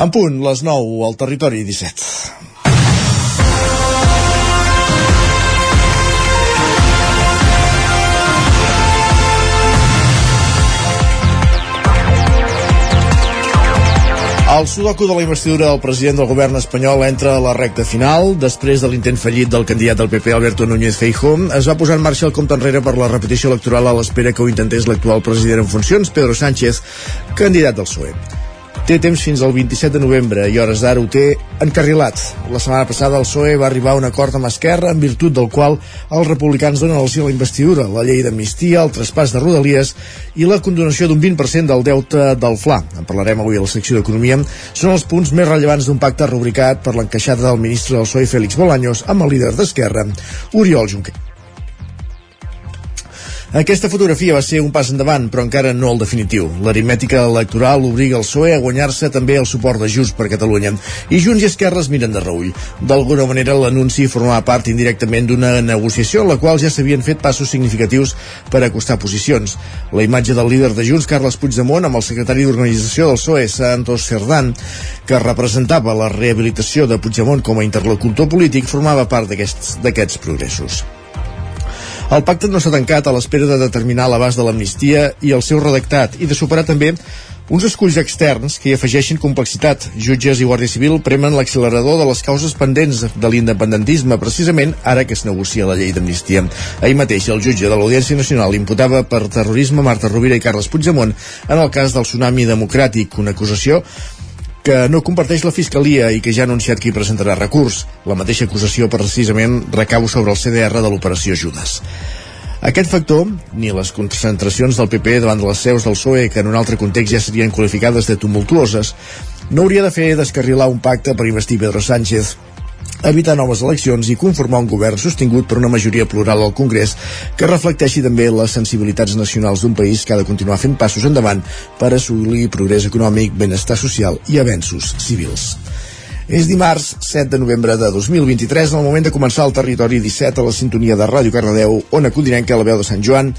En punt, les 9 al territori 17. El sudoku de la investidura del president del govern espanyol entra a la recta final. Després de l'intent fallit del candidat del PP, Alberto Núñez Feijóo, es va posar en marxa el compte enrere per la repetició electoral a l'espera que ho intentés l'actual president en funcions, Pedro Sánchez, candidat del PSOE. Té temps fins al 27 de novembre i hores d'ara ho té encarrilat. La setmana passada el PSOE va arribar a un acord amb Esquerra en virtut del qual els republicans donen el sí a la investidura, la llei d'amnistia, el traspàs de Rodalies i la condonació d'un 20% del deute del FLA. En parlarem avui a la secció d'Economia. Són els punts més rellevants d'un pacte rubricat per l'encaixada del ministre del PSOE, Félix Bolaños, amb el líder d'Esquerra, Oriol Junqueras. Aquesta fotografia va ser un pas endavant, però encara no el definitiu. L'aritmètica electoral obliga el PSOE a guanyar-se també el suport de Junts per Catalunya. I Junts i Esquerra es miren de reull. D'alguna manera, l'anunci formava part indirectament d'una negociació en la qual ja s'havien fet passos significatius per acostar posicions. La imatge del líder de Junts, Carles Puigdemont, amb el secretari d'organització del PSOE, Santos Cerdán, que representava la rehabilitació de Puigdemont com a interlocutor polític, formava part d'aquests progressos. El pacte no s'ha tancat a l'espera de determinar l'abast de l'amnistia i el seu redactat i de superar també uns esculls externs que hi afegeixen complexitat. Jutges i Guàrdia Civil premen l'accelerador de les causes pendents de l'independentisme, precisament ara que es negocia la llei d'amnistia. Ahir mateix el jutge de l'Audiència Nacional imputava per terrorisme Marta Rovira i Carles Puigdemont en el cas del tsunami democràtic, una acusació que no comparteix la Fiscalia i que ja ha anunciat qui presentarà recurs. La mateixa acusació precisament recau sobre el CDR de l'operació Judes. Aquest factor, ni les concentracions del PP davant de les seus del PSOE, que en un altre context ja serien qualificades de tumultuoses, no hauria de fer descarrilar un pacte per investir Pedro Sánchez evitar noves eleccions i conformar un govern sostingut per una majoria plural al Congrés que reflecteixi també les sensibilitats nacionals d'un país que ha de continuar fent passos endavant per assolir progrés econòmic, benestar social i avenços civils. És dimarts 7 de novembre de 2023, en el moment de començar el territori 17 a la sintonia de Ràdio Cardedeu, Ona Codinenca, la veu de Sant Joan,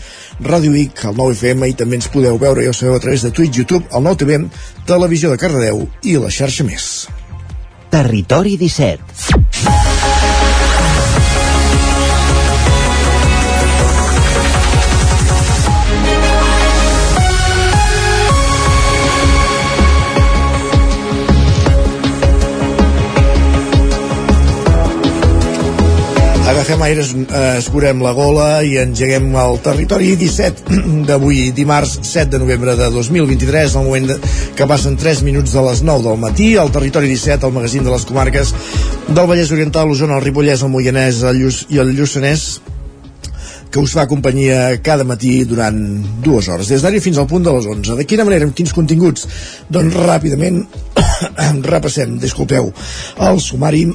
Ràdio Vic, el 9 FM, i també ens podeu veure i ho sabeu a través de Twitch, YouTube, el 9 TV, Televisió de Cardedeu i la xarxa més. Territori 17 agafem aires, eh, escurem la gola i engeguem el territori 17 d'avui, dimarts 7 de novembre de 2023, al moment que passen 3 minuts de les 9 del matí, al territori 17, al magazín de les comarques del Vallès Oriental, l'Osona, el Ripollès, el Moianès el Lluç, i el Lluçanès, que us fa companyia cada matí durant dues hores, des d'ara fins al punt de les 11. De quina manera, amb quins continguts? Doncs ràpidament repassem, disculpeu, el sumari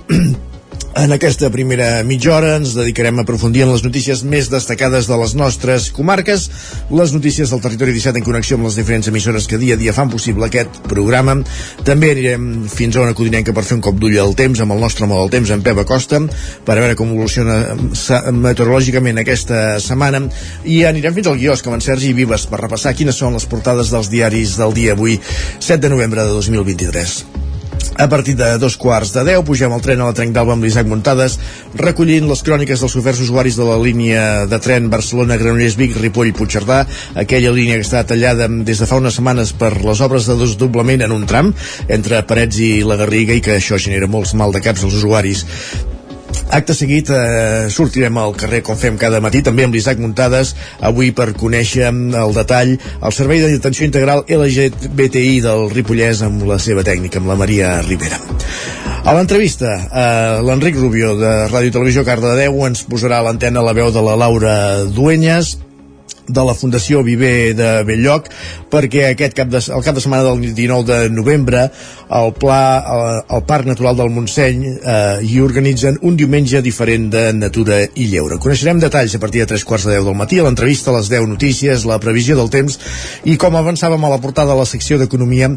En aquesta primera mitja hora ens dedicarem a aprofundir en les notícies més destacades de les nostres comarques, les notícies del territori 17 en connexió amb les diferents emissores que dia a dia fan possible aquest programa. També anirem fins a una codinenca per fer un cop d'ull al temps amb el nostre mode del temps en Pep Acosta per veure com evoluciona meteorològicament aquesta setmana i anirem fins al quiosc amb en Sergi Vives per repassar quines són les portades dels diaris del dia avui 7 de novembre de 2023. A partir de dos quarts de deu pugem al tren a la Trenc d'Alba amb l'Isaac Muntades recollint les cròniques dels oferts usuaris de la línia de tren Barcelona-Granollers-Vic, Ripoll-Puigcerdà aquella línia que està tallada des de fa unes setmanes per les obres de desdoblament en un tram entre Parets i la Garriga i que això genera molts mal de caps als usuaris Acte seguit eh, sortirem al carrer com fem cada matí, també amb l'Isaac Muntades, avui per conèixer el detall el Servei d'Atenció Integral LGBTI del Ripollès amb la seva tècnica, amb la Maria Rivera. A l'entrevista, eh, l'Enric Rubio de Ràdio Televisió Cardedeu ens posarà a l'antena la veu de la Laura Duenyes, de la Fundació Viver de Belllloc perquè aquest cap de, el cap de setmana del 19 de novembre el pla, el, el Parc Natural del Montseny eh, hi organitzen un diumenge diferent de natura i lleure. Coneixerem detalls a partir de 3 quarts de 10 del matí, a l'entrevista, les 10 notícies, la previsió del temps i com avançàvem a la portada de la secció d'Economia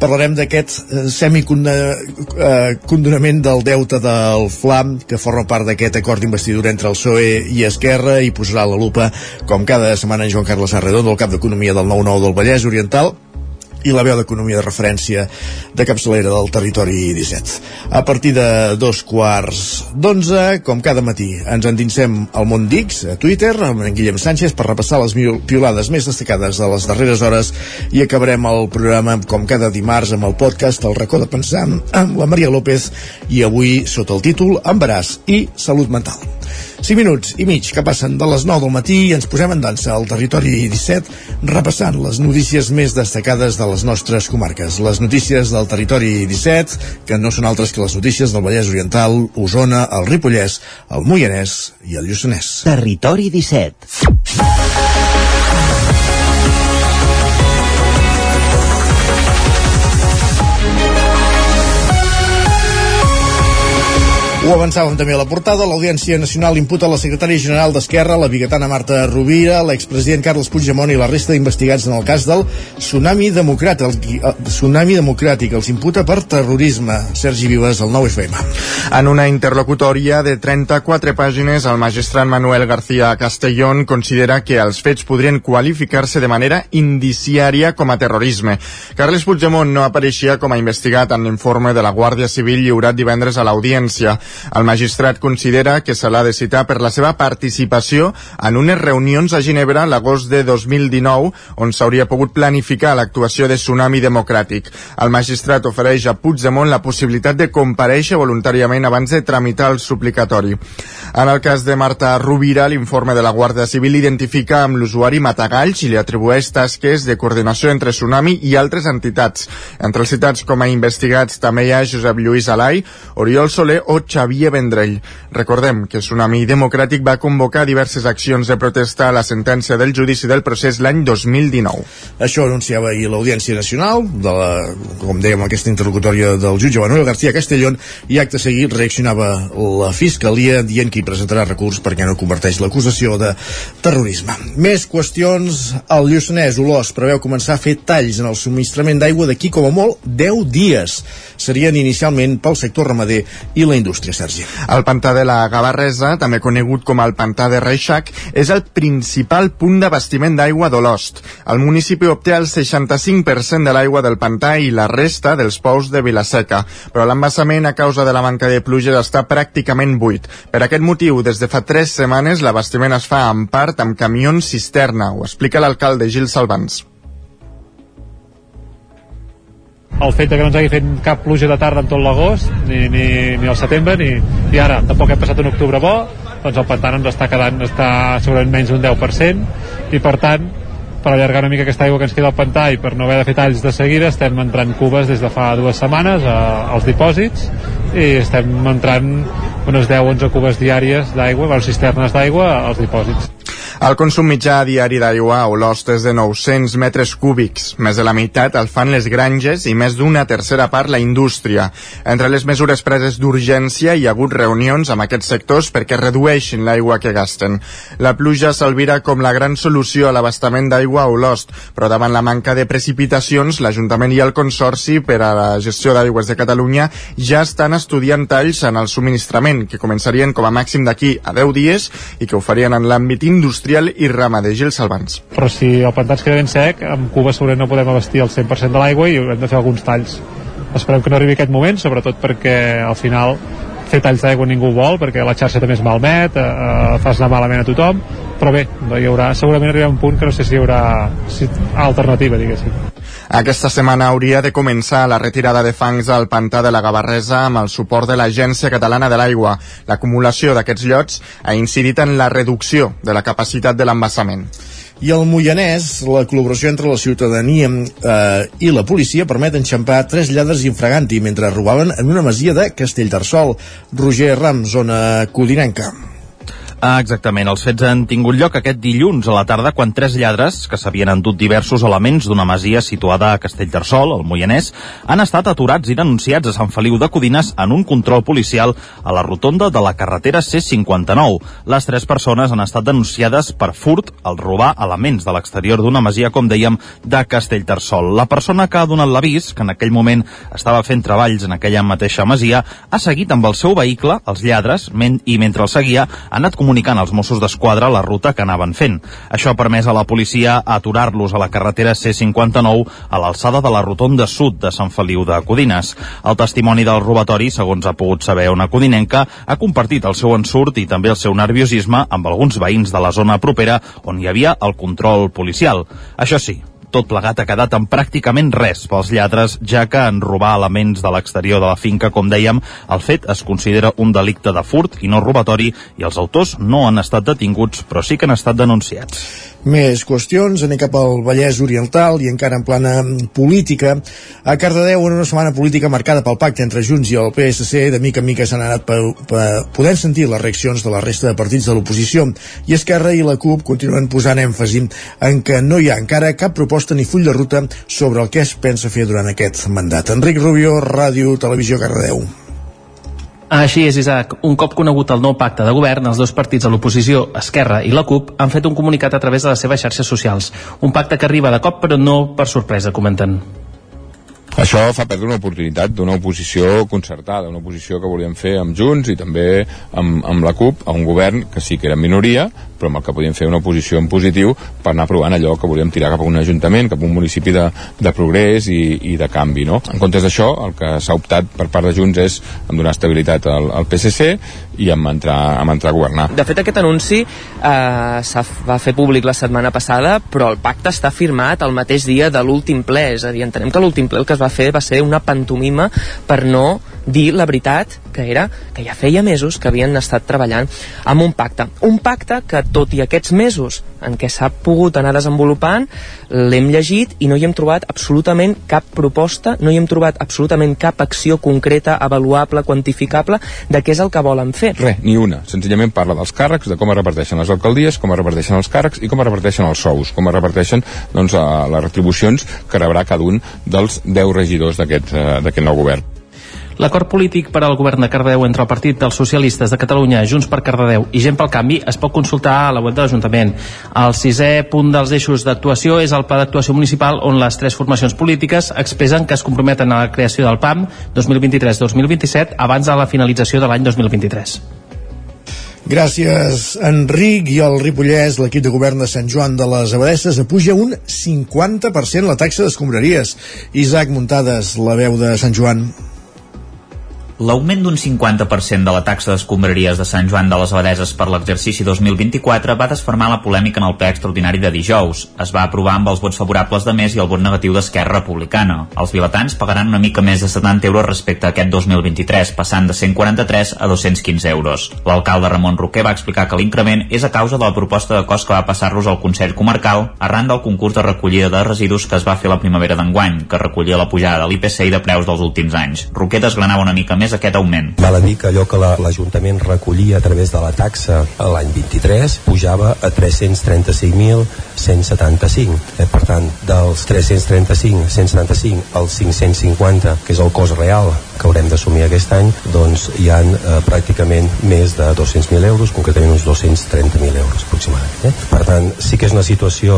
parlarem d'aquest eh, semicondonament eh, del deute del FLAM que forma part d'aquest acord d'investidura entre el PSOE i Esquerra i posarà la lupa com cada setmana en Joan Carles Arredondo, el cap d'Economia del 9-9 del Vallès Oriental i la veu d'economia de referència de capçalera del territori 17. A partir de dos quarts d'onze, com cada matí, ens endinsem al món Dix, a Twitter, amb en Guillem Sánchez, per repassar les piolades més destacades de les darreres hores i acabarem el programa, com cada dimarts, amb el podcast El racó de pensar, amb la Maria López i avui sota el títol Embaràs i Salut Mental. 5 minuts i mig que passen de les 9 del matí i ens posem en dansa al territori 17 repassant les notícies més destacades de les nostres comarques. Les notícies del territori 17 que no són altres que les notícies del Vallès Oriental, Osona, el Ripollès, el Moianès i el Lluçanès. Territori 17. Ho avançàvem també a la portada. L'Audiència Nacional imputa la secretària general d'Esquerra, la bigatana Marta Rovira, l'expresident Carles Puigdemont i la resta d'investigats en el cas del tsunami democràtic. El, tsunami democràtic els imputa per terrorisme. Sergi Vives, el 9FM. En una interlocutòria de 34 pàgines, el magistrat Manuel García Castellón considera que els fets podrien qualificar-se de manera indiciària com a terrorisme. Carles Puigdemont no apareixia com a investigat en l'informe de la Guàrdia Civil lliurat divendres a l'audiència. El magistrat considera que se l'ha de citar per la seva participació en unes reunions a Ginebra l'agost de 2019 on s'hauria pogut planificar l'actuació de Tsunami Democràtic. El magistrat ofereix a Puigdemont la possibilitat de compareixer voluntàriament abans de tramitar el suplicatori. En el cas de Marta Rovira, l'informe de la Guàrdia Civil identifica amb l'usuari Matagalls i li atribueix tasques de coordinació entre Tsunami i altres entitats. Entre els citats com a investigats també hi ha Josep Lluís Alai, Oriol Soler o Xavier Vendrell. Recordem que Tsunami Democràtic va convocar diverses accions de protesta a la sentència del judici del procés l'any 2019. Això anunciava ahir l'Audiència Nacional, de la, com dèiem, aquesta interlocutòria del jutge Manuel García Castellón, i acte seguit reaccionava la Fiscalia dient que hi presentarà recurs perquè no converteix l'acusació de terrorisme. Més qüestions, el Lluçanès Olós preveu començar a fer talls en el subministrament d'aigua d'aquí com a molt 10 dies. Serien inicialment pel sector ramader i la indústria, Sergi. El pantà de la Gavarresa, també conegut com el pantà de Reixac, és el principal punt d'abastiment d'aigua d'Olost. El municipi obté el 65% de l'aigua del pantà i la resta dels pous de Vilaseca, però l'embassament a causa de la manca de pluges està pràcticament buit. Per aquest motiu, des de fa tres setmanes l'abastiment es fa en part amb camions cisterna, ho explica l'alcalde Gil Salvans. El fet que no ens hagi fet cap pluja de tarda en tot l'agost, ni, ni, ni al setembre, ni, i ara tampoc hem passat un octubre bo, doncs el pantà ens està quedant, està segurament menys d'un 10%, i per tant, per allargar una mica aquesta aigua que ens queda al pantà i per no haver de fer talls de seguida, estem entrant cubes des de fa dues setmanes a, als dipòsits i estem entrant unes 10-11 cubes diàries d'aigua, bueno, cisternes d'aigua als dipòsits. El consum mitjà diari d'aigua a Olost és de 900 metres cúbics. Més de la meitat el fan les granges i més d'una tercera part la indústria. Entre les mesures preses d'urgència hi ha hagut reunions amb aquests sectors perquè redueixin l'aigua que gasten. La pluja s'alvira com la gran solució a l'abastament d'aigua a Olost, però davant la manca de precipitacions, l'Ajuntament i el Consorci per a la gestió d'aigües de Catalunya ja estan estudiant talls en el subministrament, que començarien com a màxim d'aquí a 10 dies i que ho farien en l'àmbit industrial industrial i ramader Gil Salvans. Però si el pantà ens queda ben sec, amb Cuba segurament no podem abastir el 100% de l'aigua i hem de fer alguns talls. Esperem que no arribi aquest moment, sobretot perquè al final fer talls d'aigua ningú vol perquè la xarxa també es malmet, eh, eh, fas anar malament a tothom, però bé, hi haurà, segurament arribarà un punt que no sé si hi haurà si, alternativa, diguéssim. Aquesta setmana hauria de començar la retirada de fangs al pantà de la Gavarresa amb el suport de l'Agència Catalana de l'Aigua. L'acumulació d'aquests llots ha incidit en la reducció de la capacitat de l'embassament. I al Moianès, la col·laboració entre la ciutadania eh, i la policia permet enxampar tres lladres infraganti mentre robaven en una masia de Castellterçol. Roger Ram, zona codinenca. Ah, exactament. Els fets han tingut lloc aquest dilluns a la tarda quan tres lladres, que s'havien endut diversos elements d'una masia situada a Castellterçol, al Moianès, han estat aturats i denunciats a Sant Feliu de Codines en un control policial a la rotonda de la carretera C59. Les tres persones han estat denunciades per furt al robar elements de l'exterior d'una masia, com dèiem, de Castellterçol. La persona que ha donat l'avís, que en aquell moment estava fent treballs en aquella mateixa masia, ha seguit amb el seu vehicle, els lladres, i mentre el seguia, ha anat comunicant comunicant als Mossos d'Esquadra la ruta que anaven fent. Això ha permès a la policia aturar-los a la carretera C59 a l'alçada de la rotonda sud de Sant Feliu de Codines. El testimoni del robatori, segons ha pogut saber una codinenca, ha compartit el seu ensurt i també el seu nerviosisme amb alguns veïns de la zona propera on hi havia el control policial. Això sí, tot plegat ha quedat en pràcticament res pels lladres, ja que en robar elements de l'exterior de la finca, com dèiem, el fet es considera un delicte de furt i no robatori i els autors no han estat detinguts, però sí que han estat denunciats. Més qüestions, anem cap al Vallès Oriental i encara en plana política. A Cardedeu, en una setmana política marcada pel pacte entre Junts i el PSC, de mica en mica s'han anat per, per, podent sentir les reaccions de la resta de partits de l'oposició. I Esquerra i la CUP continuen posant èmfasi en que no hi ha encara cap proposta ni full de ruta sobre el que es pensa fer durant aquest mandat. Enric Rubio, Ràdio, Televisió, Cardedeu. Així és, Isaac. Un cop conegut el nou pacte de govern, els dos partits de l'oposició, Esquerra i la CUP, han fet un comunicat a través de les seves xarxes socials. Un pacte que arriba de cop, però no per sorpresa, comenten. Això fa perdre una oportunitat d'una oposició concertada, una oposició que volíem fer amb Junts i també amb, amb la CUP, a un govern que sí que era minoria, però amb el que podíem fer una oposició en positiu per anar provant allò que volíem tirar cap a un ajuntament, cap a un municipi de, de progrés i, i de canvi. No? En comptes d'això, el que s'ha optat per part de Junts és en donar estabilitat al, al PSC i en entrar, en entrar a governar. De fet, aquest anunci eh, se va fer públic la setmana passada, però el pacte està firmat el mateix dia de l'últim ple, és a dir, entenem que l'últim ple el que es va fer va ser una pantomima per no dir la veritat que era que ja feia mesos que havien estat treballant amb un pacte. Un pacte que, tot i aquests mesos en què s'ha pogut anar desenvolupant, l'hem llegit i no hi hem trobat absolutament cap proposta, no hi hem trobat absolutament cap acció concreta, avaluable, quantificable de què és el que volen fer. Res, ni una. Senzillament parla dels càrrecs, de com es reparteixen les alcaldies, com es reparteixen els càrrecs i com es reparteixen els sous, com es reparteixen doncs, les retribucions que rebrà cada un dels 10 regidors d'aquest nou govern. L'acord polític per al govern de Cardedeu entre el Partit dels Socialistes de Catalunya, Junts per Cardedeu i Gent pel Canvi es pot consultar a la web de l'Ajuntament. El sisè punt dels eixos d'actuació és el pla d'actuació municipal on les tres formacions polítiques expressen que es comprometen a la creació del PAM 2023-2027 abans de la finalització de l'any 2023. Gràcies, Enric. I el Ripollès, l'equip de govern de Sant Joan de les Abadesses, apuja un 50% la taxa d'escombraries. Isaac Muntades, la veu de Sant Joan. L'augment d'un 50% de la taxa d'escombraries de Sant Joan de les Abadeses per l'exercici 2024 va desfermar la polèmica en el ple extraordinari de dijous. Es va aprovar amb els vots favorables de més i el vot negatiu d'Esquerra Republicana. Els vilatans pagaran una mica més de 70 euros respecte a aquest 2023, passant de 143 a 215 euros. L'alcalde Ramon Roquer va explicar que l'increment és a causa de la proposta de cost que va passar-los al Consell Comarcal arran del concurs de recollida de residus que es va fer la primavera d'enguany, que recollia la pujada de l'IPC i de preus dels últims anys. Roquer desgranava una mica més més aquest augment. Val a dir que allò que l'Ajuntament la, recollia a través de la taxa l'any 23 pujava a 335.175. Eh, per tant, dels 335, 175 als 550, que és el cost real que haurem d'assumir aquest any, doncs hi han eh, pràcticament més de 200.000 euros, concretament uns 230.000 euros aproximadament. Eh? Per tant, sí que és una situació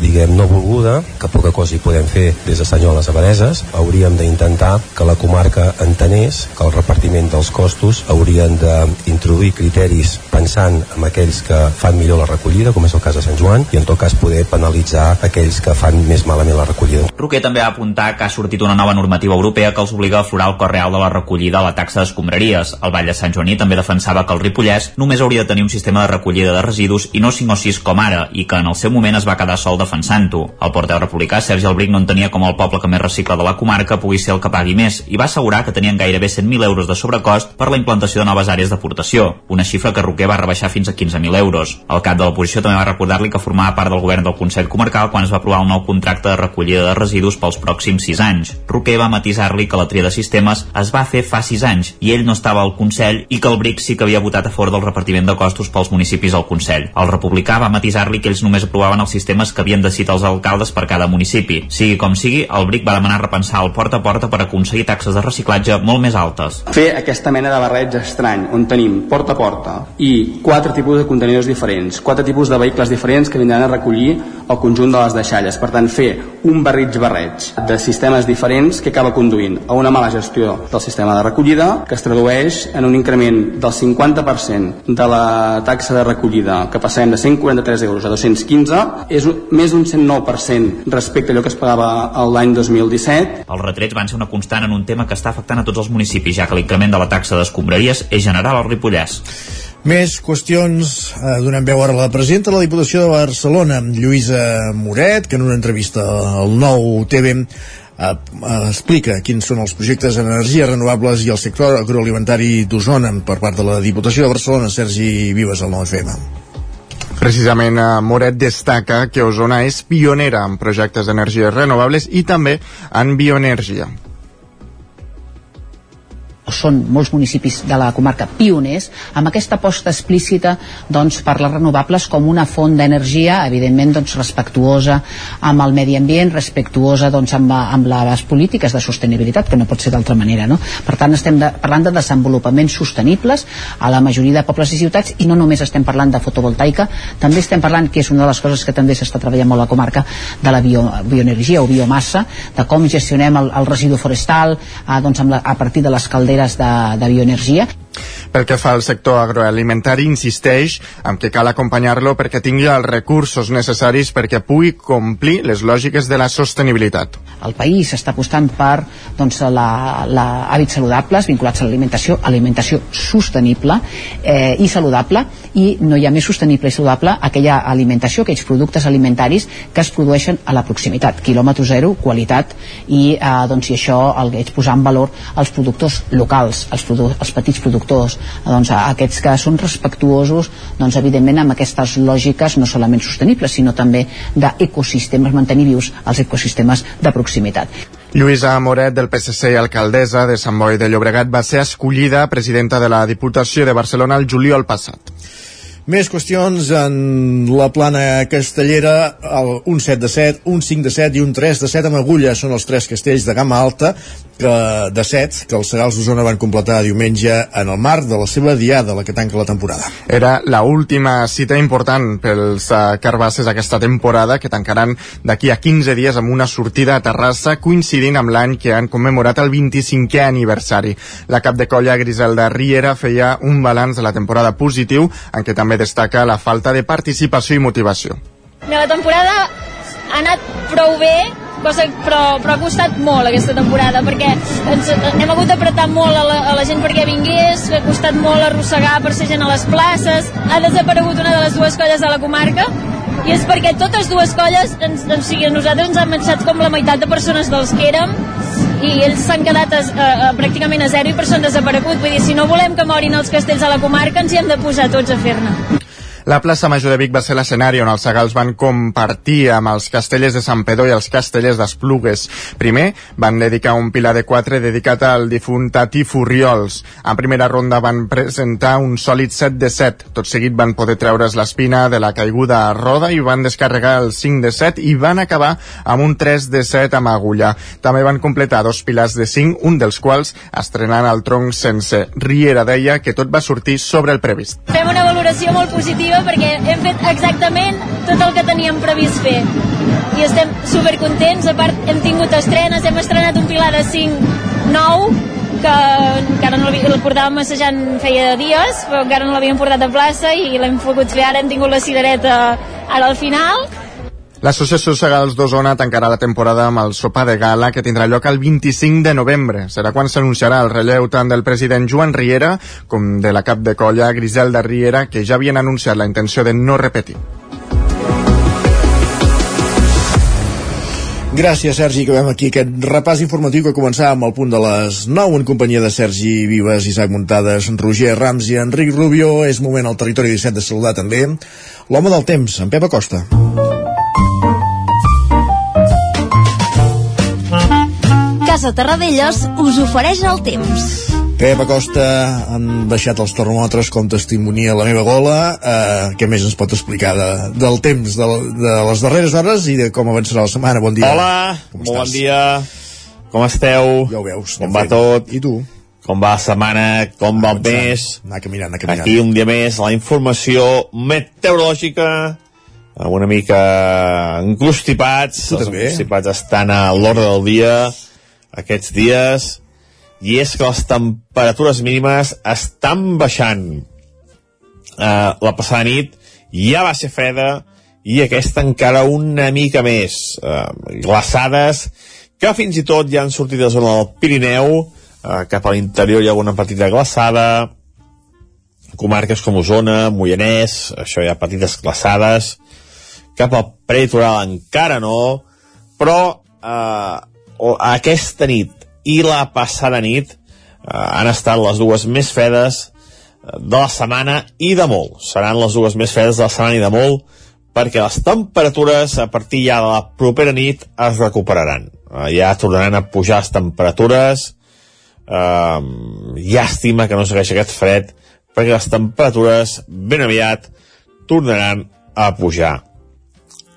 diguem, no volguda, que poca cosa hi podem fer des de Sant Joan les Abadeses, hauríem d'intentar que la comarca entenés que el repartiment dels costos haurien d'introduir criteris pensant en aquells que fan millor la recollida, com és el cas de Sant Joan, i en tot cas poder penalitzar aquells que fan més malament la recollida. Roquer també va apuntar que ha sortit una nova normativa europea que els obliga a aflorar el cost real de la recollida a la taxa d'escombraries. El Vall de Sant Joaní també defensava que el Ripollès només hauria de tenir un sistema de recollida de residus i no 5 o 6 com ara, i que en el seu moment es va quedar sol de defensant-ho. El porteu republicà, Sergi Albric, no entenia com el poble que més recicla de la comarca pugui ser el que pagui més i va assegurar que tenien gairebé 100.000 euros de sobrecost per la implantació de noves àrees d'aportació, una xifra que Roquer va rebaixar fins a 15.000 euros. El cap de l'oposició també va recordar-li que formava part del govern del Consell Comarcal quan es va aprovar el nou contracte de recollida de residus pels pròxims 6 anys. Roquer va matisar-li que la tria de sistemes es va fer fa 6 anys i ell no estava al Consell i que el BRIC sí que havia votat a favor del repartiment de costos pels municipis al Consell. El republicà va matisar-li que ells només aprovaven els sistemes que havien l'Ajuntament decita els alcaldes per cada municipi. Sigui com sigui, el BRIC va demanar repensar el porta a porta per aconseguir taxes de reciclatge molt més altes. Fer aquesta mena de barreig estrany, on tenim porta a porta i quatre tipus de contenidors diferents, quatre tipus de vehicles diferents que vindran a recollir el conjunt de les deixalles. Per tant, fer un barrig barreig de sistemes diferents que acaba conduint a una mala gestió del sistema de recollida que es tradueix en un increment del 50% de la taxa de recollida que passem de 143 euros a 215 és més d'un 109% respecte a allò que es pagava l'any 2017. Els retrets van ser una constant en un tema que està afectant a tots els municipis, ja que l'increment de la taxa d'escombraries és general al Ripollès. Més qüestions. Eh, donem veu ara a la presidenta de la Diputació de Barcelona, Lluïsa Moret, que en una entrevista al nou TV eh, eh, explica quins són els projectes en energies renovables i el sector agroalimentari d'Osona per part de la Diputació de Barcelona, Sergi Vives, al 9FM. Precisament eh, Moret destaca que Osona és pionera en projectes d'energies renovables i també en bioenergia són molts municipis de la comarca pioners amb aquesta aposta explícita doncs, per les renovables com una font d'energia evidentment doncs, respectuosa amb el medi ambient, respectuosa doncs, amb, amb les polítiques de sostenibilitat que no pot ser d'altra manera no? per tant estem de, parlant de desenvolupaments sostenibles a la majoria de pobles i ciutats i no només estem parlant de fotovoltaica també estem parlant, que és una de les coses que també s'està treballant molt a la comarca de la bio, bioenergia o biomassa de com gestionem el, el residu forestal eh, doncs, amb la, a partir de les calderes de, de bioenergia pel que fa al sector agroalimentari, insisteix en que cal acompanyar-lo perquè tingui els recursos necessaris perquè pugui complir les lògiques de la sostenibilitat. El país està apostant per doncs, la, la, hàbits saludables vinculats a l'alimentació, alimentació sostenible eh, i saludable i no hi ha més sostenible i saludable aquella alimentació, aquells productes alimentaris que es produeixen a la proximitat, quilòmetre zero, qualitat i, eh, doncs, i això el que posar en valor els productors locals, els, produ els petits productors doncs, aquests que són respectuosos doncs, evidentment amb aquestes lògiques no solament sostenibles sinó també d'ecosistemes, mantenir vius els ecosistemes de proximitat. Lluïsa Moret, del PSC i alcaldessa de Sant Boi de Llobregat, va ser escollida presidenta de la Diputació de Barcelona el juliol passat. Més qüestions en la plana castellera, el, un 7 de 7, un 5 de 7 i un 3 de 7 amb agulla són els tres castells de gamma alta que, de 7 que els Serals d'Osona van completar diumenge en el marc de la seva diada, la que tanca la temporada. Era la última cita important pels uh, carbasses aquesta temporada que tancaran d'aquí a 15 dies amb una sortida a Terrassa coincidint amb l'any que han commemorat el 25è aniversari. La cap de colla Griselda Riera feia un balanç de la temporada positiu en què també destaca la falta de participació i motivació. La temporada ha anat prou bé, cosa, però, però ha costat molt aquesta temporada perquè ens, hem hagut d'apretar molt a la, a la gent perquè vingués, ha costat molt arrossegar per ser gent a les places, ha desaparegut una de les dues colles de la comarca i és perquè totes dues colles, ens, ens, o sigui, nosaltres ens han marxat com la meitat de persones dels que érem i ells s'han quedat a, a, a, pràcticament a zero i per això han desaparegut. Vull dir, si no volem que morin els castells a la comarca, ens hi hem de posar tots a fer-ne. La plaça Major de Vic va ser l'escenari on els segals van compartir amb els castellers de Sant Pedó i els castellers d'Esplugues. Primer van dedicar un pilar de quatre dedicat al difunt Tati Furriols. En primera ronda van presentar un sòlid 7 de 7. Tot seguit van poder treure's l'espina de la caiguda a roda i van descarregar el 5 de 7 i van acabar amb un 3 de 7 amb agulla. També van completar dos pilars de 5, un dels quals estrenant el tronc sense. Riera deia que tot va sortir sobre el previst. Fem una valoració molt positiva positiva perquè hem fet exactament tot el que teníem previst fer. I estem supercontents. A part hem tingut estrenes, hem estrenat un pilar de 5 nou que encara no el portàvem assajant feia dies però encara no l'havíem portat a plaça i l'hem pogut fer ara, hem tingut la cirereta ara al final L'Associació Segals d'Osona tancarà la temporada amb el sopar de gala que tindrà lloc el 25 de novembre. Serà quan s'anunciarà el relleu tant del president Joan Riera com de la cap de colla Griselda Riera, que ja havien anunciat la intenció de no repetir. Gràcies, Sergi, que veiem aquí aquest repàs informatiu que començava amb el punt de les 9 en companyia de Sergi Vives, Isaac Muntades, Roger Rams i Enric Rubio. És moment al territori 17 de saludar també l'home del temps, en Pep Acosta. Casa Terradellos us ofereix el temps. Pep Acosta han baixat els termòmetres com testimonia la meva gola eh, què més ens pot explicar de, del temps de, de les darreres hores i de com avançarà la setmana, bon dia Hola, com molt bon estàs? dia com esteu? Ja ho veus, com va tot? I tu? com va la setmana, com va el mes anar caminant, anar caminant aquí un dia més la informació meteorològica amb una mica encrustipats Tu els també? encrustipats estan a l'ordre del dia aquests dies i és que les temperatures mínimes estan baixant. Uh, la passada nit ja va ser freda i aquesta encara una mica més. Uh, glaçades que fins i tot ja han sortit de zona del Pirineu uh, cap a l'interior hi ha alguna petita glaçada comarques com Osona, Moianès, això hi ha petites glaçades, cap al prelitoral encara no, però eh, o- aquesta nit i la passada nit eh, han estat les dues més fredes eh, de la setmana i de molt. Seran les dues més fredes de la setmana i de molt perquè les temperatures a partir ja de la propera nit es recuperaran. Eh, ja tornaran a pujar les temperatures, eh, llàstima que no segueix aquest fred perquè les temperatures ben aviat tornaran a pujar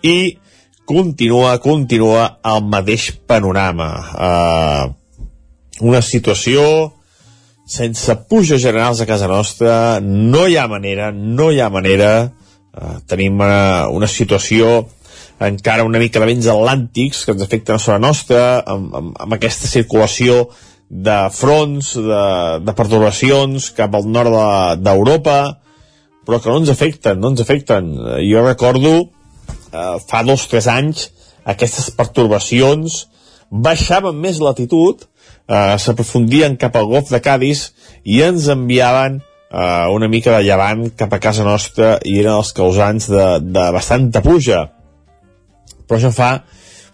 i continua, continua el mateix panorama. Eh, una situació sense puja generals a casa nostra. No hi ha manera, no hi ha manera. Eh, tenim una, una situació encara una mica de vents atlàntics que ens afecten a sobre nostra amb, amb, amb aquesta circulació de fronts, de, de perturbacions cap al nord de- d'Europa, però que no ens afecten, no ens afecten. Jo recordo, eh, fa dos o tres anys, aquestes perturbacions baixaven més latitud, eh, s'aprofundien cap al golf de Cádiz i ens enviaven eh, una mica de llevant cap a casa nostra i eren els causants de, de bastanta pluja. Però això fa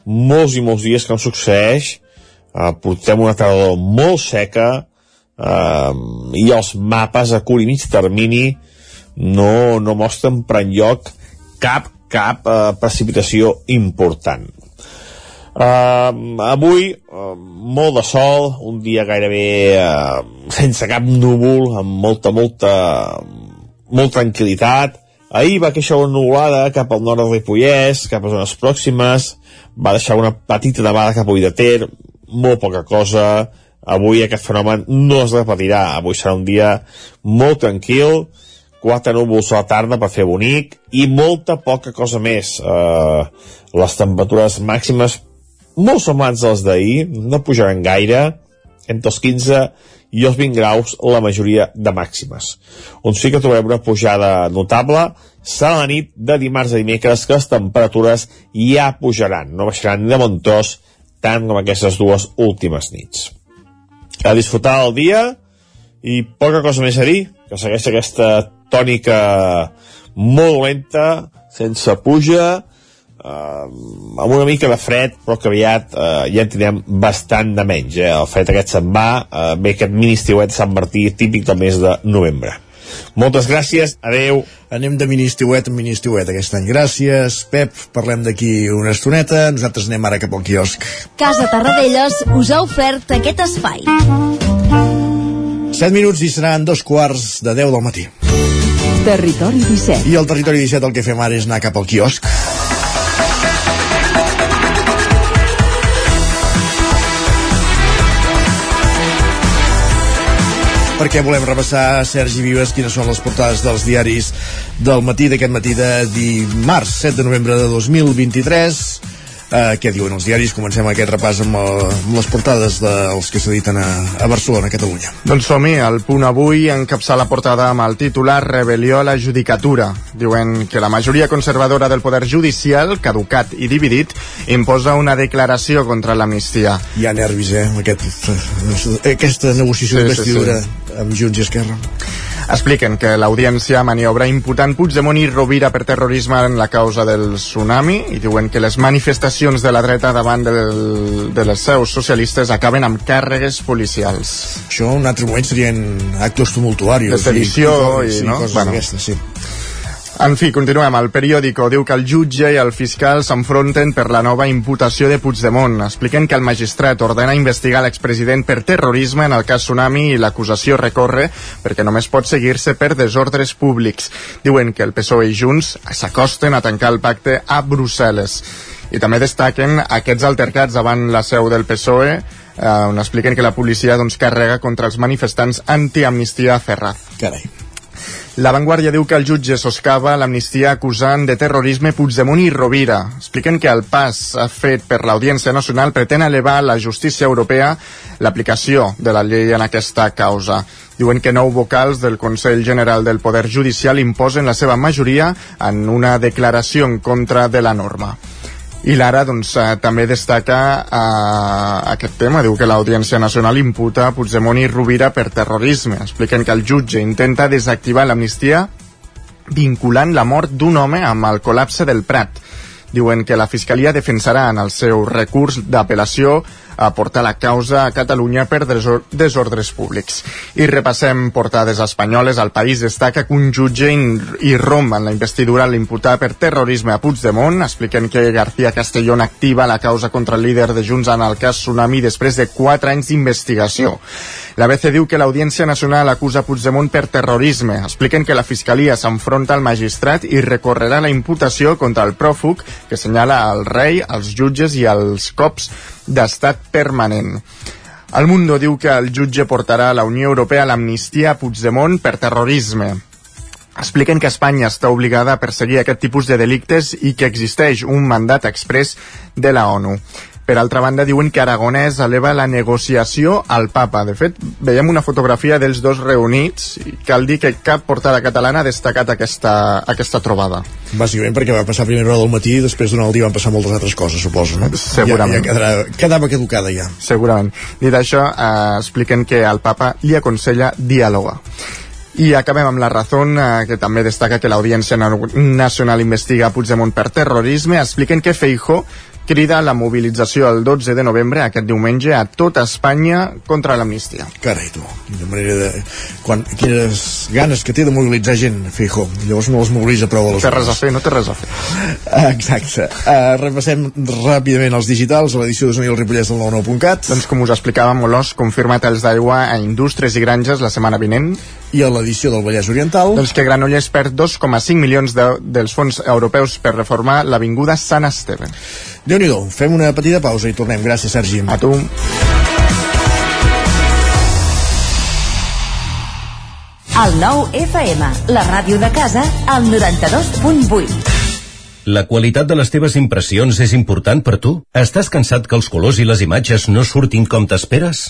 molts i molts dies que no succeeix, uh, portem una tardor molt seca uh, i els mapes a curt i mig termini no, no mostren per enlloc cap, cap uh, precipitació important. Uh, avui, uh, molt de sol, un dia gairebé uh, sense cap núvol, amb molta, molta, molta tranquil·litat. Ahir va queixar una nuvolada cap al nord del Ripollès, cap a zones pròximes, va deixar una petita nevada cap a de Ter, molt poca cosa. Avui aquest fenomen no es repetirà. Avui serà un dia molt tranquil, quatre núvols a la tarda per fer bonic i molta poca cosa més. Uh, les temperatures màximes molt semblants a les d'ahir, no pujaran gaire, entre els 15 i els 20 graus la majoria de màximes. On sí que trobem una pujada notable serà la nit de dimarts a dimecres que les temperatures ja pujaran, no baixaran ni de bon tros tant com aquestes dues últimes nits. A disfrutar del dia i poca cosa més a dir, que segueix aquesta tònica molt lenta, sense puja, eh, amb una mica de fred, però que aviat eh, ja en tindrem bastant de menys. Eh? El fred aquest se'n va, eh, ve aquest mini estiuet Sant Martí típic del mes de novembre. Moltes gràcies, adeu. Anem de mini estiuet en mini estiuet aquest any. Gràcies, Pep. Parlem d'aquí una estoneta. Nosaltres anem ara cap al quiosc. Casa Tarradellas us ha ofert aquest espai. 7 minuts i seran dos quarts de 10 del matí. Territori 17. I al territori 17 el que fem ara és anar cap al quiosc. perquè volem repassar, Sergi Vives, quines són les portades dels diaris del matí d'aquest matí de dimarts, 7 de novembre de 2023. Uh, què diuen els diaris? Comencem aquest repàs amb, el, amb les portades dels que s'editen a, a Barcelona, a Catalunya. Doncs som-hi, el punt avui encapçar la portada amb el titular Rebel·lió a la judicatura. Diuen que la majoria conservadora del poder judicial, caducat i dividit, imposa una declaració contra l'amnistia. Hi ha nervis, eh, aquest, aquesta negociació Sí, sí, d'investidura sí. amb Junts i Esquerra. Expliquen que l'audiència maniobra imputant Puigdemont i Rovira per terrorisme en la causa del tsunami i diuen que les manifestacions de la dreta davant del, de les seus socialistes acaben amb càrregues policials. Això en un altre moment serien actos tumultuaris. De sedició i, sí, no? Coses Bueno. d'aquestes, sí. En fi, continuem. El periòdico diu que el jutge i el fiscal s'enfronten per la nova imputació de Puigdemont. Expliquen que el magistrat ordena investigar l'expresident per terrorisme en el cas Tsunami i l'acusació recorre perquè només pot seguir-se per desordres públics. Diuen que el PSOE i Junts s'acosten a tancar el pacte a Brussel·les. I també destaquen aquests altercats davant la seu del PSOE eh, on expliquen que la policia doncs, carrega contra els manifestants anti-amnistia a Ferraz. Carai. La Vanguardia diu que el jutge soscava l'amnistia acusant de terrorisme Puigdemont i Rovira. Expliquen que el pas fet per l'Audiència Nacional pretén elevar la justícia europea l'aplicació de la llei en aquesta causa. Diuen que nou vocals del Consell General del Poder Judicial imposen la seva majoria en una declaració en contra de la norma. I l'ara doncs, eh, també destaca eh, aquest tema, diu que l'Audiència Nacional imputa a Puigdemont i Rovira per terrorisme. Expliquen que el jutge intenta desactivar l'amnistia vinculant la mort d'un home amb el col·lapse del Prat. Diuen que la Fiscalia defensarà en el seu recurs d'apel·lació a portar la causa a Catalunya per desor desordres públics. I repassem portades espanyoles. El país destaca que un jutge irromp en la investidura l'imputar per terrorisme a Puigdemont. Expliquen que García Castellón activa la causa contra el líder de Junts en el cas Tsunami després de quatre anys d'investigació. La BC diu que l'Audiència Nacional acusa Puigdemont per terrorisme. Expliquen que la Fiscalia s'enfronta al magistrat i recorrerà la imputació contra el pròfug que senyala al rei, als jutges i als cops d'estat permanent. El Mundo diu que el jutge portarà a la Unió Europea l'amnistia a Puigdemont per terrorisme. Expliquen que Espanya està obligada a perseguir aquest tipus de delictes i que existeix un mandat express de la ONU. Per altra banda, diuen que Aragonès eleva la negociació al papa. De fet, veiem una fotografia dels dos reunits i cal dir que cap portada catalana ha destacat aquesta, aquesta trobada. Bàsicament perquè va passar a primera hora del matí i després durant el dia van passar moltes altres coses, suposo, no? Segurament. Ja, ja quedarà, quedava caducada ja. Segurament. Dit això, eh, expliquen que el papa li aconsella diàloga. I acabem amb la raó, eh, que també destaca que l'Audiència Nacional investiga Puigdemont per terrorisme. Expliquen que Feijó crida la mobilització el 12 de novembre, aquest diumenge, a tota Espanya contra l'amnistia. Carai, tu, quina manera de... Quan, quines ganes que té de mobilitzar gent, Fijo. Llavors no els mobilitza prou a les Té res a fer, no té res a fer. Exacte. Uh, repassem ràpidament els digitals, a l'edició de Sonido el Ripollès del 99.cat. Doncs com us explicàvem, Olós confirma talls d'aigua a indústries i granges la setmana vinent. I a l'edició del Vallès Oriental... Doncs que Granollers perd 2,5 milions de, dels fons europeus per reformar l'Avinguda Sant Esteve déu nhi fem una petita pausa i tornem. Gràcies, Sergi. A tu. El nou FM, la ràdio de casa, al 92.8. La qualitat de les teves impressions és important per tu? Estàs cansat que els colors i les imatges no surtin com t'esperes?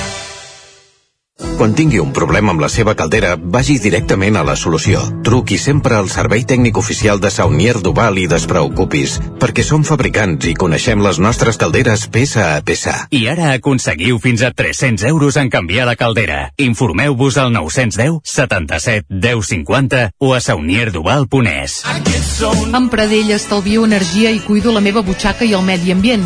Quan tingui un problema amb la seva caldera, vagi directament a la solució. Truqui sempre al servei tècnic oficial de Saunier Duval i despreocupis, perquè som fabricants i coneixem les nostres calderes peça a peça. I ara aconseguiu fins a 300 euros en canviar la caldera. Informeu-vos al 910 77 10 50 o a saunierduval.es. Amb Pradell estalvio energia i cuido la meva butxaca i el medi ambient.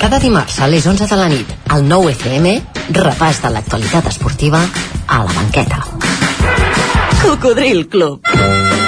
Cada dimarts a les 11 de la nit, al 9 FM, repàs de l'actualitat esportiva a la banqueta. Cocodril Club.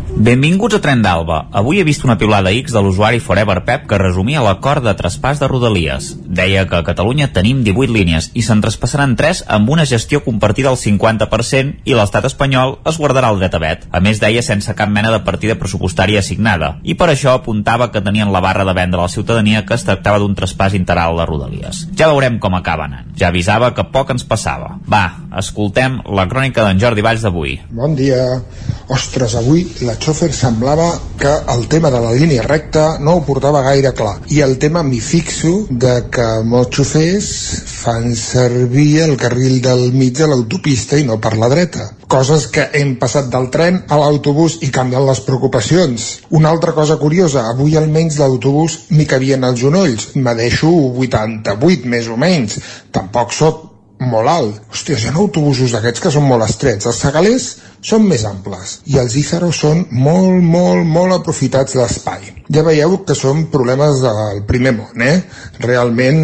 Benvinguts a Tren d'Alba. Avui he vist una piulada X de l'usuari Forever Pep que resumia l'acord de traspàs de Rodalies. Deia que a Catalunya tenim 18 línies i se'n traspassaran 3 amb una gestió compartida al 50% i l'estat espanyol es guardarà el dret a vet. A més, deia sense cap mena de partida pressupostària assignada. I per això apuntava que tenien la barra de vendre a la ciutadania que es tractava d'un traspàs integral de Rodalies. Ja veurem com acaba anant. Ja avisava que poc ens passava. Va, escoltem la crònica d'en Jordi Valls d'avui. Bon dia. Ostres, avui la xòfer semblava que el tema de la línia recta no ho portava gaire clar. I el tema m'hi fixo de que molts xofers fan servir el carril del mig de l'autopista i no per la dreta. Coses que hem passat del tren a l'autobús i canvien les preocupacions. Una altra cosa curiosa, avui almenys l'autobús m'hi cabien els genolls. Me deixo 88 més o menys. Tampoc sóc molt alt. Hòstia, hi ha autobusos d'aquests que són molt estrets. Els segalers són més amples i els Ízaros són molt, molt, molt aprofitats d'espai. Ja veieu que són problemes del primer món, eh? Realment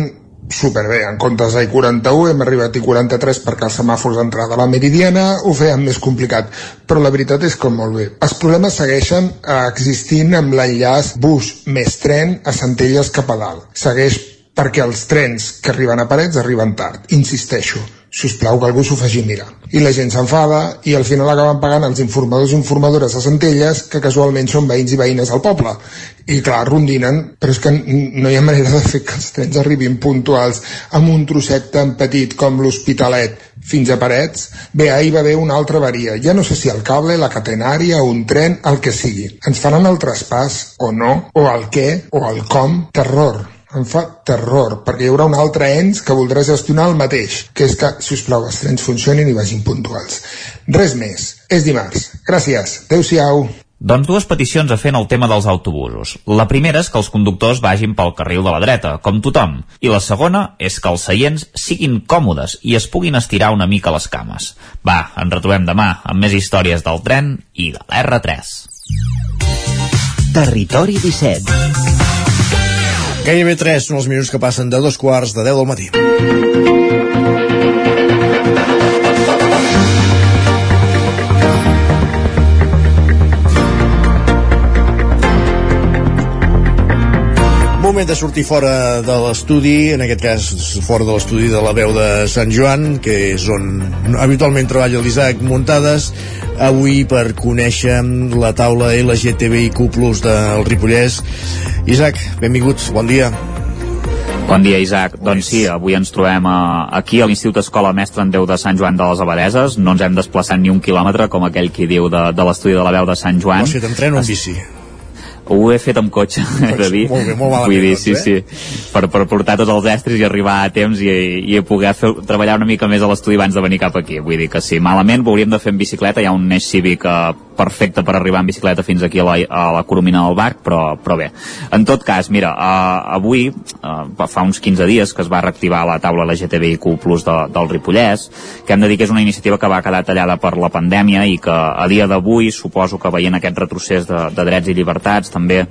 superbé, en comptes d'I41 hem arribat a I43 perquè els semàfors d'entrada a la Meridiana ho feien més complicat, però la veritat és que molt bé. Els problemes segueixen existint amb l'enllaç bus més tren a Centelles cap a dalt. Segueix perquè els trens que arriben a Parets arriben tard. Insisteixo, si us plau que algú s'ho faci mirar. I la gent s'enfada i al final acaben pagant els informadors i informadores a Centelles que casualment són veïns i veïnes del poble. I clar, rondinen, però és que no hi ha manera de fer que els trens arribin puntuals amb un trosset tan petit com l'Hospitalet fins a Parets. Bé, ahir va haver una altra varia. Ja no sé si el cable, la catenària, un tren, el que sigui. Ens faran el traspàs o no, o el què, o el com. Terror em fa terror, perquè hi haurà un altre ens que voldrà gestionar el mateix, que és que, si us plau, els trens funcionin i vagin puntuals. Res més. És dimarts. Gràcies. Adéu-siau. Doncs dues peticions a fer en el tema dels autobusos. La primera és que els conductors vagin pel carril de la dreta, com tothom. I la segona és que els seients siguin còmodes i es puguin estirar una mica les cames. Va, ens retrobem demà amb més històries del tren i de l'R3. Territori 17 Gairebé 3 són els minuts que passen de dos quarts de 10 del matí. Moment de sortir fora de l'estudi, en aquest cas fora de l'estudi de la veu de Sant Joan, que és on habitualment treballa l'Isaac Muntades, avui per conèixer la taula LGTBIQ+, del Ripollès. Isaac, benvinguts, bon dia. Bon dia, Isaac. Doncs sí, avui ens trobem a, aquí a l'Institut Escola Mestre en Déu de Sant Joan de les Abadeses. No ens hem desplaçat ni un quilòmetre, com aquell qui diu de, de l'estudi de la veu de Sant Joan. O sigui, t'entreno en bici. Ho he fet amb cotxe, he de dir. Molt bé, molt malament, Vull dir, doncs, sí, eh? sí. Per, per portar tots els estris i arribar a temps i, i poder fer, treballar una mica més a l'estudi abans de venir cap aquí. Vull dir que sí, malament ho hauríem de fer en bicicleta, hi ha un eix cívic eh, perfecte per arribar en bicicleta fins aquí a la, a la Coromina del Bac, però, però bé. En tot cas, mira, uh, avui, uh, fa uns 15 dies que es va reactivar la taula LGTBIQ+, de, del Ripollès, que hem de dir que és una iniciativa que va quedar tallada per la pandèmia i que a dia d'avui suposo que veient aquest retrocés de, de drets i llibertats també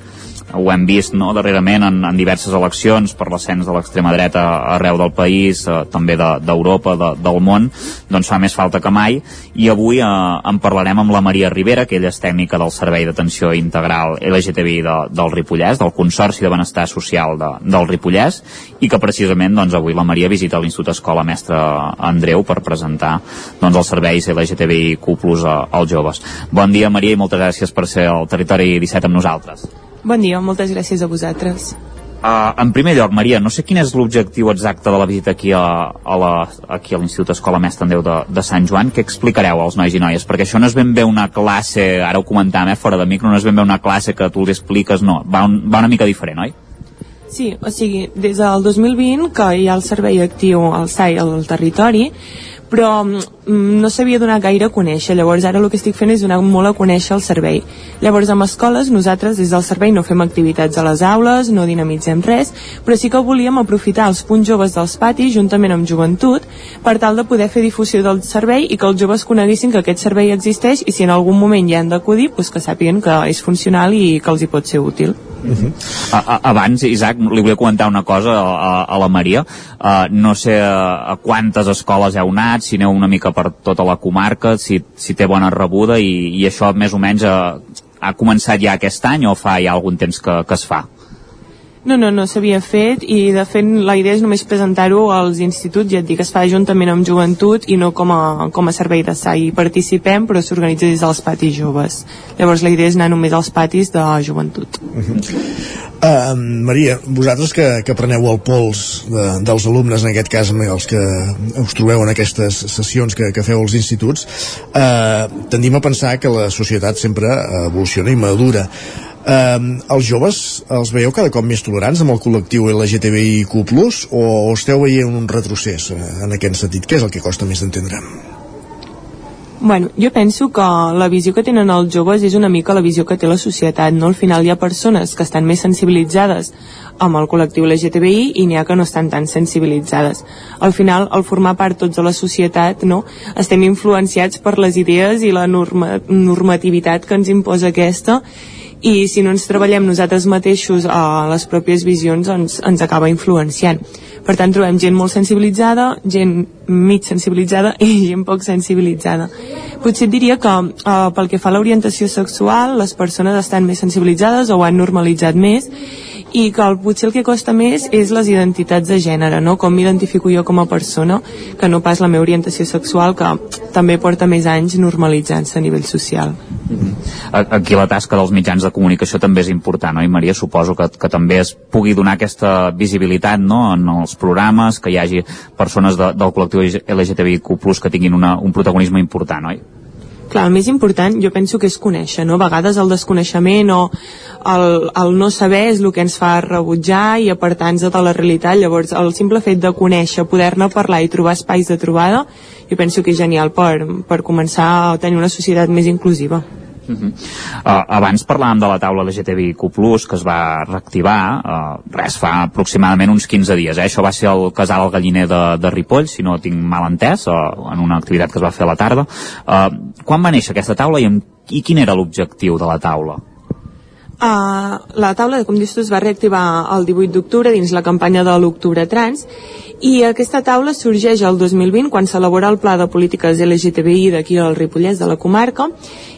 ho hem vist no, darrerament en, en diverses eleccions per l'ascens de l'extrema dreta arreu del país, eh, també d'Europa, de, de, del món, doncs fa més falta que mai i avui eh, en parlarem amb la Maria Rivera, que ella és tècnica del Servei d'Atenció Integral LGTBI de, del Ripollès, del Consorci de Benestar Social de, del Ripollès i que precisament doncs, avui la Maria visita l'Institut Escola Mestre Andreu per presentar doncs, els serveis LGTBIQ+, als joves. Bon dia, Maria, i moltes gràcies per ser al Territori 17 amb nosaltres. Bon dia, moltes gràcies a vosaltres. Uh, en primer lloc, Maria, no sé quin és l'objectiu exacte de la visita aquí a, a la, aquí a l'Institut Escola Mestre Andreu de, de Sant Joan. Què explicareu als nois i noies? Perquè això no és ben bé una classe, ara ho comentàvem, eh, fora de micro, no és ben bé una classe que tu li expliques, no, va, un, va una mica diferent, oi? Sí, o sigui, des del 2020 que hi ha el servei actiu al SAI al territori, però mm, no s'havia donat gaire a conèixer, llavors ara el que estic fent és donar molt a conèixer el servei. Llavors amb escoles nosaltres des del servei no fem activitats a les aules, no dinamitzem res, però sí que volíem aprofitar els punts joves dels patis juntament amb joventut per tal de poder fer difusió del servei i que els joves coneguessin que aquest servei existeix i si en algun moment hi han d'acudir, doncs que sàpiguen que és funcional i que els hi pot ser útil. Uh -huh. a, a, abans, Isaac, li volia comentar una cosa a, a la Maria. Uh, no sé a, a quantes escoles heu anat, si aneu una mica per tota la comarca, si, si té bona rebuda i, i això més o menys ha, ha començat ja aquest any o fa ja algun temps que, que es fa? No, no, no s'havia fet i de fet la idea és només presentar-ho als instituts, ja et dic, es fa juntament amb joventut i no com a, com a servei de SAI. Hi participem però s'organitza des dels patis joves. Llavors la idea és anar només als patis de joventut. Uh -huh. uh, Maria, vosaltres que, que preneu el pols de, dels alumnes, en aquest cas els que us trobeu en aquestes sessions que, que feu als instituts, uh, tendim a pensar que la societat sempre evoluciona i madura eh, els joves els veieu cada cop més tolerants amb el col·lectiu LGTBIQ+, o esteu veient un retrocés eh, en aquest sentit? Què és el que costa més d'entendre? Bueno, jo penso que la visió que tenen els joves és una mica la visió que té la societat, no? Al final hi ha persones que estan més sensibilitzades amb el col·lectiu LGTBI i n'hi ha que no estan tan sensibilitzades. Al final, al formar part tots de la societat, no? estem influenciats per les idees i la norma normativitat que ens imposa aquesta i si no ens treballem nosaltres mateixos a les pròpies visions ens, ens acaba influenciant per tant trobem gent molt sensibilitzada gent mig sensibilitzada i gent poc sensibilitzada potser diria que eh, pel que fa a l'orientació sexual les persones estan més sensibilitzades o ho han normalitzat més i que el, potser el que costa més és les identitats de gènere, no? com m'identifico jo com a persona, que no pas la meva orientació sexual, que també porta més anys normalitzant-se a nivell social. Mm -hmm. Aquí la tasca dels mitjans de comunicació també és important, oi Maria? Suposo que, que també es pugui donar aquesta visibilitat no? en els programes, que hi hagi persones de, del col·lectiu LGTBIQ+, que tinguin una, un protagonisme important, oi? Clar, el més important jo penso que és conèixer, no? A vegades el desconeixement o el, el no saber és el que ens fa rebutjar i apartar-nos de la realitat. Llavors, el simple fet de conèixer, poder-ne parlar i trobar espais de trobada, jo penso que és genial per, per començar a tenir una societat més inclusiva. Uh -huh. uh, abans parlàvem de la taula LGTBIQ+, que es va reactivar, uh, res, fa aproximadament uns 15 dies. Eh? Això va ser el casal al galliner de, de Ripoll, si no tinc mal entès, uh, en una activitat que es va fer a la tarda. Uh, quan va néixer aquesta taula i, amb, i quin era l'objectiu de la taula? Uh, la taula, com dius tu, es va reactivar el 18 d'octubre dins la campanya de l'Octubre Trans i aquesta taula sorgeix el 2020 quan s'elabora el Pla de Polítiques LGTBI d'aquí al Ripollès de la comarca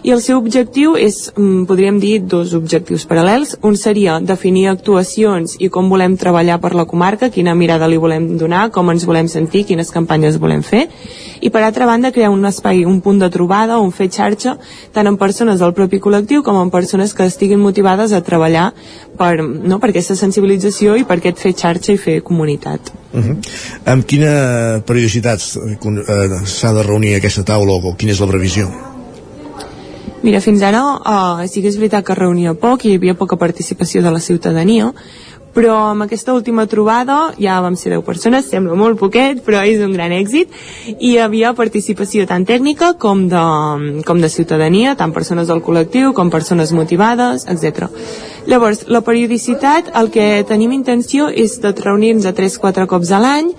i el seu objectiu és, mm, podríem dir, dos objectius paral·lels. Un seria definir actuacions i com volem treballar per la comarca, quina mirada li volem donar, com ens volem sentir, quines campanyes volem fer i per altra banda crear un espai, un punt de trobada, un fer xarxa, tant en persones del propi col·lectiu com en persones que estiguin motivades a treballar per, no, per aquesta sensibilització i per aquest fer xarxa i fer comunitat. Uh -huh. Amb quina periodicitat eh, s'ha de reunir aquesta taula o quina és la previsió? Mira, fins ara uh, sí que és veritat que reunia poc i hi havia poca participació de la ciutadania, però amb aquesta última trobada ja vam ser 10 persones, sembla molt poquet, però és un gran èxit, i hi havia participació tant tècnica com de, com de ciutadania, tant persones del col·lectiu com persones motivades, etc. Llavors, la periodicitat, el que tenim intenció és de reunir-nos a 3-4 cops a l'any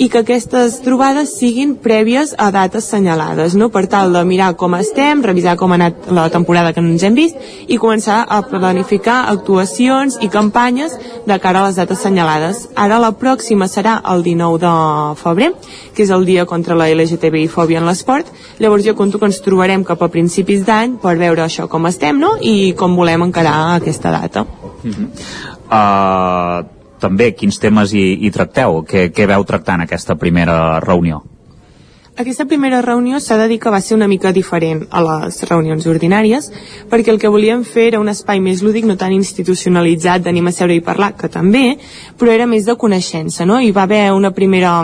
i que aquestes trobades siguin prèvies a dates senyalades, no? per tal de mirar com estem, revisar com ha anat la temporada que no ens hem vist i començar a planificar actuacions i campanyes de cara a les dates senyalades. Ara la pròxima serà el 19 de febrer, que és el dia contra la LGTBI-fòbia en l'esport. Llavors jo conto que ens trobarem cap a principis d'any per veure això com estem no? i com volem encarar aquesta data. Mm -hmm. uh també quins temes hi, hi tracteu? Què, què veu tractar en aquesta primera reunió? Aquesta primera reunió s'ha de dir que va ser una mica diferent a les reunions ordinàries, perquè el que volíem fer era un espai més lúdic, no tan institucionalitzat d'anim a seure i parlar, que també, però era més de coneixença, no? Hi va haver una primera,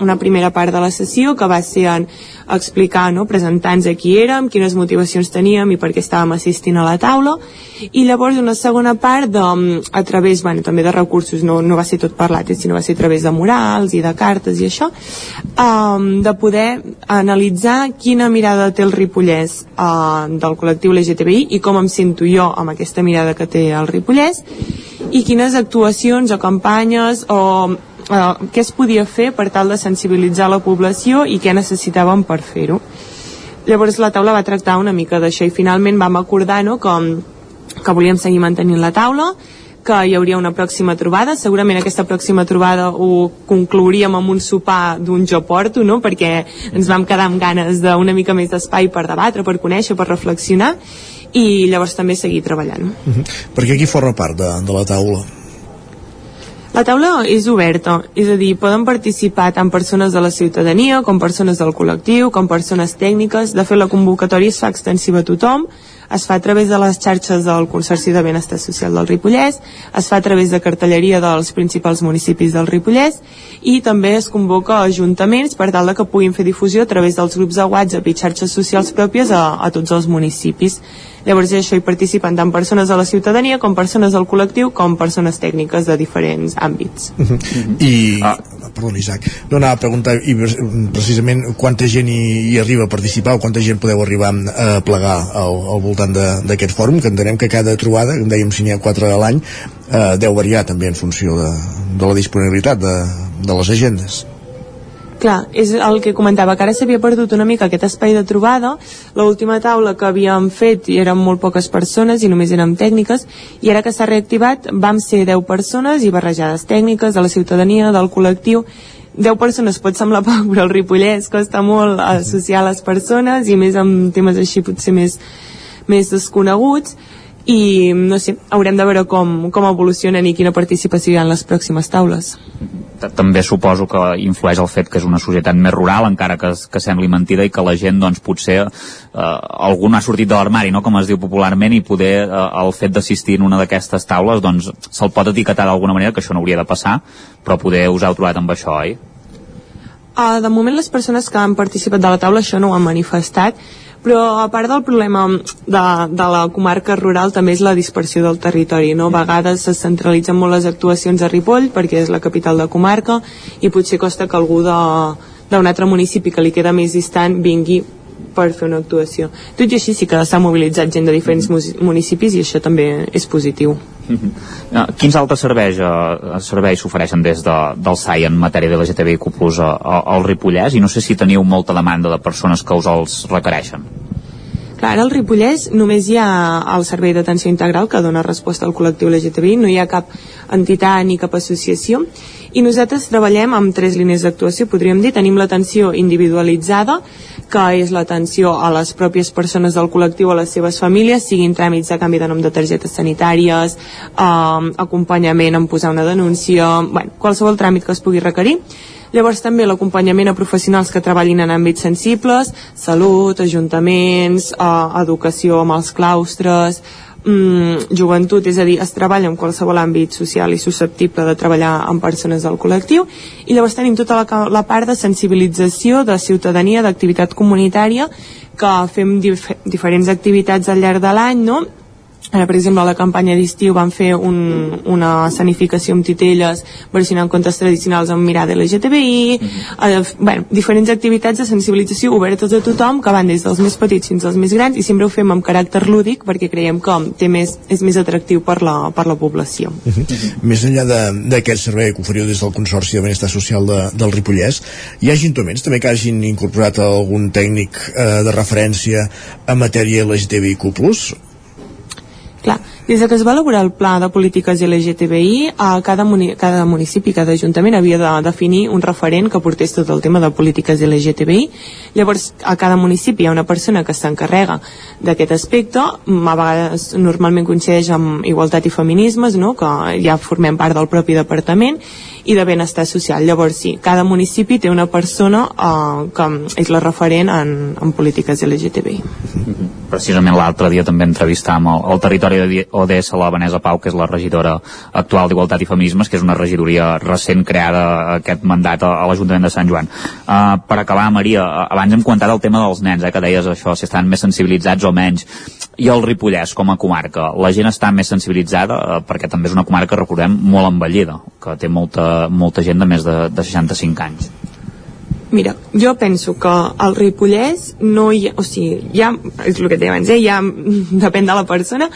una primera part de la sessió que va ser en explicar, no?, presentar-nos a qui érem, quines motivacions teníem i per què estàvem assistint a la taula, i llavors una segona part de, a través, bueno, també de recursos, no, no va ser tot parlat, sinó va ser a través de morals i de cartes i això, um, de poder analitzar quina mirada té el Ripollès uh, del col·lectiu LGTBI i com em sento jo amb aquesta mirada que té el Ripollès i quines actuacions o campanyes o uh, què es podia fer per tal de sensibilitzar la població i què necessitàvem per fer-ho. Llavors la taula va tractar una mica d'això i finalment vam acordar no, com, que volíem seguir mantenint la taula que hi hauria una pròxima trobada. Segurament aquesta pròxima trobada ho conclouríem amb un sopar d'un jo porto, no? perquè ens vam quedar amb ganes d'una mica més d'espai per debatre, per conèixer, per reflexionar i llavors també seguir treballant. Uh -huh. Perquè qui forma part de, de la taula? La taula és oberta, és a dir, poden participar tant persones de la ciutadania com persones del col·lectiu, com persones tècniques. De fet, la convocatòria es fa extensiva a tothom, es fa a través de les xarxes del Consorci de Benestar Social del Ripollès, es fa a través de cartelleria dels principals municipis del Ripollès i també es convoca a ajuntaments per tal de que puguin fer difusió a través dels grups de WhatsApp i xarxes socials pròpies a, a tots els municipis. Llavors això hi participen tant persones de la ciutadania com persones del col·lectiu com persones tècniques de diferents àmbits. Uh -huh. I, ah. perdó, Isaac, no anava a preguntar i precisament quanta gent hi, hi arriba a participar o quanta gent podeu arribar a plegar al, al voltant d'aquest fòrum, que entenem que cada trobada, com dèiem si n'hi ha quatre a l'any, eh, deu variar també en funció de, de la disponibilitat de, de les agendes. Clar, és el que comentava, que ara s'havia perdut una mica aquest espai de trobada. L'última taula que havíem fet i eren molt poques persones i només érem tècniques, i ara que s'ha reactivat vam ser 10 persones i barrejades tècniques de la ciutadania, del col·lectiu, 10 persones pot semblar poc, però el Ripollès costa molt associar les persones i més amb temes així potser més, més desconeguts i no sé, haurem de veure com, com evolucionen i quina participació hi ha en les pròximes taules també suposo que influeix el fet que és una societat més rural, encara que, que sembli mentida i que la gent, doncs, potser eh, algú ha sortit de l'armari, no?, com es diu popularment, i poder eh, el fet d'assistir en una d'aquestes taules, doncs, se'l pot etiquetar d'alguna manera, que això no hauria de passar, però poder us heu trobat amb això, oi? Uh, de moment les persones que han participat de la taula això no ho han manifestat però a part del problema de, de la comarca rural també és la dispersió del territori, no? A vegades se centralitzen molt les actuacions a Ripoll perquè és la capital de comarca i potser costa que algú d'un altre municipi que li queda més distant vingui per fer una actuació. Tot i així sí que s'ha mobilitzat gent de diferents municipis i això també és positiu. Uh, quins altres serveis, uh, serveis s'ofereixen des de, del SAI en matèria de LGTBIQ+, al Ripollès i no sé si teniu molta demanda de persones que us els requereixen? Clar, ara al Ripollès només hi ha el Servei d'Atenció Integral que dona resposta al col·lectiu LGTBI, no hi ha cap entitat ni cap associació i nosaltres treballem amb tres línies d'actuació, podríem dir. Tenim l'atenció individualitzada, que és l'atenció a les pròpies persones del col·lectiu, a les seves famílies, siguin tràmits de canvi de nom de targetes sanitàries, eh, acompanyament en posar una denúncia, bueno, qualsevol tràmit que es pugui requerir. Llavors també l'acompanyament a professionals que treballin en àmbits sensibles, salut, ajuntaments, eh, educació amb els claustres, mm, joventut, és a dir, es treballa en qualsevol àmbit social i susceptible de treballar amb persones del col·lectiu i llavors tenim tota la, la part de sensibilització de ciutadania, d'activitat comunitària que fem dif diferents activitats al llarg de l'any, no? Ara, per exemple, a la campanya d'estiu van fer un, una escenificació amb titelles versionant contes tradicionals amb mirada LGTBI, mm -hmm. eh, bueno, diferents activitats de sensibilització obertes a tothom que van des dels més petits fins als més grans i sempre ho fem amb caràcter lúdic perquè creiem que té més, és més atractiu per la, per la població. Uh -huh. Uh -huh. Més enllà d'aquest servei que oferiu des del Consorci de Benestar Social de, del Ripollès, hi ha ajuntaments també que hagin incorporat algun tècnic eh, de referència en matèria LGTBIQ+, Clar, des que es va elaborar el pla de polítiques LGTBI, a cada, muni cada municipi, cada ajuntament havia de definir un referent que portés tot el tema de polítiques LGTBI. Llavors, a cada municipi hi ha una persona que s'encarrega d'aquest aspecte, a vegades normalment coincideix amb igualtat i feminismes, no? que ja formem part del propi departament, i de benestar social. Llavors, sí, cada municipi té una persona eh, que és la referent en, en polítiques LGTBI. Precisament l'altre dia també entrevistàvem el, el territori de ODS la Vanessa Pau, que és la regidora actual d'Igualtat i Feminismes, que és una regidoria recent creada aquest mandat a, a l'Ajuntament de Sant Joan. Uh, per acabar, Maria, abans hem comentat el tema dels nens, eh, que deies això, si estan més sensibilitzats o menys. I el Ripollès, com a comarca, la gent està més sensibilitzada, uh, perquè també és una comarca, recordem, molt envellida, que té molta, molta gent de més de, de 65 anys. Mira, jo penso que al Ripollès no hi ha, o sigui, ja, és el que et deia abans, eh, ja depèn de la persona,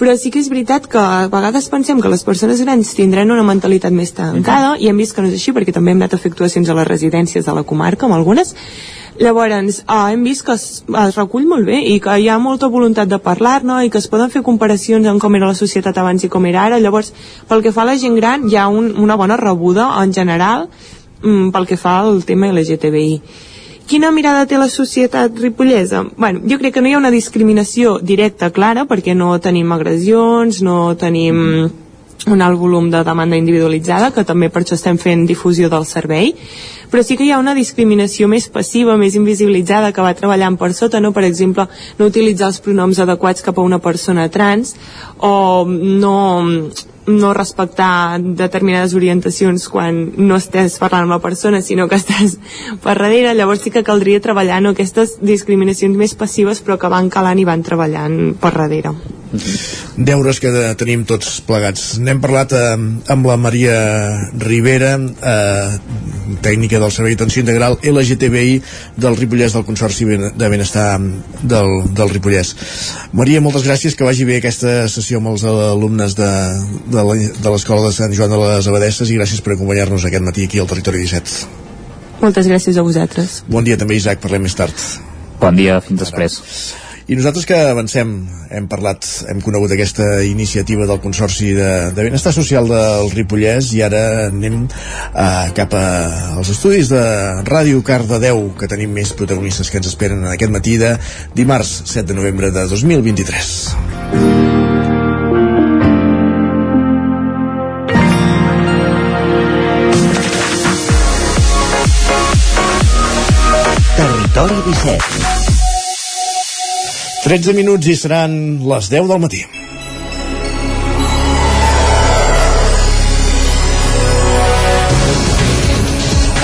però sí que és veritat que a vegades pensem que les persones grans tindran una mentalitat més tancada, i hem vist que no és així, perquè també hem anat a fer actuacions a les residències de la comarca, amb algunes, Llavors, eh, hem vist que es, es recull molt bé i que hi ha molta voluntat de parlar-ne i que es poden fer comparacions amb com era la societat abans i com era ara. Llavors, pel que fa a la gent gran, hi ha un, una bona rebuda en general mm, pel que fa al tema LGTBI. Quina mirada té la societat ripollesa? Bueno, jo crec que no hi ha una discriminació directa clara perquè no tenim agressions, no tenim un alt volum de demanda individualitzada, que també per això estem fent difusió del servei, però sí que hi ha una discriminació més passiva, més invisibilitzada, que va treballant per sota, no? per exemple, no utilitzar els pronoms adequats cap a una persona trans, o no, no respectar determinades orientacions quan no estàs parlant amb la persona sinó que estàs per darrere. Llavors sí que caldria treballar no, aquestes discriminacions més passives però que van calant i van treballant per darrere. Deures que tenim tots plegats. N'hem parlat eh, amb la Maria Rivera eh, tècnica del Servei d'Atenció Integral LGTBI del Ripollès del Consorci de Benestar del, del Ripollès. Maria, moltes gràcies que vagi bé aquesta sessió amb els alumnes de, de l'Escola de Sant Joan de les Abadesses i gràcies per acompanyar-nos aquest matí aquí al Territori 17. Moltes gràcies a vosaltres. Bon dia també, Isaac, parlem més tard. Bon dia, fins després. I nosaltres que avancem, hem parlat, hem conegut aquesta iniciativa del Consorci de, de Benestar Social del Ripollès i ara anem uh, cap a, als estudis de Ràdio Cardedeu, que tenim més protagonistes que ens esperen en aquest matí de dimarts 7 de novembre de 2023. Territori 17. 13 minuts i seran les 10 del matí.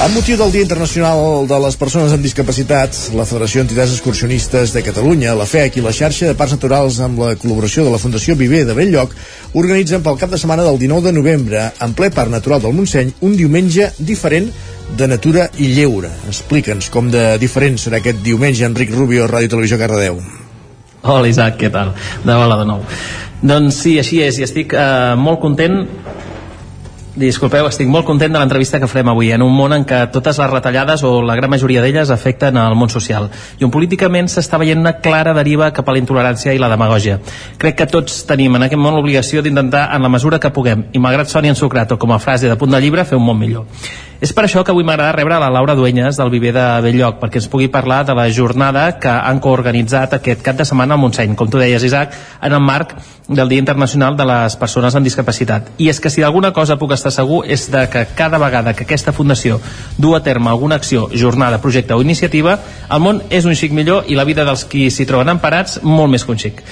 Amb motiu del Dia Internacional de les Persones amb Discapacitat, la Federació d'Entitats Excursionistes de Catalunya, la FEC i la xarxa de Parcs Naturals amb la col·laboració de la Fundació Viver de Belllloc organitzen pel cap de setmana del 19 de novembre, en ple Parc Natural del Montseny, un diumenge diferent de natura i lleure. Explica'ns com de diferent serà aquest diumenge, Enric Rubio, Ràdio Televisió Cardedeu. Hola Isaac, què tal? De bola de nou. Doncs sí, així és, i estic eh, molt content Disculpeu, estic molt content de l'entrevista que farem avui en un món en què totes les retallades o la gran majoria d'elles afecten al món social i on políticament s'està veient una clara deriva cap a la intolerància i la demagògia. Crec que tots tenim en aquest món l'obligació d'intentar en la mesura que puguem i malgrat soni ensucrat o com a frase de punt de llibre fer un món millor. És per això que avui m'agrada rebre la Laura Duenyes del Viver de Belllloc, perquè ens pugui parlar de la jornada que han coorganitzat aquest cap de setmana al Montseny, com tu deies, Isaac, en el marc del Dia Internacional de les Persones amb Discapacitat. I és que si d'alguna cosa puc estar segur és de que cada vegada que aquesta fundació du a terme alguna acció, jornada, projecte o iniciativa, el món és un xic millor i la vida dels qui s'hi troben emparats molt més que un xic.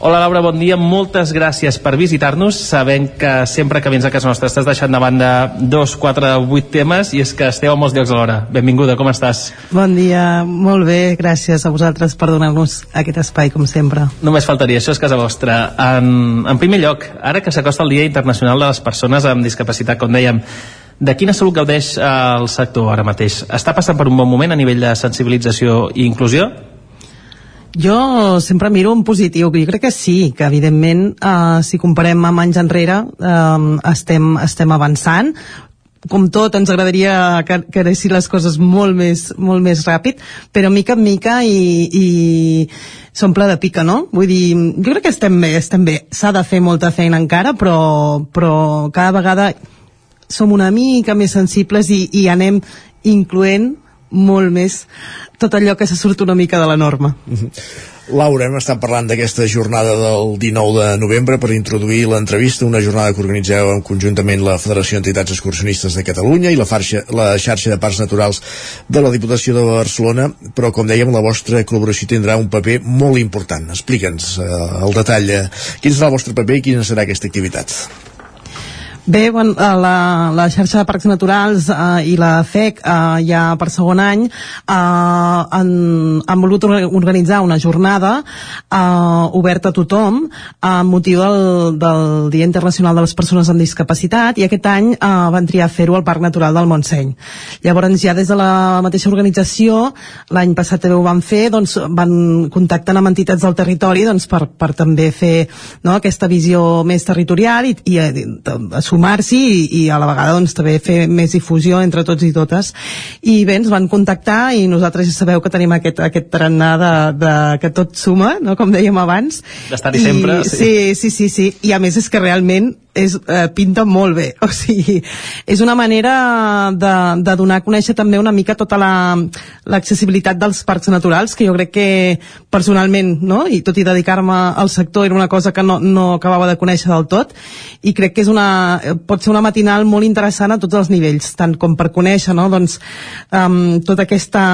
Hola Laura, bon dia, moltes gràcies per visitar-nos, sabent que sempre que vens a casa nostra estàs deixant de banda dos, quatre, vuit temes i és que esteu a molts llocs alhora. Benvinguda, com estàs? Bon dia, molt bé, gràcies a vosaltres per donar-nos aquest espai, com sempre. Només faltaria, això és casa vostra. En, en primer lloc, ara que s'acosta el Dia Internacional de les Persones amb Discapacitat, com dèiem, de quina salut gaudeix el sector ara mateix? Està passant per un bon moment a nivell de sensibilització i inclusió? Jo sempre miro en positiu, jo crec que sí, que evidentment eh, si comparem amb anys enrere eh, estem, estem avançant, com tot ens agradaria que, que anessin les coses molt més, molt més ràpid, però mica en mica i, i s'omple de pica, no? Vull dir, jo crec que estem bé, estem bé. S'ha de fer molta feina encara, però, però cada vegada som una mica més sensibles i, i anem incloent molt més tot allò que se surt una mica de la norma. Laura, hem estat parlant d'aquesta jornada del 19 de novembre per introduir l'entrevista, una jornada que organitzeu conjuntament la Federació d'Entitats Excursionistes de Catalunya i la, farxa, la xarxa de parcs naturals de la Diputació de Barcelona, però com dèiem, la vostra col·laboració tindrà un paper molt important. Explica'ns eh, el detall. Eh, quin serà el vostre paper i quina serà aquesta activitat? Bé, bueno, la, la xarxa de parcs naturals eh, i la FEC eh, ja per segon any eh, han, han volut organitzar una jornada eh, oberta a tothom amb motiu del, del Dia Internacional de les Persones amb Discapacitat i aquest any eh, van triar fer-ho al Parc Natural del Montseny. Llavors ja des de la mateixa organització l'any passat també ho van fer, doncs van contactar amb entitats del territori doncs, per, per també fer no, aquesta visió més territorial i, i, i sumar-s'hi i, i a la vegada doncs, també fer més difusió entre tots i totes i bé, ens van contactar i nosaltres ja sabeu que tenim aquest, aquest tarannà de, de, que tot suma, no? com dèiem abans d'estar-hi sempre sí. sí, sí, sí, sí, i a més és que realment és, eh, pinta molt bé o sigui, és una manera de, de donar a conèixer també una mica tota l'accessibilitat la, dels parcs naturals que jo crec que personalment no? i tot i dedicar-me al sector era una cosa que no, no acabava de conèixer del tot i crec que és una, pot ser una matinal molt interessant a tots els nivells tant com per conèixer no? doncs, um, tota aquesta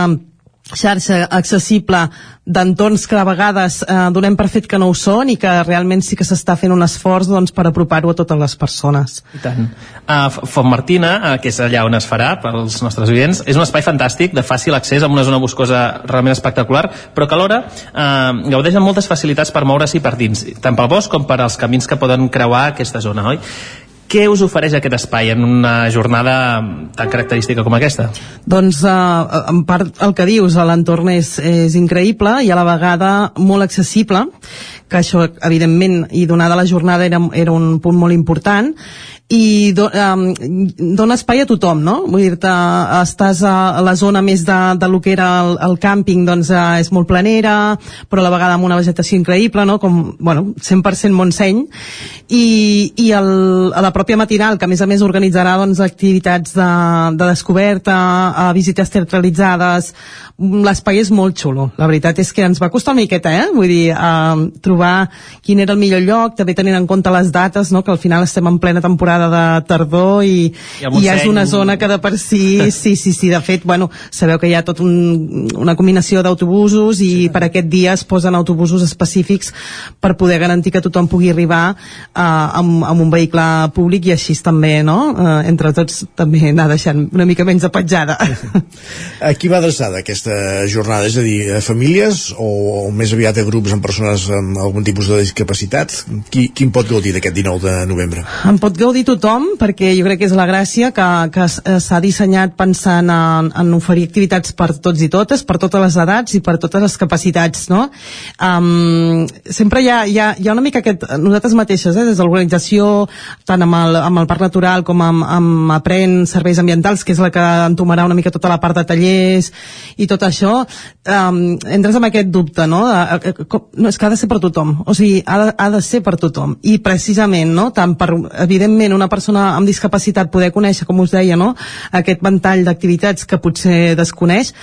xarxa accessible d'entorns que a vegades eh, donem per fet que no ho són i que realment sí que s'està fent un esforç doncs, per apropar-ho a totes les persones. I tant. Uh, Font Martina, uh, que és allà on es farà pels nostres oients, és un espai fantàstic de fàcil accés amb una zona boscosa realment espectacular, però que alhora uh, gaudeix amb moltes facilitats per moure's-hi per dins, tant pel bosc com per als camins que poden creuar aquesta zona, oi? Què us ofereix aquest espai en una jornada tan característica com aquesta? Doncs, eh, en part, el que dius, l'entorn és, és increïble i a la vegada molt accessible, que això, evidentment, i donada la jornada era, era un punt molt important, i do, um, dona espai a tothom, no? Vull dir-te, estàs a la zona més de, de lo que era el, el càmping, doncs uh, és molt planera, però a la vegada amb una vegetació increïble, no? Com, bueno, 100% Montseny, i, i el, a la pròpia matinal, que a més a més organitzarà doncs, activitats de, de descoberta, uh, visites teatralitzades, l'espai és molt xulo. La veritat és que ens va costar una miqueta, eh? Vull dir, uh, trobar quin era el millor lloc, també tenint en compte les dates, no? que al final estem en plena temporada de tardor i, I, i és una zona que de per si, sí, sí, sí, de fet, bueno, sabeu que hi ha tot un, una combinació d'autobusos i sí. per aquest dia es posen autobusos específics per poder garantir que tothom pugui arribar uh, amb, amb un vehicle públic i així també, no? Uh, entre tots també anar deixant una mica menys apatjada. A qui va adreçada aquesta jornada? És a dir, a famílies o, o més aviat a grups amb persones amb algun tipus de discapacitat? Qui, qui en pot gaudir d'aquest 19 de novembre? En pot gaudir tothom, perquè jo crec que és la gràcia que, que eh, s'ha dissenyat pensant en, en oferir activitats per tots i totes, per totes les edats i per totes les capacitats, no? Um, sempre hi ha, hi, ha, hi ha una mica aquest... Nosaltres mateixes, eh, des de l'organització, tant amb el, amb el Parc Natural com amb, amb Aprèn Serveis Ambientals, que és la que entomarà una mica tota la part de tallers i tot això, um, entres amb aquest dubte, no? De, com, no és que ha de ser per tothom, o sigui, ha de, ha de ser per tothom. I precisament, no?, tant per, evidentment, una persona amb discapacitat poder conèixer, com us deia, no? aquest ventall d'activitats que potser desconeix,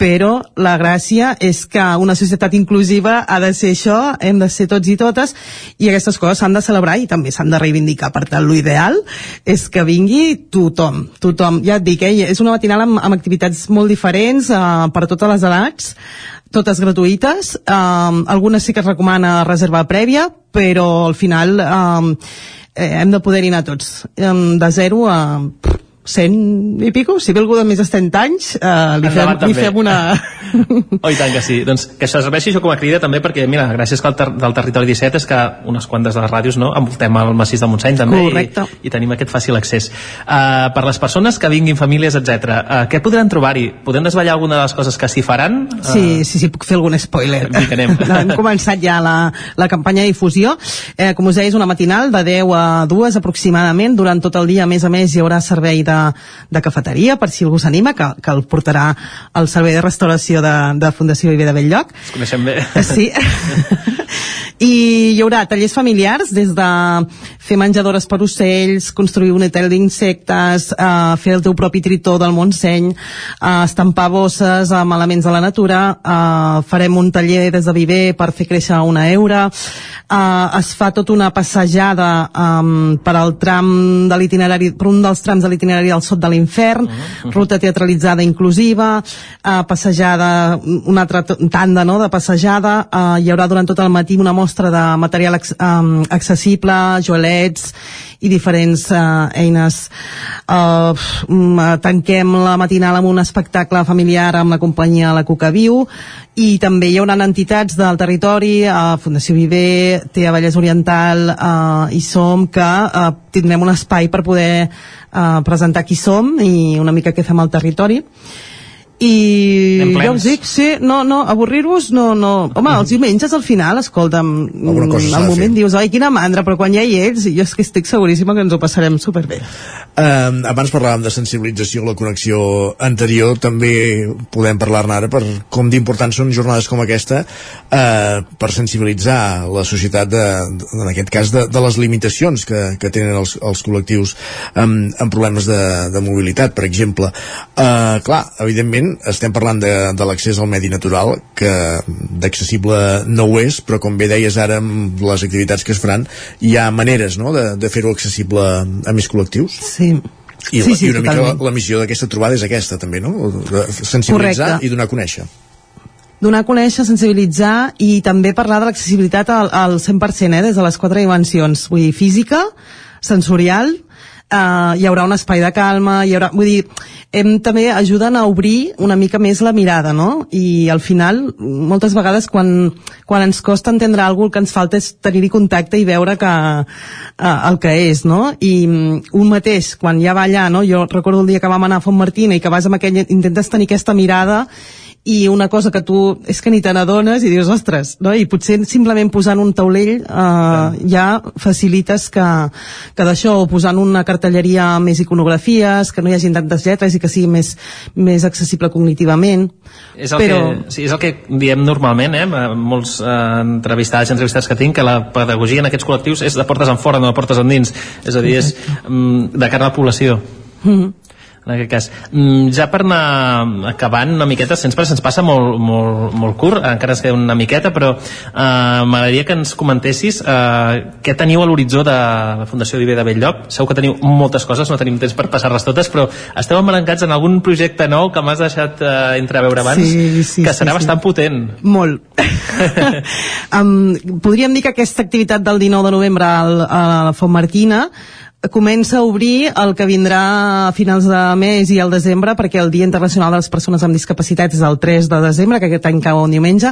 però la gràcia és que una societat inclusiva ha de ser això, hem de ser tots i totes, i aquestes coses s'han de celebrar i també s'han de reivindicar. Per tant, l'ideal és que vingui tothom, tothom. Ja et dic, eh, és una matinal amb, amb activitats molt diferents eh, per a totes les edats, totes gratuïtes, eh, algunes sí que es recomana reserva prèvia, però al final eh, eh, hem de poder-hi anar tots, de zero a 100 i pico, si ve algú de més de 100 anys, eh, li, fem, li fem una... oh, i tant que sí. Doncs que això serveixi això com a crida també perquè, mira, gràcies que el ter del Territori 17 és que unes quantes de les ràdios no, envoltem el massís de Montseny també Correcte. i, i tenim aquest fàcil accés. Uh, per les persones que vinguin, famílies, etc. Uh, què podran trobar-hi? Podem desvetllar alguna de les coses que s'hi faran? Uh, Sí, sí, sí, puc fer algun spoiler. Anem. Hem començat ja la, la campanya de difusió. Eh, com us deia, és una matinal de 10 a 2 aproximadament. Durant tot el dia, a més a més, hi haurà servei de, de cafeteria, per si algú s'anima, que, que el portarà el servei de restauració de, de Fundació Viver de Belllloc. Ens coneixem bé. Sí. I hi haurà tallers familiars des de fer menjadores per ocells, construir un hotel d'insectes, eh, fer el teu propi tritó del Montseny, eh, estampar bosses amb elements de la natura, eh, farem un taller des de viver per fer créixer una eura, eh, es fa tota una passejada eh, per al tram de l'itinerari, per un dels trams de l'itinerari del Sot de l'Infern, ruta teatralitzada inclusiva, eh, passejada, una altra tanda no, de passejada, eh, hi haurà durant tot el matí una mostra de material ex, eh, accessible, joelets i diferents eh, eines. Eh, mm, tanquem la matinal amb un espectacle familiar amb la companyia La Cuca Viu i també hi haurà entitats del territori, eh, Fundació Viver, TEA Vallès Oriental eh, i Som, que eh, tindrem un espai per poder eh, presentar qui som i una mica què fem al territori i ja us dic, sí, no, no, avorrir-vos no, no, home, els diumenges al final escolta'm, s'ha al moment fer. dius, ai, quina mandra però quan ja hi ets, jo és que estic seguríssima que ens ho passarem superbé Eh, abans parlàvem de sensibilització la connexió anterior, també podem parlar-ne ara per com d'importants són jornades com aquesta eh, per sensibilitzar la societat de, de, en aquest cas de, de les limitacions que, que tenen els, els col·lectius amb, amb problemes de, de mobilitat, per exemple. Eh, clar, evidentment estem parlant de, de l'accés al medi natural que d'accessible no ho és, però com bé deies ara amb les activitats que es faran hi ha maneres no, de, de fer-ho accessible a més col·lectius. Sí. I, Sí, sí, i una mica la, totalment. la missió d'aquesta trobada és aquesta també, no? De sensibilitzar Correcte. i donar a conèixer. donar a conèixer, sensibilitzar i també parlar de l'accessibilitat al, al 100%, eh, des de les quatre dimensions, vull dir, física, sensorial, eh, hi haurà un espai de calma, hi haurà, vull dir, hem, també ajuden a obrir una mica més la mirada, no? I al final, moltes vegades, quan, quan ens costa entendre alguna el que ens falta és tenir-hi contacte i veure que, eh, el que és, no? I mm, un mateix, quan ja va allà, no? Jo recordo el dia que vam anar a Font Martina i que vas amb aquell, intentes tenir aquesta mirada i una cosa que tu és que ni te n'adones i dius, ostres, no? i potser simplement posant un taulell eh, ja facilites que, que d'això, o posant una cartelleria amb més iconografies, que no hi hagi tantes lletres i que sigui més, més accessible cognitivament. És el, Però- que, sí, és el que diem normalment, eh, molts eh, entrevistats i entrevistats que tinc, que la pedagogia en aquests col·lectius és de portes en fora, no de portes endins. És a dir, és mm, de cara a la població. Mm en aquest cas. Mm, ja per anar acabant una miqueta, sempre se'ns passa molt, molt, molt curt, encara es queda una miqueta, però eh, m'agradaria que ens comentessis eh, què teniu a l'horitzó de la Fundació Viver de Belllloc. Segur que teniu moltes coses, no tenim temps per passar-les totes, però esteu embrancats en algun projecte nou que m'has deixat eh, entreveure abans, Sí, sí, que sí, serà sí. bastant potent. Molt. um, podríem dir que aquesta activitat del 19 de novembre al, a la Font Martina comença a obrir el que vindrà a finals de mes i al desembre perquè el Dia Internacional de les Persones amb Discapacitats és el 3 de desembre, que aquest any cau un diumenge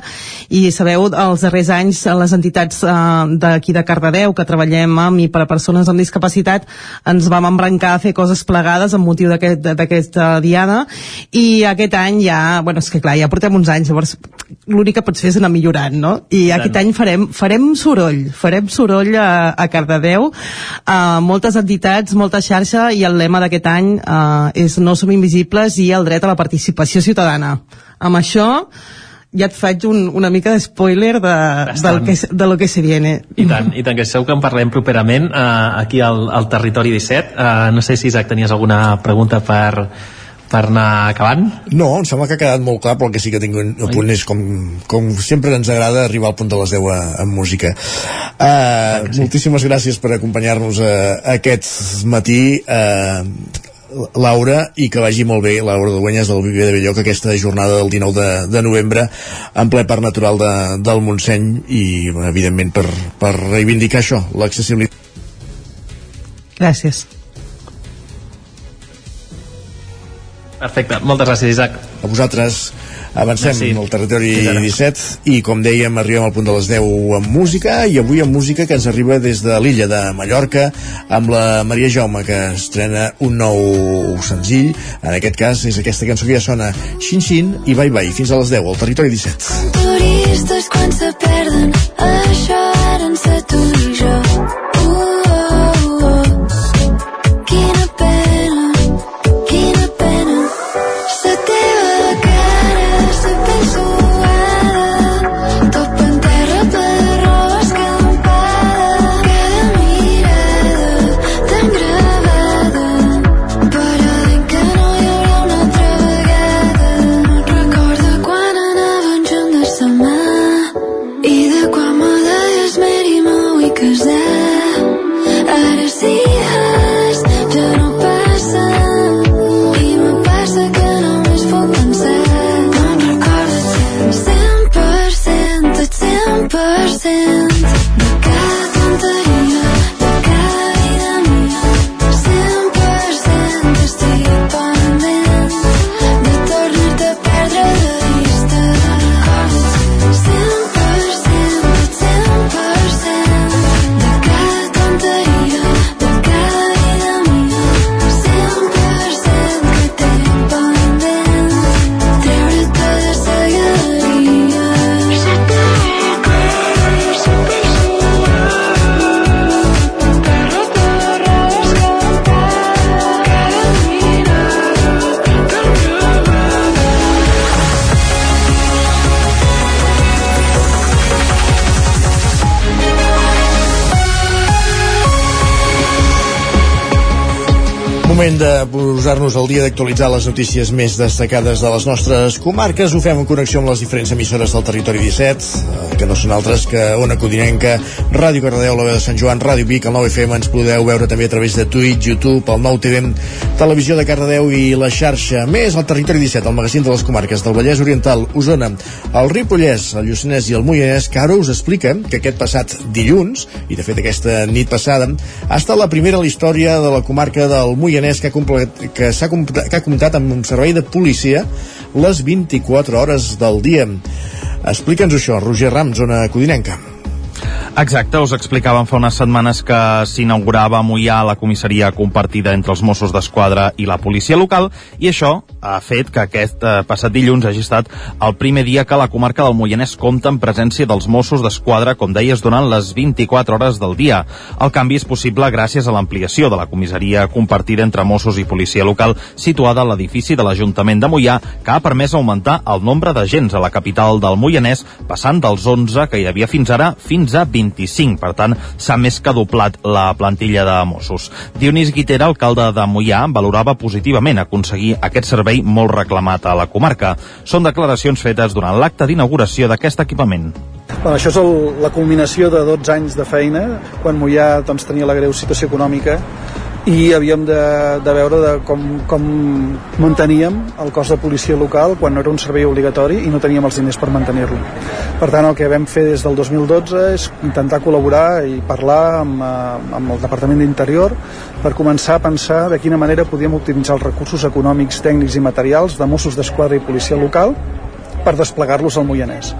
i sabeu, els darrers anys les entitats eh, d'aquí de Cardedeu que treballem amb i per a persones amb discapacitat ens vam embrancar a fer coses plegades amb motiu d'aquest- d'aquesta diada i aquest any ja, bueno, és que clar, ja portem uns anys, llavors l'únic que pots fer és anar millorant, no? I tant. aquest any farem, farem soroll, farem soroll a, a Cardedeu, a moltes entitats, molta xarxa, i el lema d'aquest any eh, és No som invisibles i el dret a la participació ciutadana. Amb això ja et faig un, una mica de spoiler de, del que, de lo que se viene. I tant, i tant, que segur que en parlem properament eh, aquí al, al Territori 17. Eh, no sé si, Isaac, tenies alguna pregunta per, per anar acabant? No, em sembla que ha quedat molt clar, però el que sí que tinc un punt és com, com sempre ens agrada arribar al punt de les 10 a, en música. Uh, sí. Moltíssimes gràcies per acompanyar-nos uh, aquest matí. Uh, Laura, i que vagi molt bé Laura Duenyes del Viver de Belloc aquesta jornada del 19 de, de novembre en ple parc natural de, del Montseny i evidentment per, per reivindicar això, l'accessibilitat Gràcies. Perfecte, moltes gràcies Isaac. A vosaltres. Avancem Merci. al territori 17 i com dèiem arribem al punt de les 10 amb música i avui amb música que ens arriba des de l'illa de Mallorca amb la Maria Jaume que estrena un nou senzill en aquest cas és aquesta cançó que ja sona Xin Xin i Bye Bye fins a les 10 al territori 17 Turistes quan se perden això ara en ser tu i jo de posar-nos al dia d'actualitzar les notícies més destacades de les nostres comarques. Ho fem en connexió amb les diferents emissores del territori 17, eh, que no són altres que Ona Codinenca, Ràdio Cardedeu, la veu de Sant Joan, Ràdio Vic, el 9FM, ens podeu veure també a través de Twitch, YouTube, el 9TV, Televisió de Cardedeu i la xarxa. Més al territori 17, el magazín de les comarques del Vallès Oriental, Osona, el Ripollès, el Lluçanès i el Moianès, que ara us explica que aquest passat dilluns, i de fet aquesta nit passada, ha estat la primera a la història de la comarca del Moianès que ha, ha comptat amb un servei de policia les 24 hores del dia. Explica'ns això, Roger Rams, zona codinenca. Exacte, us explicàvem fa unes setmanes que s'inaugurava a Mollà la comissaria compartida entre els Mossos d'Esquadra i la policia local i això ha fet que aquest eh, passat dilluns hagi estat el primer dia que la comarca del Moianès compta en presència dels Mossos d'Esquadra, com deies, durant les 24 hores del dia. El canvi és possible gràcies a l'ampliació de la comissaria compartida entre Mossos i policia local situada a l'edifici de l'Ajuntament de Mollà que ha permès augmentar el nombre d'agents a la capital del Moianès passant dels 11 que hi havia fins ara fins a 25. Per tant, s'ha més que doblat la plantilla de Mossos. Dionís Guitera, alcalde de Mollà, valorava positivament aconseguir aquest servei molt reclamat a la comarca. Són declaracions fetes durant l'acte d'inauguració d'aquest equipament. Bueno, això és el, la culminació de 12 anys de feina, quan Mollà doncs, tenia la greu situació econòmica i havíem de, de veure de com, com manteníem el cos de policia local quan no era un servei obligatori i no teníem els diners per mantenir-lo. Per tant, el que vam fer des del 2012 és intentar col·laborar i parlar amb, eh, amb el Departament d'Interior per començar a pensar de quina manera podíem optimitzar els recursos econòmics, tècnics i materials de Mossos d'Esquadra i policia local per desplegar-los al Moianès.